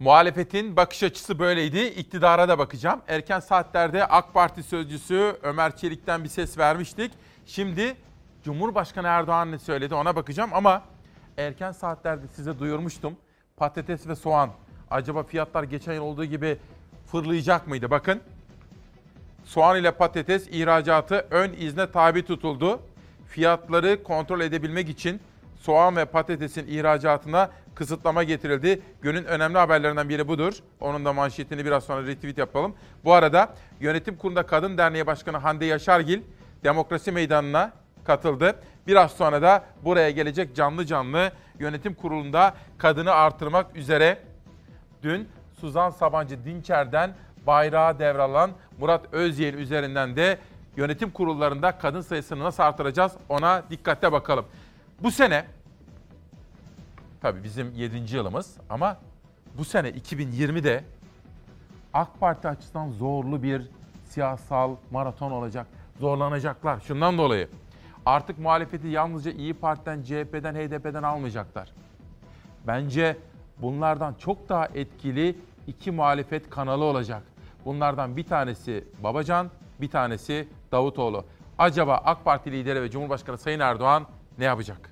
Muhalefetin bakış açısı böyleydi. İktidara da bakacağım. Erken saatlerde AK Parti sözcüsü Ömer Çelik'ten bir ses vermiştik. Şimdi Cumhurbaşkanı Erdoğan ne söyledi ona bakacağım ama erken saatlerde size duyurmuştum. Patates ve soğan acaba fiyatlar geçen yıl olduğu gibi fırlayacak mıydı? Bakın soğan ile patates ihracatı ön izne tabi tutuldu. Fiyatları kontrol edebilmek için soğan ve patatesin ihracatına kısıtlama getirildi. Günün önemli haberlerinden biri budur. Onun da manşetini biraz sonra retweet yapalım. Bu arada Yönetim Kurulu'nda Kadın Derneği Başkanı Hande Yaşargil Demokrasi Meydanı'na katıldı. Biraz sonra da buraya gelecek canlı canlı yönetim kurulunda kadını artırmak üzere dün Suzan Sabancı Dinçer'den bayrağı devralan Murat Özyeğin üzerinden de yönetim kurullarında kadın sayısını nasıl artıracağız ona dikkatle bakalım. Bu sene tabii bizim 7. yılımız ama bu sene 2020'de AK Parti açısından zorlu bir siyasal maraton olacak. Zorlanacaklar şundan dolayı. Artık muhalefeti yalnızca İyi Parti'den, CHP'den, HDP'den almayacaklar. Bence bunlardan çok daha etkili iki muhalefet kanalı olacak. Bunlardan bir tanesi Babacan, bir tanesi Davutoğlu. Acaba AK Parti lideri ve Cumhurbaşkanı Sayın Erdoğan ne yapacak?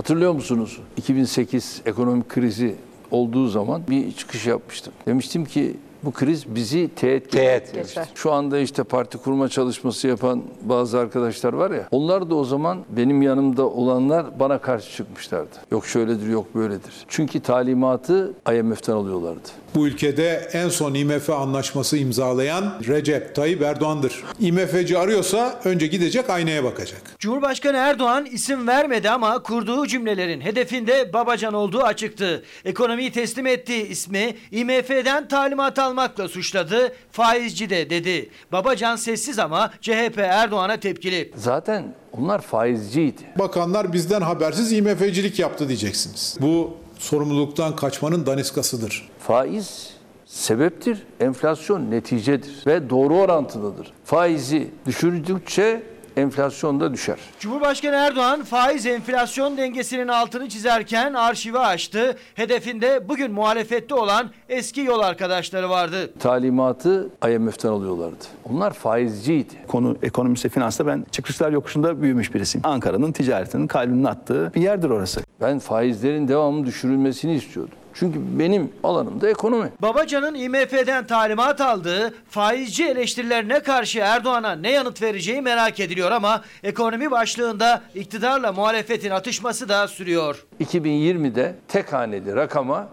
Hatırlıyor musunuz? 2008 ekonomik krizi olduğu zaman bir çıkış yapmıştım. Demiştim ki bu kriz bizi teğet, teğet geçer. Şu anda işte parti kurma çalışması yapan bazı arkadaşlar var ya. Onlar da o zaman benim yanımda olanlar bana karşı çıkmışlardı. Yok şöyledir yok böyledir. Çünkü talimatı IMF'den alıyorlardı. Bu ülkede en son IMF anlaşması imzalayan Recep Tayyip Erdoğan'dır. IMF'ci arıyorsa önce gidecek aynaya bakacak. Cumhurbaşkanı Erdoğan isim vermedi ama kurduğu cümlelerin hedefinde Babacan olduğu açıktı. Ekonomiyi teslim ettiği ismi IMF'den talimat almakla suçladı. Faizci de dedi. Babacan sessiz ama CHP Erdoğan'a tepkili. Zaten onlar faizciydi. Bakanlar bizden habersiz IMF'cilik yaptı diyeceksiniz. Bu sorumluluktan kaçmanın daniskasıdır. Faiz sebeptir, enflasyon neticedir ve doğru orantılıdır. Faizi düşürdükçe enflasyon da düşer. Cumhurbaşkanı Erdoğan faiz enflasyon dengesinin altını çizerken arşivi açtı. Hedefinde bugün muhalefette olan eski yol arkadaşları vardı. Talimatı IMF'den alıyorlardı. Onlar faizciydi. Konu ekonomisi finansta ben çıkışlar yokuşunda büyümüş birisiyim. Ankara'nın ticaretinin kalbinin attığı bir yerdir orası. Ben faizlerin devamlı düşürülmesini istiyordum. Çünkü benim alanım da ekonomi. Babacan'ın IMF'den talimat aldığı faizci eleştirilerine karşı Erdoğan'a ne yanıt vereceği merak ediliyor ama ekonomi başlığında iktidarla muhalefetin atışması da sürüyor. 2020'de tek haneli rakama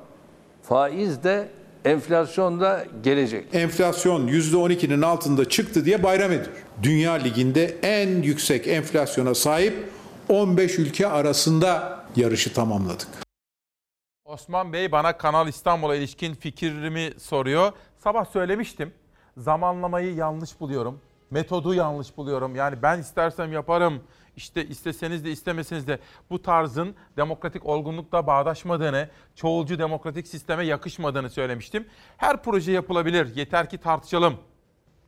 faiz de enflasyon da gelecek. Enflasyon %12'nin altında çıktı diye bayram ediyor. Dünya Ligi'nde en yüksek enflasyona sahip 15 ülke arasında yarışı tamamladık. Osman Bey bana Kanal İstanbul'a ilişkin fikrimi soruyor. Sabah söylemiştim. Zamanlamayı yanlış buluyorum. Metodu yanlış buluyorum. Yani ben istersem yaparım. İşte isteseniz de istemeseniz de bu tarzın demokratik olgunlukla bağdaşmadığını, çoğulcu demokratik sisteme yakışmadığını söylemiştim. Her proje yapılabilir. Yeter ki tartışalım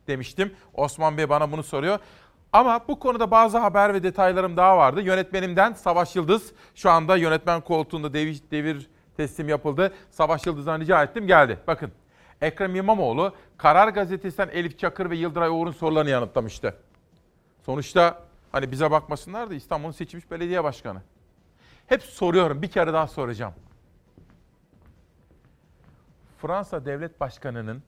demiştim. Osman Bey bana bunu soruyor. Ama bu konuda bazı haber ve detaylarım daha vardı. Yönetmenimden Savaş Yıldız şu anda yönetmen koltuğunda devir, devir teslim yapıldı. Savaş Yıldız'dan rica ettim geldi. Bakın Ekrem İmamoğlu Karar Gazetesi'nden Elif Çakır ve Yıldıray Uğur'un sorularını yanıtlamıştı. Sonuçta hani bize bakmasınlar da İstanbul'un seçilmiş belediye başkanı. Hep soruyorum bir kere daha soracağım. Fransa Devlet Başkanı'nın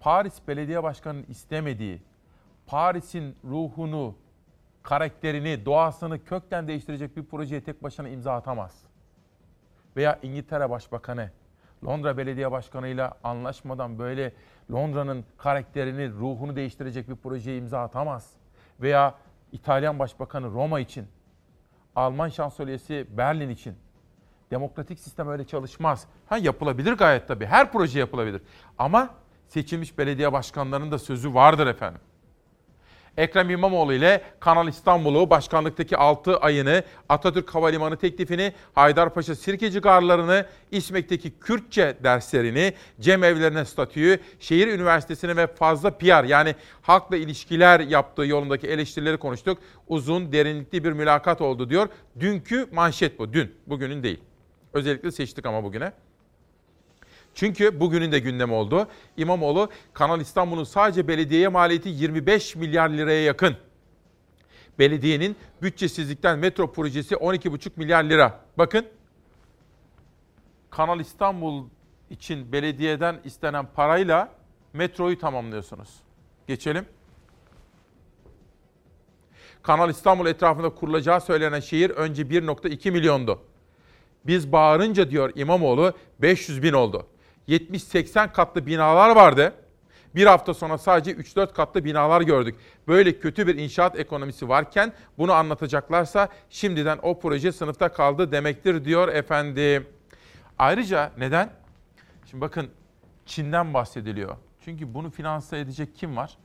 Paris Belediye Başkanı'nın istemediği Paris'in ruhunu, karakterini, doğasını kökten değiştirecek bir projeye tek başına imza atamaz. Veya İngiltere Başbakanı Londra Belediye Başkanı ile anlaşmadan böyle Londra'nın karakterini, ruhunu değiştirecek bir projeye imza atamaz. Veya İtalyan Başbakanı Roma için, Alman Şansölyesi Berlin için. Demokratik sistem öyle çalışmaz. Ha yapılabilir gayet tabii. Her proje yapılabilir. Ama seçilmiş belediye başkanlarının da sözü vardır efendim. Ekrem İmamoğlu ile Kanal İstanbul'u başkanlıktaki 6 ayını, Atatürk Havalimanı teklifini, Haydarpaşa Sirkeci Garlarını, İSMEK'teki Kürtçe derslerini, cemevlerine statüyü, şehir üniversitesini ve fazla PR yani halkla ilişkiler yaptığı yolundaki eleştirileri konuştuk. Uzun, derinlikli bir mülakat oldu diyor. Dünkü manşet bu, dün, bugünün değil. Özellikle seçtik ama bugüne. Çünkü bugünün de gündemi oldu. İmamoğlu Kanal İstanbul'un sadece belediyeye maliyeti 25 milyar liraya yakın. Belediyenin bütçesizlikten metro projesi 12,5 milyar lira. Bakın Kanal İstanbul için belediyeden istenen parayla metroyu tamamlıyorsunuz. Geçelim. Kanal İstanbul etrafında kurulacağı söylenen şehir önce 1.2 milyondu. Biz bağırınca diyor İmamoğlu 500 bin oldu. 70-80 katlı binalar vardı. Bir hafta sonra sadece 3-4 katlı binalar gördük. Böyle kötü bir inşaat ekonomisi varken bunu anlatacaklarsa şimdiden o proje sınıfta kaldı demektir diyor efendim. Ayrıca neden? Şimdi bakın Çin'den bahsediliyor. Çünkü bunu finanse edecek kim var?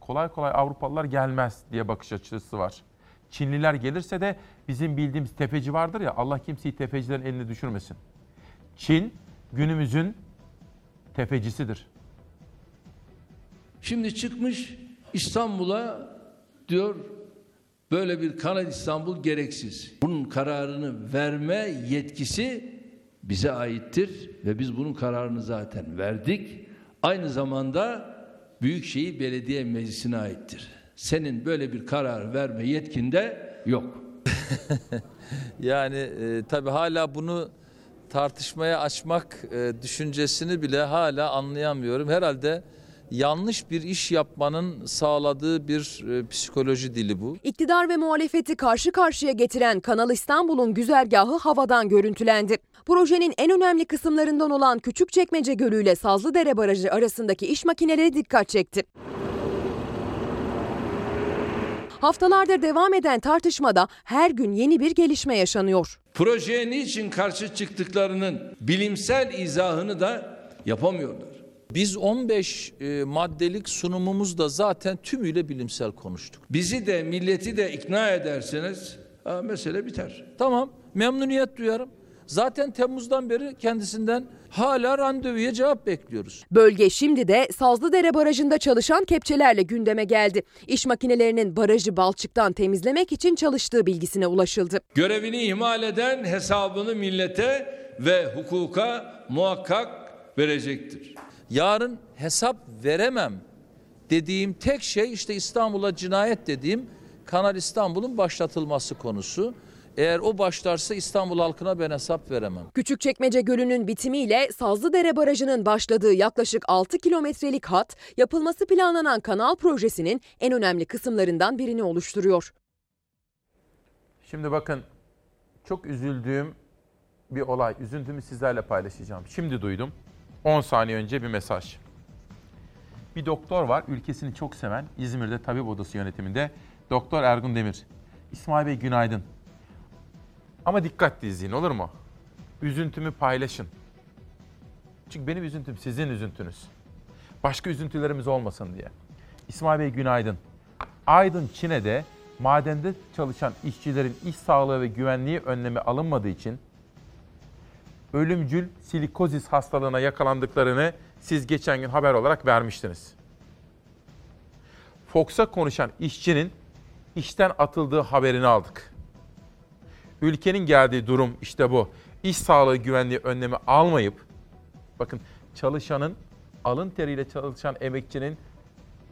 Kolay kolay Avrupalılar gelmez diye bakış açısı var. Çinliler gelirse de bizim bildiğimiz tefeci vardır ya Allah kimseyi tefecilerin eline düşürmesin. Çin günümüzün tefecisidir. Şimdi çıkmış İstanbul'a diyor böyle bir Kanal İstanbul gereksiz. Bunun kararını verme yetkisi bize aittir ve biz bunun kararını zaten verdik. Aynı zamanda Büyükşehir Belediye Meclisi'ne aittir. Senin böyle bir karar verme yetkinde yok. Yani e, tabii hala bunu tartışmaya açmak e, düşüncesini bile hala anlayamıyorum. Herhalde yanlış bir iş yapmanın sağladığı bir e, psikoloji dili bu. İktidar ve muhalefeti karşı karşıya getiren Kanal İstanbul'un güzergahı havadan görüntülendi. Projenin en önemli kısımlarından olan Küçükçekmece Gölü ile Sazlıdere Barajı arasındaki iş makineleri dikkat çekti. Haftalardır devam eden tartışmada her gün yeni bir gelişme yaşanıyor. Projeye niçin karşı çıktıklarının bilimsel izahını da yapamıyorlar. Biz 15 e, maddelik sunumumuzda zaten tümüyle bilimsel konuştuk. Bizi de milleti de ikna ederseniz ha, mesele biter. Tamam memnuniyet duyarım. Zaten Temmuz'dan beri kendisinden hala randevuya cevap bekliyoruz. Bölge şimdi de Sazlıdere Barajı'nda çalışan kepçelerle gündeme geldi. İş makinelerinin barajı balçıktan temizlemek için çalıştığı bilgisine ulaşıldı. Görevini ihmal eden hesabını millete ve hukuka muhakkak verecektir. Yarın hesap veremem dediğim tek şey işte İstanbul'a cinayet dediğim Kanal İstanbul'un başlatılması konusu. Eğer o başlarsa İstanbul halkına ben hesap veremem. Küçükçekmece Gölü'nün bitimiyle Sazlıdere Barajı'nın başladığı yaklaşık 6 kilometrelik hat yapılması planlanan kanal projesinin en önemli kısımlarından birini oluşturuyor. Şimdi bakın çok üzüldüğüm bir olay. Üzüntümü sizlerle paylaşacağım. Şimdi duydum. 10 saniye önce bir mesaj. Bir doktor var, ülkesini çok seven, İzmir'de tabip odası yönetiminde. Doktor Ergun Demir. İsmail Bey günaydın. Ama dikkatli izleyin olur mu? Üzüntümü paylaşın. Çünkü benim üzüntüm sizin üzüntünüz. Başka üzüntülerimiz olmasın diye. İsmail Bey günaydın. Aydın Çin'de madende çalışan işçilerin iş sağlığı ve güvenliği önlemi alınmadığı için ölümcül silikozis hastalığına yakalandıklarını siz geçen gün haber olarak vermiştiniz. Fox'a konuşan işçinin işten atıldığı haberini aldık. Ülkenin geldiği durum işte bu. İş sağlığı güvenliği önlemi almayıp, bakın çalışanın, alın teriyle çalışan emekçinin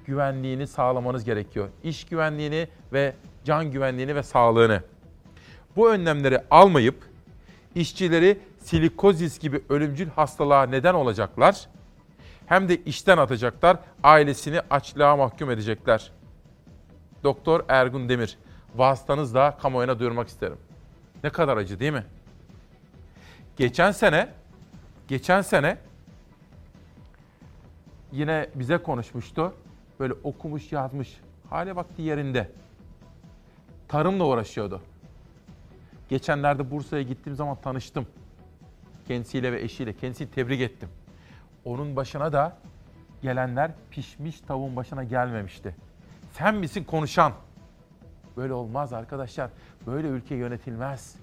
güvenliğini sağlamanız gerekiyor. İş güvenliğini ve can güvenliğini ve sağlığını. Bu önlemleri almayıp işçileri silikozis gibi ölümcül hastalığa neden olacaklar. Hem de işten atacaklar, ailesini açlığa mahkum edecekler. Doktor Ergun Demir, vasıtanızla kamuoyuna duyurmak isterim. Ne kadar acı değil mi? Geçen sene, geçen sene yine bize konuşmuştu. Böyle okumuş, yazmış. Hale vakti yerinde. Tarımla uğraşıyordu. Geçenlerde Bursa'ya gittiğim zaman tanıştım. Kendisiyle ve eşiyle. Kendisini tebrik ettim. Onun başına da gelenler pişmiş tavuğun başına gelmemişti. Sen misin konuşan? Böyle olmaz arkadaşlar. Böyle ülke yönetilmez.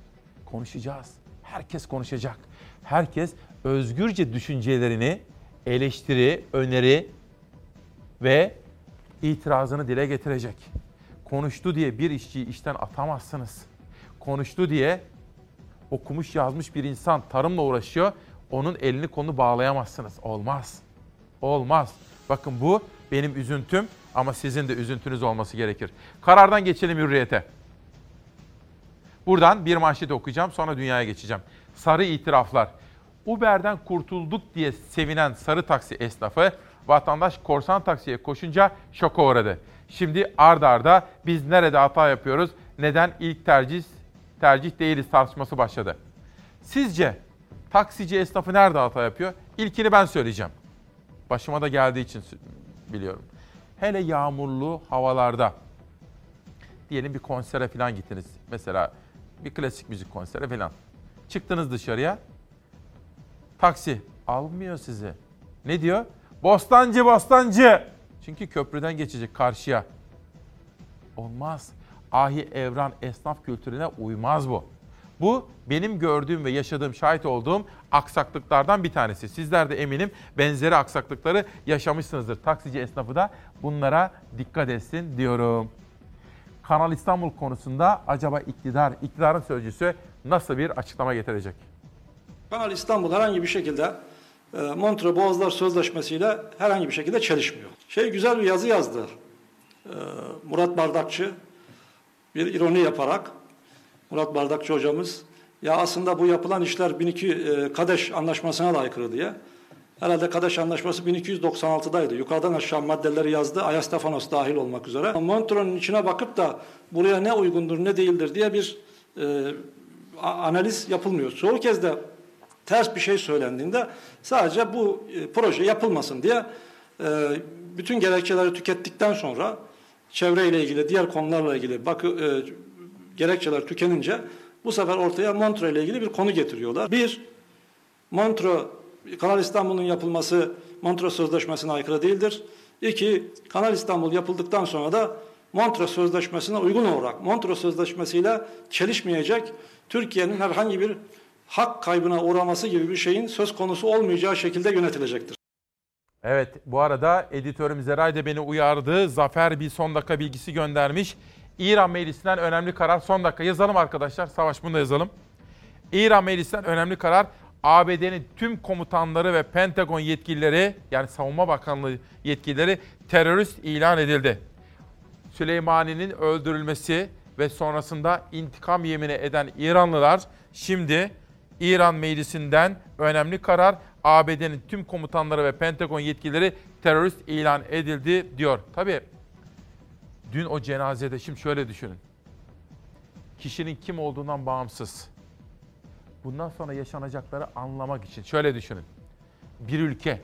Konuşacağız. Herkes konuşacak. Herkes özgürce düşüncelerini, eleştiri, öneri ve itirazını dile getirecek. Konuştu diye bir işçiyi işten atamazsınız. Konuştu diye okumuş yazmış bir insan tarımla uğraşıyor. Onun elini kolunu bağlayamazsınız. Olmaz. Olmaz. Bakın bu benim üzüntüm ama sizin de üzüntünüz olması gerekir. Karardan geçelim hürriyete. Buradan bir manşet okuyacağım sonra dünyaya geçeceğim. Sarı itiraflar. Uber'den kurtulduk diye sevinen sarı taksi esnafı vatandaş korsan taksiye koşunca şoka uğradı. Şimdi ard arda biz nerede hata yapıyoruz, neden ilk tercih tercih değiliz tartışması başladı. Sizce taksici esnafı nerede hata yapıyor? İlkini ben söyleyeceğim. Başıma da geldiği için biliyorum. Hele yağmurlu havalarda diyelim bir konsere falan gittiniz. Mesela bir klasik müzik konseri falan. Çıktınız dışarıya. Taksi almıyor sizi. Ne diyor? Bostancı bostancı. Çünkü köprüden geçecek karşıya. Olmaz. Ahi evran esnaf kültürüne uymaz bu. Bu benim gördüğüm ve yaşadığım, şahit olduğum aksaklıklardan bir tanesi. Sizler de eminim benzeri aksaklıkları yaşamışsınızdır. Taksici esnafı da bunlara dikkat etsin diyorum. Kanal İstanbul konusunda acaba iktidar, iktidarın sözcüsü nasıl bir açıklama getirecek? Kanal İstanbul herhangi bir şekilde e, Montre Boğazlar Sözleşmesi ile herhangi bir şekilde çelişmiyor. Şey güzel bir yazı yazdı. E, Murat Bardakçı bir ironi yaparak Murat Bardakçı hocamız ya aslında bu yapılan işler 1200 e, Kadeş Anlaşması'na da aykırı diye. Herhalde Kadeş Anlaşması 1296'daydı. Yukarıdan aşağı maddeleri yazdı. Ayastefanos dahil olmak üzere. Montreux'un içine bakıp da buraya ne uygundur ne değildir diye bir e, analiz yapılmıyor. Çoğu kez de ters bir şey söylendiğinde sadece bu e, proje yapılmasın diye e, bütün gerekçeleri tükettikten sonra çevreyle ilgili diğer konularla ilgili bakı e, gerekçeler tükenince bu sefer ortaya Montreux ile ilgili bir konu getiriyorlar. Bir, Montreux, Kanal İstanbul'un yapılması Montreux Sözleşmesi'ne aykırı değildir. İki, Kanal İstanbul yapıldıktan sonra da Montreux Sözleşmesi'ne uygun olarak Montreux Sözleşmesi'yle çelişmeyecek Türkiye'nin herhangi bir hak kaybına uğraması gibi bir şeyin söz konusu olmayacağı şekilde yönetilecektir. Evet bu arada editörüm Zeray da beni uyardı. Zafer bir son dakika bilgisi göndermiş. İran Meclisi'nden önemli karar son dakika yazalım arkadaşlar. Savaş bunu da yazalım. İran Meclisi'nden önemli karar ABD'nin tüm komutanları ve Pentagon yetkilileri yani Savunma Bakanlığı yetkilileri terörist ilan edildi. Süleymani'nin öldürülmesi ve sonrasında intikam yemini eden İranlılar şimdi İran Meclisi'nden önemli karar ABD'nin tüm komutanları ve Pentagon yetkilileri terörist ilan edildi diyor. Tabii dün o cenazede şimdi şöyle düşünün. Kişinin kim olduğundan bağımsız. Bundan sonra yaşanacakları anlamak için şöyle düşünün. Bir ülke,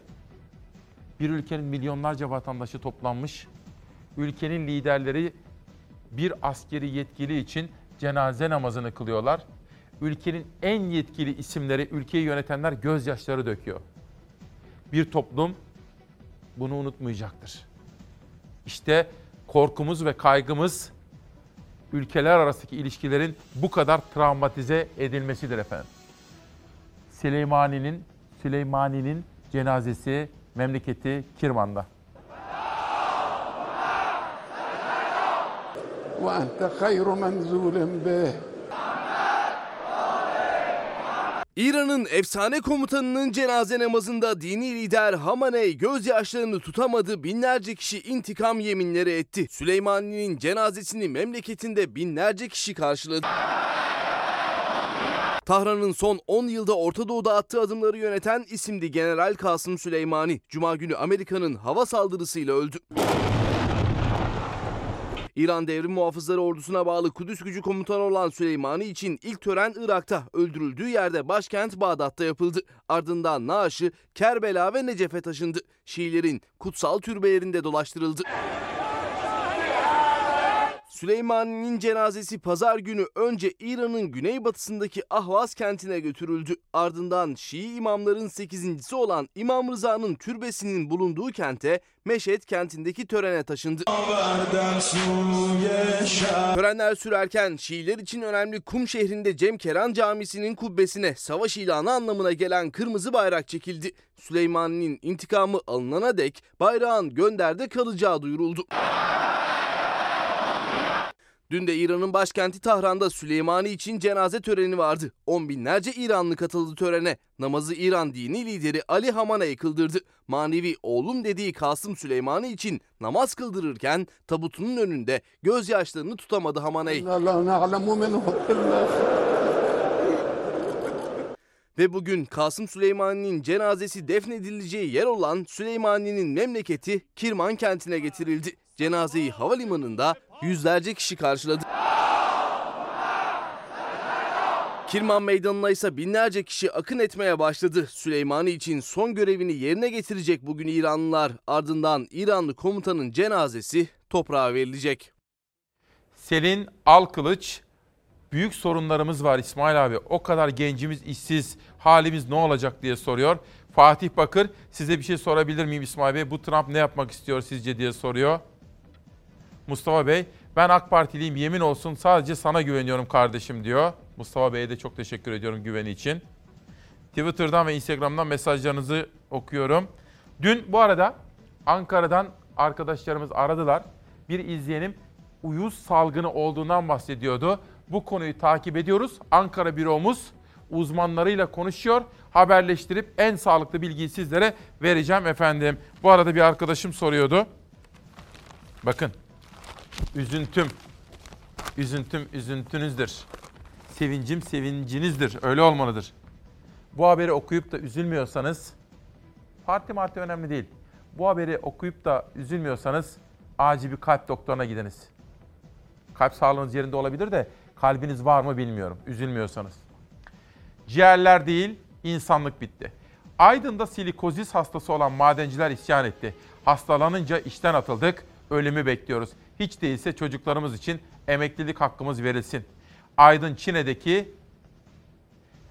bir ülkenin milyonlarca vatandaşı toplanmış. Ülkenin liderleri bir askeri yetkili için cenaze namazını kılıyorlar. Ülkenin en yetkili isimleri, ülkeyi yönetenler gözyaşları döküyor. Bir toplum bunu unutmayacaktır. İşte korkumuz ve kaygımız ülkeler arasındaki ilişkilerin bu kadar travmatize edilmesidir efendim. Süleymani'nin Süleymani'nin cenazesi memleketi Kirman'da. وأنت خير منزول به İran'ın efsane komutanının cenaze namazında dini lider Hamaney gözyaşlarını tutamadı binlerce kişi intikam yeminleri etti. Süleymani'nin cenazesini memleketinde binlerce kişi karşıladı. Tahran'ın son 10 yılda Orta Doğu'da attığı adımları yöneten isimdi General Kasım Süleymani. Cuma günü Amerika'nın hava saldırısıyla öldü. İran Devrim Muhafızları Ordusu'na bağlı Kudüs Gücü Komutanı olan Süleymani için ilk tören Irak'ta, öldürüldüğü yerde başkent Bağdat'ta yapıldı. Ardından naaşı Kerbela ve Necef'e taşındı. Şiilerin kutsal türbelerinde dolaştırıldı. Süleymani'nin cenazesi pazar günü önce İran'ın güneybatısındaki Ahvaz kentine götürüldü. Ardından Şii imamların 8.si olan İmam Rıza'nın türbesinin bulunduğu kente Meşet kentindeki törene taşındı. Törenler sürerken Şiiler için önemli Kum şehrinde Cem Keran Camisi'nin kubbesine savaş ilanı anlamına gelen kırmızı bayrak çekildi. Süleymani'nin intikamı alınana dek bayrağın gönderde kalacağı duyuruldu. Dün de İran'ın başkenti Tahran'da Süleymani için cenaze töreni vardı. On binlerce İranlı katıldı törene. Namazı İran dini lideri Ali Hamana'yı kıldırdı. Manevi oğlum dediği Kasım Süleymani için namaz kıldırırken tabutunun önünde gözyaşlarını tutamadı Hamana'yı. Ve bugün Kasım Süleymani'nin cenazesi defnedileceği yer olan Süleymani'nin memleketi Kirman kentine getirildi. Cenazeyi havalimanında yüzlerce kişi karşıladı. Kirman Meydanı'na ise binlerce kişi akın etmeye başladı. Süleymani için son görevini yerine getirecek bugün İranlılar. Ardından İranlı komutanın cenazesi toprağa verilecek. Selin Alkılıç, büyük sorunlarımız var İsmail abi. O kadar gencimiz işsiz, halimiz ne olacak diye soruyor. Fatih Bakır, size bir şey sorabilir miyim İsmail Bey? Bu Trump ne yapmak istiyor sizce diye soruyor. Mustafa Bey, ben AK Partiliyim yemin olsun sadece sana güveniyorum kardeşim diyor. Mustafa Bey'e de çok teşekkür ediyorum güveni için. Twitter'dan ve Instagram'dan mesajlarınızı okuyorum. Dün bu arada Ankara'dan arkadaşlarımız aradılar. Bir izleyenim uyuz salgını olduğundan bahsediyordu. Bu konuyu takip ediyoruz. Ankara büromuz uzmanlarıyla konuşuyor. Haberleştirip en sağlıklı bilgiyi sizlere vereceğim efendim. Bu arada bir arkadaşım soruyordu. Bakın. Üzüntüm. Üzüntüm üzüntünüzdür. Sevincim sevincinizdir. Öyle olmalıdır. Bu haberi okuyup da üzülmüyorsanız parti marti önemli değil. Bu haberi okuyup da üzülmüyorsanız acil bir kalp doktoruna gidiniz. Kalp sağlığınız yerinde olabilir de kalbiniz var mı bilmiyorum. Üzülmüyorsanız. Ciğerler değil, insanlık bitti. Aydın'da silikozis hastası olan madenciler isyan etti. Hastalanınca işten atıldık, ölümü bekliyoruz. Hiç değilse çocuklarımız için emeklilik hakkımız verilsin. Aydın Çin'deki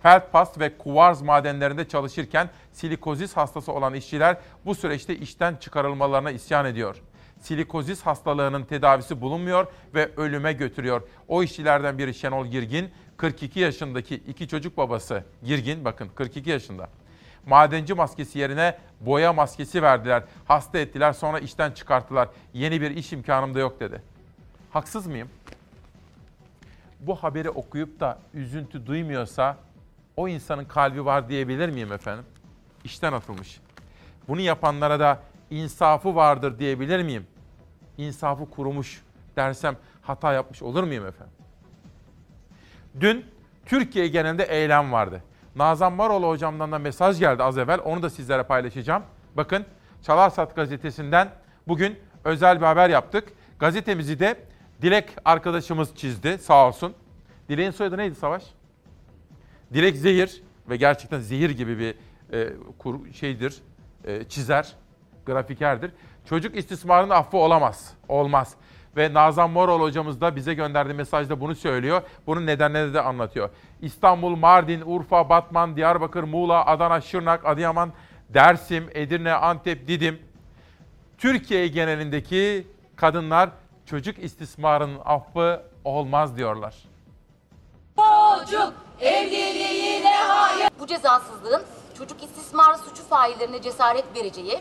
Feldpass ve kuvarz madenlerinde çalışırken silikozis hastası olan işçiler bu süreçte işten çıkarılmalarına isyan ediyor. Silikozis hastalığının tedavisi bulunmuyor ve ölüme götürüyor. O işçilerden biri Şenol Girgin, 42 yaşındaki iki çocuk babası Girgin bakın 42 yaşında. Madenci maskesi yerine boya maskesi verdiler. Hasta ettiler sonra işten çıkarttılar. Yeni bir iş imkanım da yok dedi. Haksız mıyım? Bu haberi okuyup da üzüntü duymuyorsa o insanın kalbi var diyebilir miyim efendim? İşten atılmış. Bunu yapanlara da insafı vardır diyebilir miyim? İnsafı kurumuş dersem hata yapmış olur muyum efendim? Dün Türkiye genelinde eylem vardı. Nazan Maroğlu hocamdan da mesaj geldi az evvel. Onu da sizlere paylaşacağım. Bakın Çalarsat gazetesinden bugün özel bir haber yaptık. Gazetemizi de Dilek arkadaşımız çizdi sağ olsun. Dilek'in soyadı neydi Savaş? Dilek zehir ve gerçekten zehir gibi bir e, kur, şeydir, e, çizer, grafikerdir. Çocuk istismarının affı olamaz, olmaz. Ve Nazan Moroğlu hocamız da bize gönderdiği mesajda bunu söylüyor. Bunun nedenlerini de anlatıyor. İstanbul, Mardin, Urfa, Batman, Diyarbakır, Muğla, Adana, Şırnak, Adıyaman, Dersim, Edirne, Antep, Didim. Türkiye genelindeki kadınlar çocuk istismarının affı olmaz diyorlar. Çocuk evliliğine hayır. Bu cezasızlığın çocuk istismarı suçu faillerine cesaret vereceği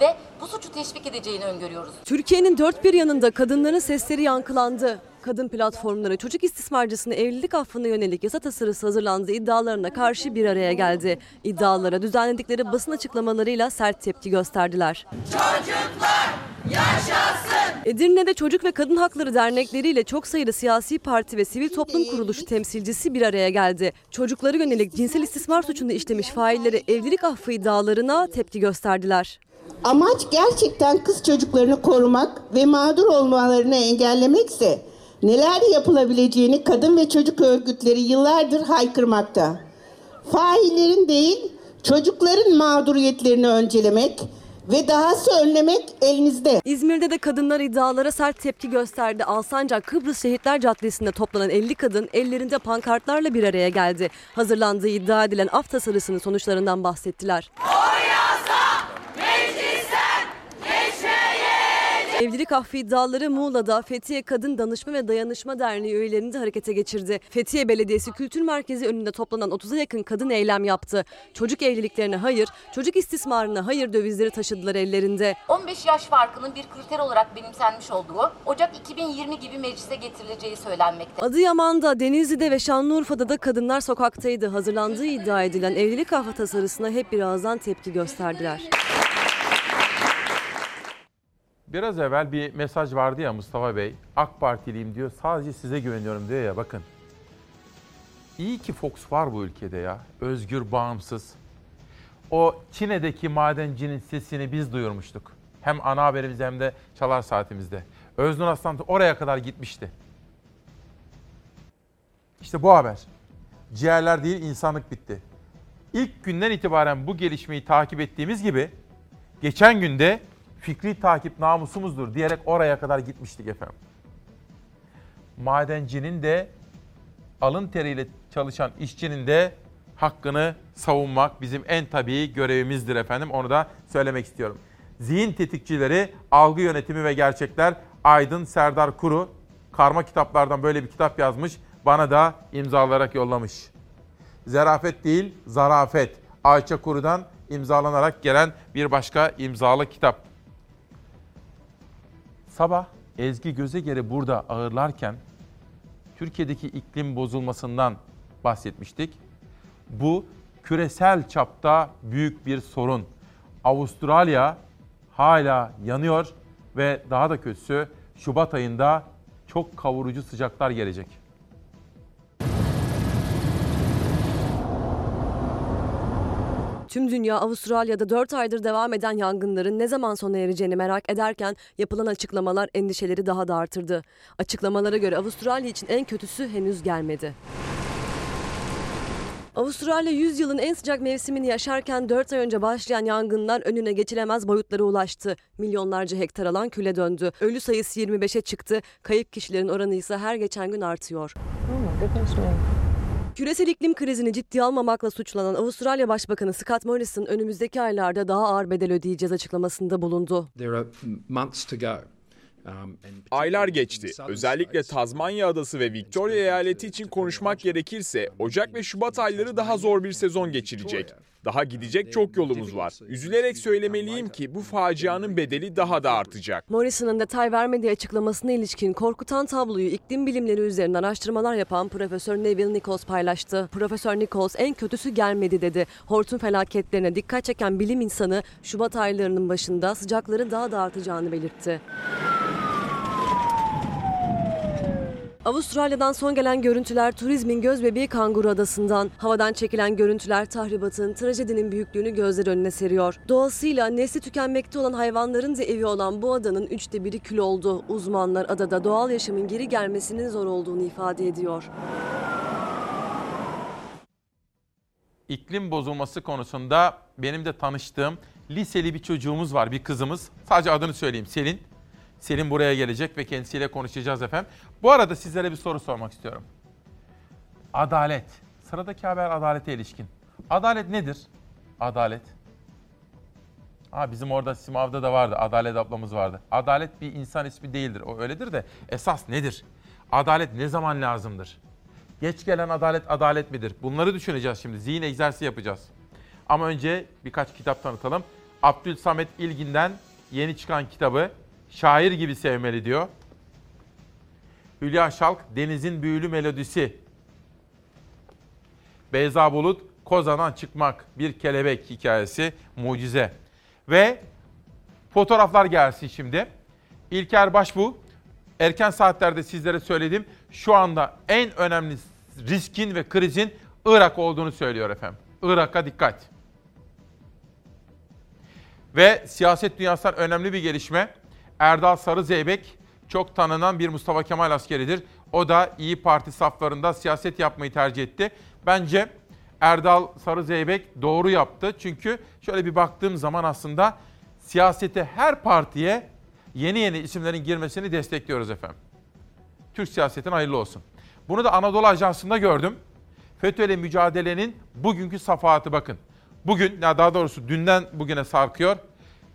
ve bu suçu teşvik edeceğini öngörüyoruz. Türkiye'nin dört bir yanında kadınların sesleri yankılandı. Kadın platformları çocuk istismarcısına evlilik affına yönelik yasa tasarısı hazırlandığı iddialarına karşı bir araya geldi. İddialara düzenledikleri basın açıklamalarıyla sert tepki gösterdiler. Çocuklar yaşasın. Edirne'de Çocuk ve Kadın Hakları Dernekleriyle çok sayıda siyasi parti ve sivil toplum kuruluşu temsilcisi bir araya geldi. Çocukları yönelik cinsel istismar suçunu işlemiş failleri evlilik affı iddialarına tepki gösterdiler. Amaç gerçekten kız çocuklarını korumak ve mağdur olmalarını engellemekse neler yapılabileceğini kadın ve çocuk örgütleri yıllardır haykırmakta. Faillerin değil, çocukların mağduriyetlerini öncelemek ve dahası önlemek elinizde. İzmir'de de kadınlar iddialara sert tepki gösterdi. Alsancak Kıbrıs Şehitler Caddesi'nde toplanan 50 kadın ellerinde pankartlarla bir araya geldi. Hazırlandığı iddia edilen af tasarısının sonuçlarından bahsettiler. Evlilik affı iddiaları Muğla'da Fethiye Kadın Danışma ve Dayanışma Derneği üyelerini de harekete geçirdi. Fethiye Belediyesi Kültür Merkezi önünde toplanan 30'a yakın kadın eylem yaptı. Çocuk evliliklerine hayır, çocuk istismarına hayır dövizleri taşıdılar ellerinde. 15 yaş farkının bir kriter olarak benimsenmiş olduğu Ocak 2020 gibi meclise getirileceği söylenmekte. Adıyaman'da, Denizli'de ve Şanlıurfa'da da kadınlar sokaktaydı. Hazırlandığı iddia edilen evlilik affı tasarısına hep birazdan tepki gösterdiler. Biraz evvel bir mesaj vardı ya Mustafa Bey. AK Partiliyim diyor. Sadece size güveniyorum diyor ya bakın. İyi ki Fox var bu ülkede ya. Özgür, bağımsız. O Çin'deki madencinin sesini biz duyurmuştuk. Hem ana haberimizde hem de çalar saatimizde. Öznur Aslan oraya kadar gitmişti. İşte bu haber. ciğerler değil insanlık bitti. İlk günden itibaren bu gelişmeyi takip ettiğimiz gibi geçen günde fikri takip namusumuzdur diyerek oraya kadar gitmiştik efendim. Madencinin de alın teriyle çalışan işçinin de hakkını savunmak bizim en tabii görevimizdir efendim. Onu da söylemek istiyorum. Zihin tetikçileri, algı yönetimi ve gerçekler Aydın Serdar Kuru karma kitaplardan böyle bir kitap yazmış. Bana da imzalayarak yollamış. Zerafet değil, zarafet. Ayça Kuru'dan imzalanarak gelen bir başka imzalı kitap. Sabah Ezgi Gözeger'i burada ağırlarken Türkiye'deki iklim bozulmasından bahsetmiştik. Bu küresel çapta büyük bir sorun. Avustralya hala yanıyor ve daha da kötüsü Şubat ayında çok kavurucu sıcaklar gelecek. Tüm dünya Avustralya'da 4 aydır devam eden yangınların ne zaman sona ereceğini merak ederken yapılan açıklamalar endişeleri daha da artırdı. Açıklamalara göre Avustralya için en kötüsü henüz gelmedi. Avustralya 100 yılın en sıcak mevsimini yaşarken 4 ay önce başlayan yangınlar önüne geçilemez boyutlara ulaştı. Milyonlarca hektar alan küle döndü. Ölü sayısı 25'e çıktı. Kayıp kişilerin oranı ise her geçen gün artıyor. Küresel iklim krizini ciddiye almamakla suçlanan Avustralya Başbakanı Scott Morrison önümüzdeki aylarda daha ağır bedel ödeyeceğiz açıklamasında bulundu. Um, Aylar geçti. Özellikle Tazmanya Adası ve Victoria eyaleti için konuşmak gerekirse Ocak ve Şubat ayları daha zor bir sezon geçirecek. Daha gidecek çok yolumuz var. Üzülerek söylemeliyim ki bu facianın bedeli daha da artacak. Morrison'ın detay vermediği açıklamasına ilişkin korkutan tabloyu iklim bilimleri üzerinde araştırmalar yapan Profesör Neville Nichols paylaştı. Profesör Nichols en kötüsü gelmedi dedi. Hortum felaketlerine dikkat çeken bilim insanı Şubat aylarının başında sıcakları daha da artacağını belirtti. Avustralya'dan son gelen görüntüler turizmin gözbebeği Kanguru Adası'ndan. Havadan çekilen görüntüler tahribatın, trajedinin büyüklüğünü gözler önüne seriyor. Doğasıyla nesli tükenmekte olan hayvanların da evi olan bu adanın üçte biri kül oldu. Uzmanlar adada doğal yaşamın geri gelmesinin zor olduğunu ifade ediyor. İklim bozulması konusunda benim de tanıştığım liseli bir çocuğumuz var, bir kızımız. Sadece adını söyleyeyim, Selin. Selin buraya gelecek ve kendisiyle konuşacağız efendim. Bu arada sizlere bir soru sormak istiyorum. Adalet. Sıradaki haber adalete ilişkin. Adalet nedir? Adalet. Ha, bizim orada Simav'da da vardı. Adalet ablamız vardı. Adalet bir insan ismi değildir. O öyledir de esas nedir? Adalet ne zaman lazımdır? Geç gelen adalet adalet midir? Bunları düşüneceğiz şimdi. Zihin egzersizi yapacağız. Ama önce birkaç kitap tanıtalım. Abdül Samet İlgin'den yeni çıkan kitabı Şair gibi sevmeli diyor. Hülya Şalk Denizin Büyülü Melodisi. Beyza Bulut Kozan'dan çıkmak bir kelebek hikayesi mucize. Ve fotoğraflar gelsin şimdi. İlker Başbu erken saatlerde sizlere söyledim. Şu anda en önemli riskin ve krizin Irak olduğunu söylüyor efendim. Irak'a dikkat. Ve siyaset dünyasından önemli bir gelişme. Erdal Sarı Zeybek çok tanınan bir Mustafa Kemal askeridir. O da İyi Parti saflarında siyaset yapmayı tercih etti. Bence Erdal Sarı Zeybek doğru yaptı. Çünkü şöyle bir baktığım zaman aslında siyasete her partiye yeni yeni isimlerin girmesini destekliyoruz efendim. Türk siyasetine hayırlı olsun. Bunu da Anadolu Ajansı'nda gördüm. FETÖ'yle mücadelenin bugünkü safahatı bakın. Bugün, ya daha doğrusu dünden bugüne sarkıyor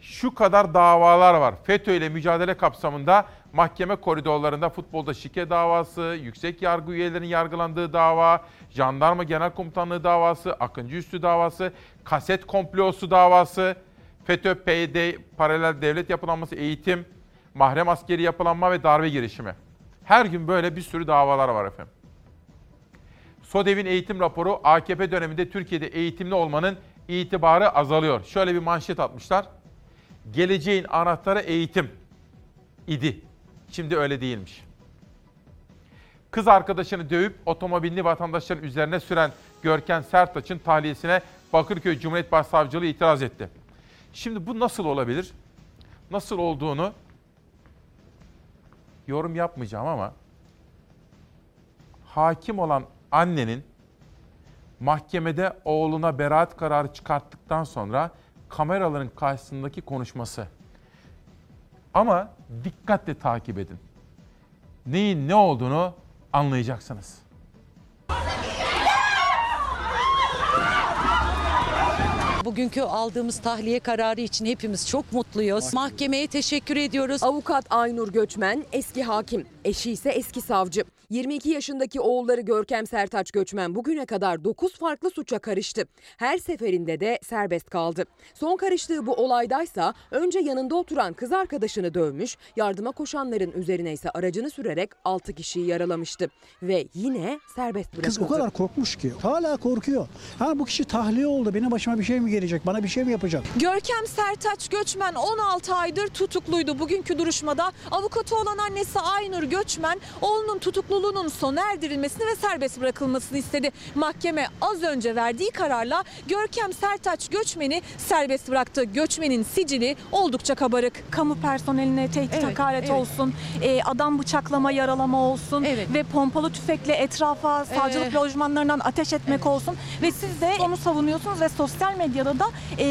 şu kadar davalar var. FETÖ ile mücadele kapsamında mahkeme koridorlarında futbolda şike davası, yüksek yargı üyelerinin yargılandığı dava, jandarma genel komutanlığı davası, Akıncı Üstü davası, kaset komplosu davası, FETÖ, PYD, paralel devlet yapılanması, eğitim, mahrem askeri yapılanma ve darbe girişimi. Her gün böyle bir sürü davalar var efendim. SODEV'in eğitim raporu AKP döneminde Türkiye'de eğitimli olmanın itibarı azalıyor. Şöyle bir manşet atmışlar geleceğin anahtarı eğitim idi. Şimdi öyle değilmiş. Kız arkadaşını dövüp otomobilini vatandaşların üzerine süren Görken Sertaç'ın tahliyesine Bakırköy Cumhuriyet Başsavcılığı itiraz etti. Şimdi bu nasıl olabilir? Nasıl olduğunu yorum yapmayacağım ama hakim olan annenin mahkemede oğluna beraat kararı çıkarttıktan sonra kameraların karşısındaki konuşması. Ama dikkatle takip edin. Neyin ne olduğunu anlayacaksınız. Bugünkü aldığımız tahliye kararı için hepimiz çok mutluyuz. Mahkemeye teşekkür ediyoruz. Avukat Aynur Göçmen eski hakim, eşi ise eski savcı. 22 yaşındaki oğulları Görkem Sertaç Göçmen bugüne kadar 9 farklı suça karıştı. Her seferinde de serbest kaldı. Son karıştığı bu olaydaysa önce yanında oturan kız arkadaşını dövmüş, yardıma koşanların üzerine ise aracını sürerek 6 kişiyi yaralamıştı. Ve yine serbest bırakıldı. Kız o kadar korkmuş ki. Hala korkuyor. Ha bu kişi tahliye oldu. Benim başıma bir şey mi gelecek? Bana bir şey mi yapacak? Görkem Sertaç Göçmen 16 aydır tutukluydu. Bugünkü duruşmada avukatı olan annesi Aynur Göçmen oğlunun tutukluluğunun sona erdirilmesini ve serbest bırakılmasını istedi. Mahkeme az önce verdiği kararla Görkem Sertaç Göçmen'i serbest bıraktı. Göçmen'in sicili oldukça kabarık. Kamu personeline tehdit Evet, hakaret evet. olsun, e, adam bıçaklama yaralama olsun ve pompalı tüfekle etrafa savcılık Evet. lojmanlarından ateş etmek olsun ve siz de onu savunuyorsunuz ve sosyal medyada da e,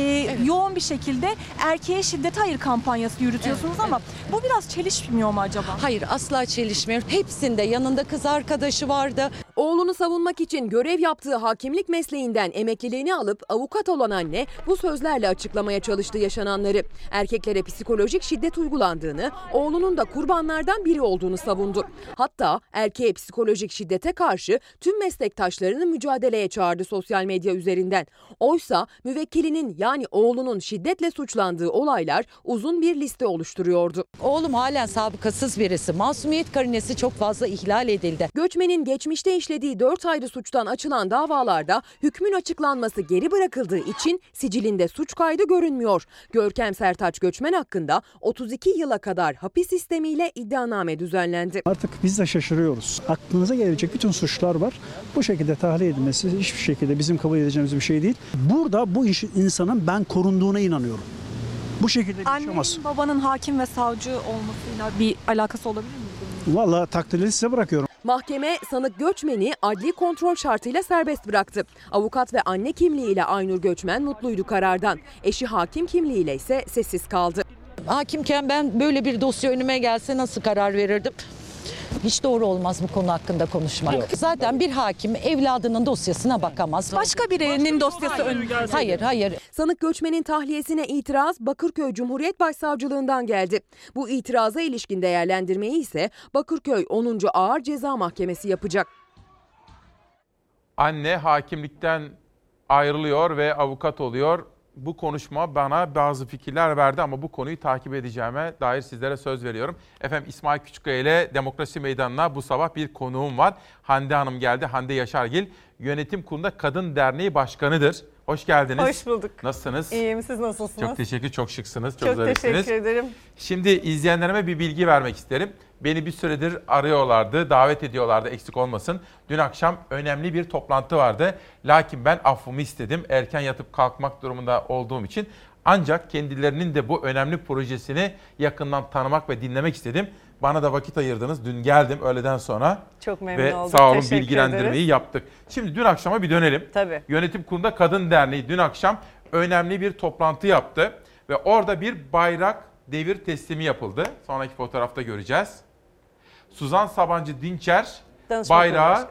yoğun bir şekilde erkeğe şiddet hayır kampanyası yürütüyorsunuz ama bu biraz çelişmiyor mu acaba? Hayır asla çelişmiyor. Hepsinde yanında kız arkadaşı vardı. Oğlunu savunmak için görev yaptığı hakimlik mesleğinden emekliliğini alıp avukat olan anne bu sözlerle açıklamaya çalıştı yaşananları. Erkeklere psikolojik şiddet uygulandığını, oğlunun da kurbanlardan biri olduğunu savundu. Hatta erkeğe psikolojik şiddete karşı tüm meslektaşlarını mücadeleye çağırdı sosyal medya üzerinden. Oysa müvekkilinin yani oğlunun şiddetle suçlandığı olaylar uzun bir liste oluşturuyordu. Oğlum halen sabıkasız birisi. Masumiyet karinesi çok fazla ihlal edildi. Göçmenin geçmişte işlediği 4 ayrı suçtan açılan davalarda hükmün açıklanması geri bırakıldığı için sicilinde suç kaydı görünmüyor. Görkem Sertaç Göçmen hakkında 32 yıla kadar hapis sistemiyle iddianame düzenlendi. Artık biz de şaşırıyoruz. Aklınıza gelebilecek bütün suçlar var. Bu şekilde tahliye edilmesi hiçbir şekilde bizim kabul edeceğimiz bir şey değil. Burada bu iş- insanın ben korunduğuna inanıyorum. Bu şekilde bir yaşamaz. Annenin babanın hakim ve savcı olmasıyla bir alakası olabilir mi? Valla takdirleri size bırakıyorum. Mahkeme sanık Göçmen'i adli kontrol şartıyla serbest bıraktı. Avukat ve anne kimliğiyle Aynur Göçmen mutluydu karardan. Eşi hakim kimliğiyle ise sessiz kaldı. Hakimken ben böyle bir dosya önüme gelse nasıl karar verirdim? Hiç doğru olmaz bu konu hakkında konuşmak. Zaten bir hakim evladının dosyasına bakamaz. Başka birinin dosyası ön. Hayır, hayır. Sanık göçmenin tahliyesine itiraz Bakırköy Cumhuriyet Başsavcılığından geldi. Bu itiraza ilişkin değerlendirmeyi ise Bakırköy 10. Ağır Ceza Mahkemesi yapacak. Anne hakimlikten ayrılıyor ve avukat oluyor. Bu konuşma bana bazı fikirler verdi ama bu konuyu takip edeceğime dair sizlere söz veriyorum. Efendim İsmail Küçükkaya ile Demokrasi Meydanı'na bu sabah bir konuğum var. Hande Hanım geldi. Hande Yaşargil Yönetim Kurulu'nda Kadın Derneği Başkanı'dır. Hoş geldiniz. Hoş bulduk. Nasılsınız? İyiyim siz nasılsınız? Çok teşekkür, çok şıksınız, çok, Çok zarifsiniz. teşekkür ederim. Şimdi izleyenlerime bir bilgi vermek isterim. Beni bir süredir arıyorlardı, davet ediyorlardı eksik olmasın. Dün akşam önemli bir toplantı vardı. Lakin ben affımı istedim. Erken yatıp kalkmak durumunda olduğum için. Ancak kendilerinin de bu önemli projesini yakından tanımak ve dinlemek istedim. Bana da vakit ayırdınız. Dün geldim öğleden sonra. Çok memnun ve oldum. sağ olun Teşekkür bilgilendirmeyi ederiz. yaptık. Şimdi dün akşama bir dönelim. Tabii. Yönetim Kurulu'nda Kadın Derneği dün akşam önemli bir toplantı yaptı. Ve orada bir bayrak devir teslimi yapıldı. Sonraki fotoğrafta göreceğiz. Suzan Sabancı Dinçer Danışma bayrağı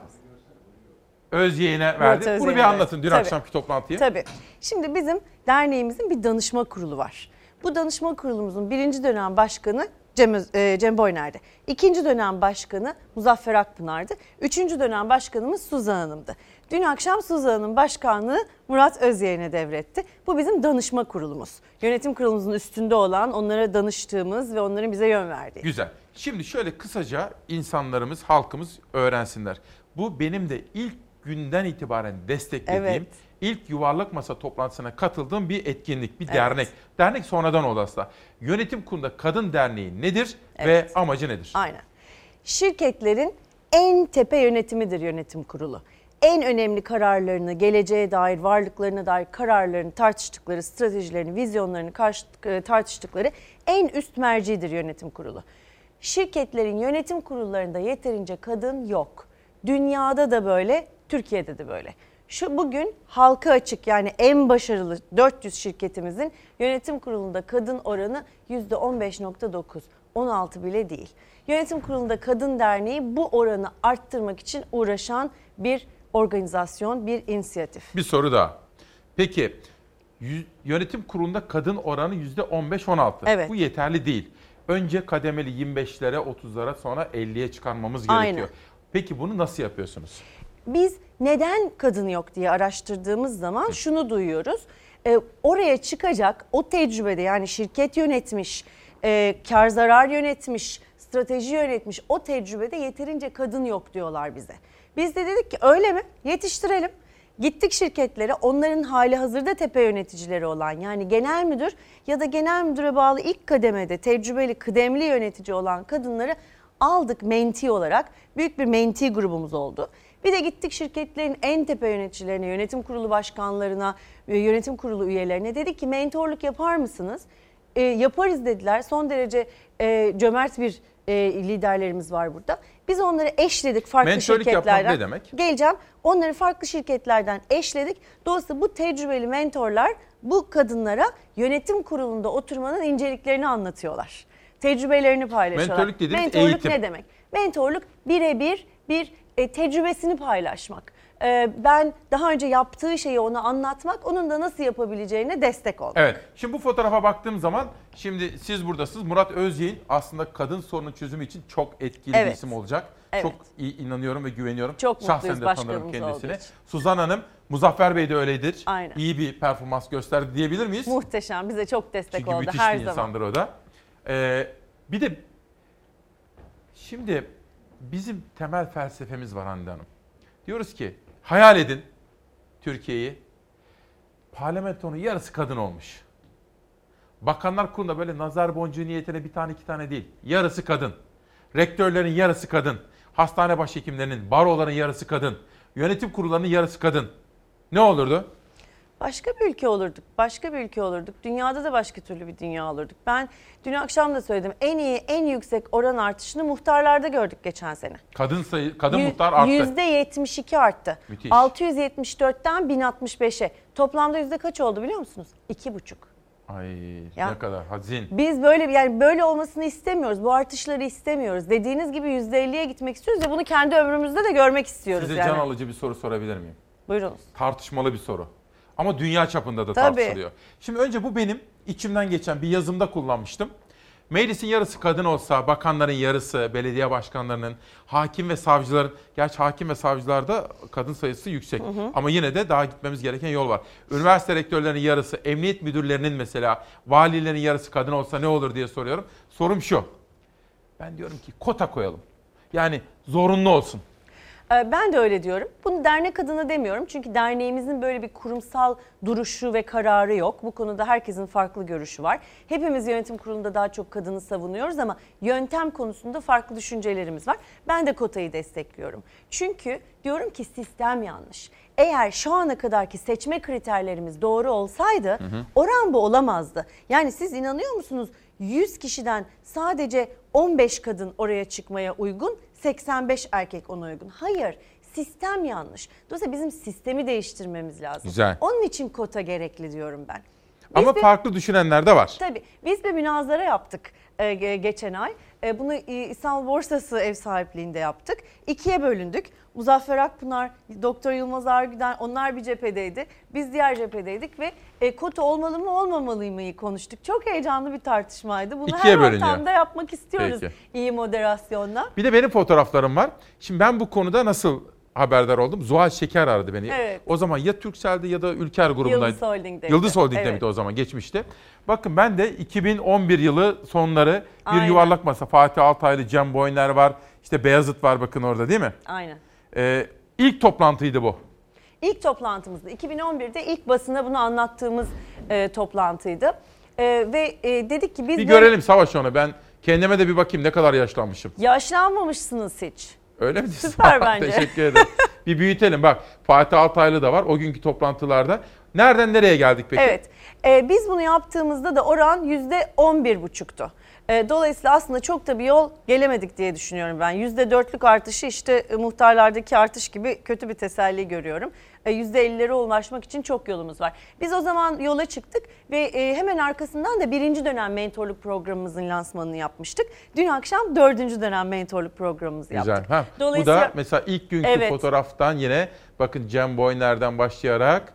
Özyeğin'e verdi. Bunu Özyeğin'e bir anlatın dün Tabii. akşamki toplantıyı. Tabii. Şimdi bizim derneğimizin bir danışma kurulu var. Bu danışma kurulumuzun birinci dönem başkanı Cem, e, Cem Boyner'di. İkinci dönem başkanı Muzaffer Akpınar'dı. Üçüncü dönem başkanımız Suzan Hanım'dı. Dün akşam Suzan Hanım başkanlığı Murat Özyeğin'e devretti. Bu bizim danışma kurulumuz. Yönetim kurulumuzun üstünde olan, onlara danıştığımız ve onların bize yön verdiği. Güzel. Şimdi şöyle kısaca insanlarımız, halkımız öğrensinler. Bu benim de ilk günden itibaren desteklediğim, Evet. ilk yuvarlak masa toplantısına katıldığım bir etkinlik, bir Evet. dernek. Dernek sonradan oldu aslında. Yönetim kurulunda kadın derneği nedir ve amacı nedir? Aynen. Şirketlerin en tepe yönetimidir yönetim kurulu. En önemli kararlarını, geleceğe dair, varlıklarına dair kararlarını tartıştıkları, stratejilerini, vizyonlarını e, tartıştıkları en üst mercidir yönetim kurulu. Şirketlerin yönetim kurullarında yeterince kadın yok. Dünyada da böyle, Türkiye'de de böyle. Şu bugün halka açık yani en başarılı 400 şirketimizin yönetim kurulunda kadın oranı %15.9. 16 bile değil. Yönetim kurulunda kadın derneği bu oranı arttırmak için uğraşan bir organizasyon, bir inisiyatif. Bir soru daha. Peki yönetim kurulunda kadın oranı %15-16. Evet. Bu yeterli değil. Önce kademeli 25'lere 30'lara sonra 50'ye çıkarmamız gerekiyor. Aynen. Peki bunu nasıl yapıyorsunuz? Biz neden kadın yok diye araştırdığımız zaman şunu duyuyoruz. Ee, oraya çıkacak o tecrübede yani şirket yönetmiş, e, kar zarar yönetmiş, strateji yönetmiş o tecrübede yeterince kadın yok diyorlar bize. Biz de dedik ki öyle mi? Yetiştirelim. Gittik şirketlere onların hali hazırda tepe yöneticileri olan yani genel müdür ya da genel müdüre bağlı ilk kademede tecrübeli kıdemli yönetici olan kadınları aldık menti olarak. Büyük bir menti grubumuz oldu. Bir de gittik şirketlerin en tepe yöneticilerine, yönetim kurulu başkanlarına, e, yönetim kurulu üyelerine dedik ki mentorluk yapar mısınız? E, yaparız dediler. Son derece e, cömert bir e, liderlerimiz var burada. Biz onları eşledik farklı yapmak şirketlerden. ne demek? Geleceğim. Onları farklı şirketlerden eşledik. Dolayısıyla bu tecrübeli mentorlar bu kadınlara yönetim kurulunda oturmanın inceliklerini anlatıyorlar. Tecrübelerini paylaşıyorlar. Mentorluk dediğiniz Mentorluk eğitim. ne demek? Mentorluk birebir bir e, tecrübesini paylaşmak. E, ben daha önce yaptığı şeyi ona anlatmak, onun da nasıl yapabileceğine destek olmak. Evet. Şimdi bu fotoğrafa baktığım zaman şimdi siz buradasınız. Murat Özyeğin aslında kadın sorunu çözümü için çok etkili bir Evet. isim olacak. Evet. Çok iyi inanıyorum ve güveniyorum. Çok Şahsen mutluyuz de başkanımız tanırım olduğu kendisini. için. Suzan Hanım, Muzaffer Bey de öyledir. Aynen. İyi bir performans gösterdi diyebilir miyiz? Muhteşem, bize çok destek Çünkü oldu müthiş her bir zaman. insandır o da. Ee, bir de şimdi bizim temel felsefemiz var Hande Hanım. Diyoruz ki hayal edin Türkiye'yi. Parlamentonun yarısı kadın olmuş. Bakanlar kurulunda böyle nazar boncuğu niyetine bir tane iki tane değil. Yarısı kadın. Rektörlerin yarısı kadın. Hastane başhekimlerinin, baroların yarısı kadın. Yönetim kurullarının yarısı kadın. Ne olurdu? Başka bir ülke olurduk. Başka bir ülke olurduk. Dünyada da başka türlü bir dünya olurduk. Ben dün akşam da söyledim. En iyi, en yüksek oran artışını muhtarlarda gördük geçen sene. Kadın sayı, kadın Yü- muhtar arttı. %72 arttı. Müthiş. 674'ten 1065'e. Toplamda yüzde kaç oldu biliyor musunuz? 2,5. Ay Ya. ne kadar hazin. Biz böyle yani böyle olmasını istemiyoruz. Bu artışları istemiyoruz. Dediğiniz gibi %50'ye gitmek istiyoruz ve bunu kendi ömrümüzde de görmek istiyoruz Size yani. can alıcı bir soru sorabilir miyim? Buyurunuz. Tartışmalı bir soru. Ama dünya çapında da Tabii. tartışılıyor. Şimdi önce bu benim içimden geçen bir yazımda kullanmıştım. Meclisin yarısı kadın olsa, bakanların yarısı, belediye başkanlarının, hakim ve savcıların, gerçi hakim ve savcılarda kadın sayısı yüksek. Hı hı. Ama yine de daha gitmemiz gereken yol var. Üniversite rektörlerinin yarısı, emniyet müdürlerinin mesela, valilerin yarısı kadın olsa ne olur diye soruyorum. Sorum şu. Ben diyorum ki kota koyalım. Yani zorunlu olsun. Ee, Ben de öyle diyorum. Bunu dernek adına demiyorum. Çünkü derneğimizin böyle bir kurumsal duruşu ve kararı yok. Bu konuda herkesin farklı görüşü var. Hepimiz yönetim kurulunda daha çok kadını savunuyoruz ama yöntem konusunda farklı düşüncelerimiz var. Ben de kotayı destekliyorum. Çünkü diyorum ki sistem yanlış. Eğer şu ana kadarki seçme kriterlerimiz doğru olsaydı Hı hı. oran bu olamazdı. Yani siz inanıyor musunuz 100 kişiden sadece 15 kadın oraya çıkmaya uygun, 85 erkek ona uygun. Hayır, sistem yanlış. Dolayısıyla bizim sistemi değiştirmemiz lazım. Güzel. Onun için kota gerekli diyorum ben. Ama bir- farklı düşünenler de var. Tabii. Biz bir münazara yaptık e, ge- geçen ay. E, bunu e, İstanbul Borsası ev sahipliğinde yaptık. İkiye bölündük. Muzaffer Akpınar, Doktor Yılmaz Argüden onlar bir cephedeydi. Biz diğer cephedeydik ve e, kota olmalı mı olmamalı mı konuştuk. Çok heyecanlı bir tartışmaydı. Bunu İkiye her bölünüyor. ortamda yapmak istiyoruz Peki. iyi moderasyonla. Bir de benim fotoğraflarım var. Şimdi ben bu konuda nasıl haberdar oldum? Zuhal Şeker aradı beni. Evet. O zaman ya Turkcell'de ya da Ülker grubundaydı. Yıldız Holding'deydi. Yıldız Holding'de Evet. o zaman geçmişti. Bakın ben de 2011 yılı sonları bir Aynen. yuvarlak masa. Fatih Altaylı, Cem Boyner var. İşte Beyazıt var bakın orada değil mi? Aynen. Ee, ilk toplantıydı bu. İlk toplantımızda 2011'de ilk basına bunu anlattığımız e, toplantıydı. E, ve e, dedik ki biz Bir görelim Savaş onu. Ben kendime de bir bakayım ne kadar yaşlanmışım. Yaşlanmamışsınız hiç. Öyle mi diyorsun? Süper bence. Teşekkür ederim. bir büyütelim bak. Fatih Altaylı da var o günkü toplantılarda. Nereden nereye geldik peki? Evet. Ee, biz bunu yaptığımızda da oran yüzde on bir buçuktu. E, Dolayısıyla aslında çok da bir yol gelemedik diye düşünüyorum ben. %4'lük artışı işte e, muhtarlardaki artış gibi kötü bir teselli görüyorum. E, %50'lere ulaşmak için çok yolumuz var. Biz o zaman yola çıktık ve e, hemen arkasından da birinci dönem mentorluk programımızın lansmanını yapmıştık. Dün akşam dördüncü dönem mentorluk programımızı Güzel. yaptık. Ha, bu da mesela ilk günkü Evet. fotoğraftan yine bakın Cem Boyner'den başlayarak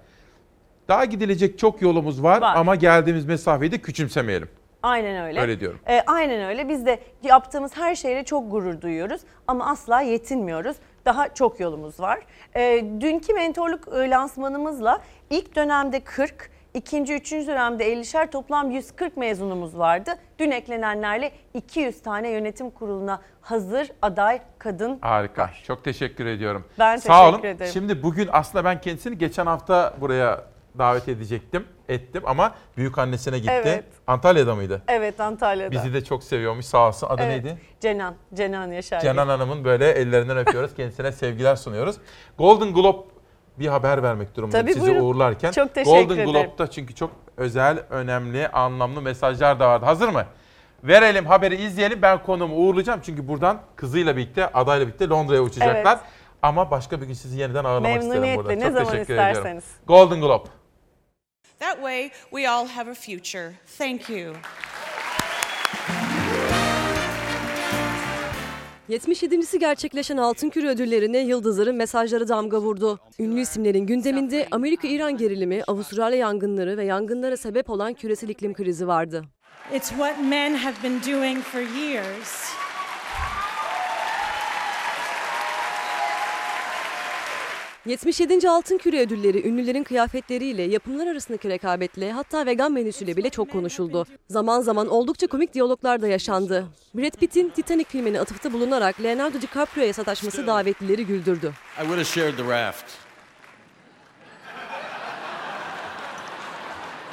daha gidilecek çok yolumuz var, Var. ama geldiğimiz mesafeyi de küçümsemeyelim. Aynen öyle. Öyle diyorum. E, aynen öyle. Biz de yaptığımız her şeyle çok gurur duyuyoruz ama asla yetinmiyoruz. Daha çok yolumuz var. E, dünkü mentorluk e, lansmanımızla ilk dönemde 40, ikinci, üçüncü dönemde 50'şer toplam 140 mezunumuz vardı. Dün eklenenlerle 200 tane yönetim kuruluna hazır aday kadın Harika. Çok teşekkür ediyorum. Ben Sağ teşekkür olun. ederim. Şimdi bugün aslında ben kendisini geçen hafta buraya davet edecektim. Ettim ama büyük annesine gitti. Evet. Antalya'da mıydı? Evet Antalya'da. Bizi de çok seviyormuş sağ olsun. Adı Evet, neydi? Cenan. Cenan Yaşar. Cenan Hanım'ın böyle ellerinden öpüyoruz. Kendisine sevgiler sunuyoruz. Golden Globe bir haber vermek durumundayım Tabii, sizi buyurun. uğurlarken. Çok teşekkür Golden ederim. Globe'da çünkü çok özel, önemli, anlamlı mesajlar da vardı. Hazır mı? Verelim haberi izleyelim. Ben konuğumu uğurlayacağım. Çünkü buradan kızıyla birlikte, adayla birlikte Londra'ya uçacaklar. Evet. Ama başka bir gün sizi yeniden ağırlamak isterim Memnuniyetle, burada. ne Çok zaman teşekkür ediyorum. isterseniz. Golden Globe. That way, we all have a future. Thank you. 77.si gerçekleşen Altın Küre ödüllerine Yıldızların mesajları damga vurdu. Ünlü isimlerin gündeminde Amerika-İran gerilimi, Avustralya yangınları ve yangınlara sebep olan küresel iklim krizi vardı. It's what men have been doing for years. ...77. Altın Küre ödülleri ünlülerin kıyafetleriyle, yapımlar arasındaki rekabetle hatta vegan menüsüyle bile çok konuşuldu. Zaman zaman oldukça komik diyaloglar da yaşandı. Brad Pitt'in Titanic filmine atıfta bulunarak Leonardo DiCaprio'ya sataşması davetlileri güldürdü.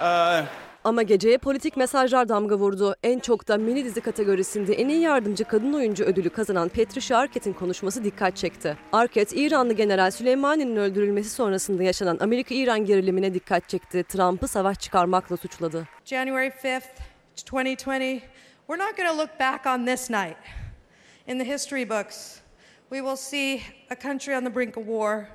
Uh, Ama geceye politik mesajlar damga vurdu. En çok da mini dizi kategorisinde en iyi yardımcı kadın oyuncu ödülü kazanan Patricia Arquette'in konuşması dikkat çekti. Arquette, İranlı General Süleymani'nin öldürülmesi sonrasında yaşanan Amerika-İran gerilimine dikkat çekti. Trump'ı savaş çıkarmakla suçladı. January 5th, 2020, we're not going to look back on this night in the history books. We will see a country on the brink of war,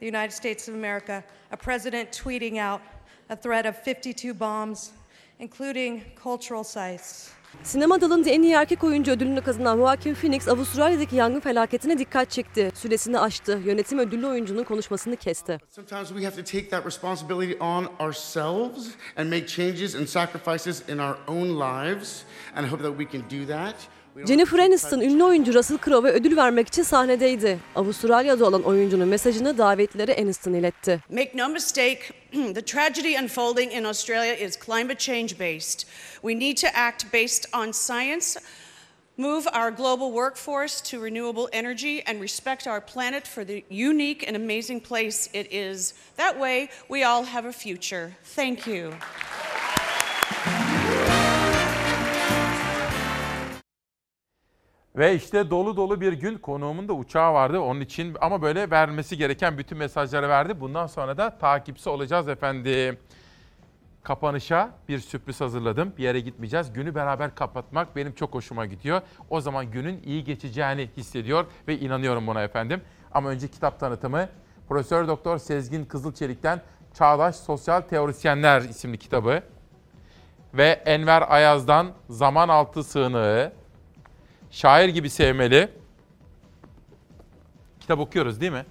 the United States of America, a president tweeting out a threat of 52 bombs, including cultural sites. Sinema dalında en iyi erkek oyuncu ödülünü kazanan Joaquin Phoenix, Avustralya'daki yangın felaketine dikkat çekti. Süresini aştı. Yönetim ödüllü oyuncunun konuşmasını kesti. Sometimes we have to take that responsibility on ourselves and make changes and sacrifices in our own lives. And I hope that we can do that. We don't Jennifer Aniston ünlü oyuncu Russell Crowe'e ödül vermek için sahnedeydi. Avustralya'da olan oyuncunun mesajını davetlilere Aniston iletti. Make no mistake, the tragedy unfolding in Australia is climate change based. We need to act based on science, move our global workforce to renewable energy, and respect our planet for the unique and amazing place it is. That way, we all have a future. Thank you. Ve işte dolu dolu bir gün konuğumun da uçağı vardı onun için ama böyle vermesi gereken bütün mesajları verdi. Bundan sonra da takipçisi olacağız efendim. Kapanışa bir sürpriz hazırladım. Bir yere gitmeyeceğiz. Günü beraber kapatmak benim çok hoşuma gidiyor. O zaman günün iyi geçeceğini hissediyor ve inanıyorum buna efendim. Ama önce kitap tanıtımı Profesör Doktor Sezgin Kızılçelik'ten Çağdaş Sosyal Teorisyenler isimli kitabı ve Enver Ayaz'dan Zaman Altı Sığınağı, Şair gibi sevmeli. Kitap okuyoruz değil mi?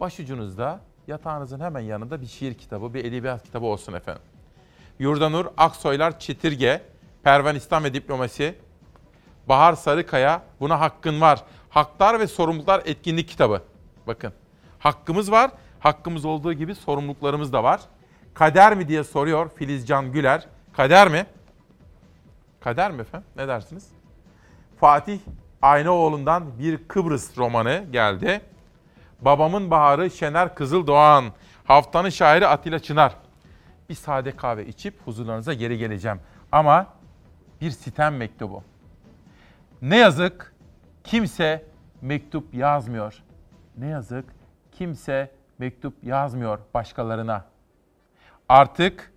Başucunuzda yatağınızın hemen yanında bir şiir kitabı, bir edebiyat kitabı olsun efendim. Yurdanur Aksoylar Çetirge, Pervanistan ve Diplomasi, Bahar Sarıkaya, Buna Hakkın Var. Haklar ve Sorumluluklar Etkinlik Kitabı. Bakın, hakkımız var, hakkımız olduğu gibi sorumluluklarımız da var. Kader mi diye soruyor Filizcan Güler. Kader mi? Kader mi efendim? Ne dersiniz? Fatih Aynaoğlu'ndan bir Kıbrıs romanı geldi. Babamın Baharı Şener Kızıldoğan. Haftanın şairi Atilla Çınar. Bir sade kahve içip huzurlarınıza geri geleceğim. Ama bir sitem mektubu. Ne yazık kimse mektup yazmıyor. Ne yazık kimse mektup yazmıyor başkalarına. Artık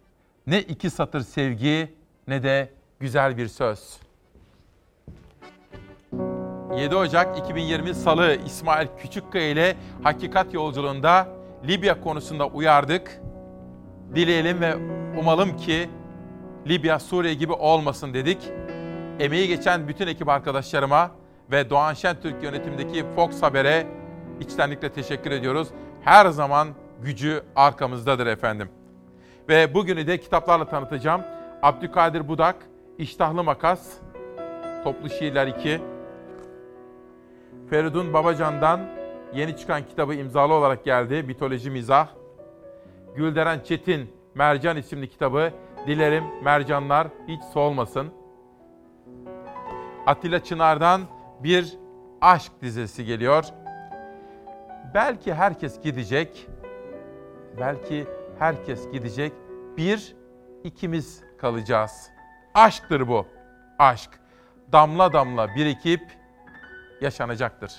ne iki satır sevgi ne de güzel bir söz. 7 Ocak 2020 Salı İsmail Küçükkaya ile Hakikat Yolculuğunda Libya konusunda uyardık. Dileyelim ve umalım ki Libya Suriye gibi olmasın dedik. Emeği geçen bütün ekip arkadaşlarıma ve Doğan Şentürk yönetimdeki Fox Haber'e içtenlikle teşekkür ediyoruz. Her zaman gücü arkamızdadır efendim. Ve bugünü de kitaplarla tanıtacağım. Abdülkadir Budak, İştahlı Makas, Toplu Şiirler 2. Feridun Babacan'dan yeni çıkan kitabı imzalı olarak geldi. Mitoloji Mizah. Gülderen Çetin, Mercan isimli kitabı. Dilerim mercanlar hiç solmasın. Atilla Çınar'dan bir aşk dizisi geliyor. Belki herkes gidecek. Belki herkes gidecek. Bir, ikimiz kalacağız. Aşktır bu. Aşk. Damla damla birikip yaşanacaktır.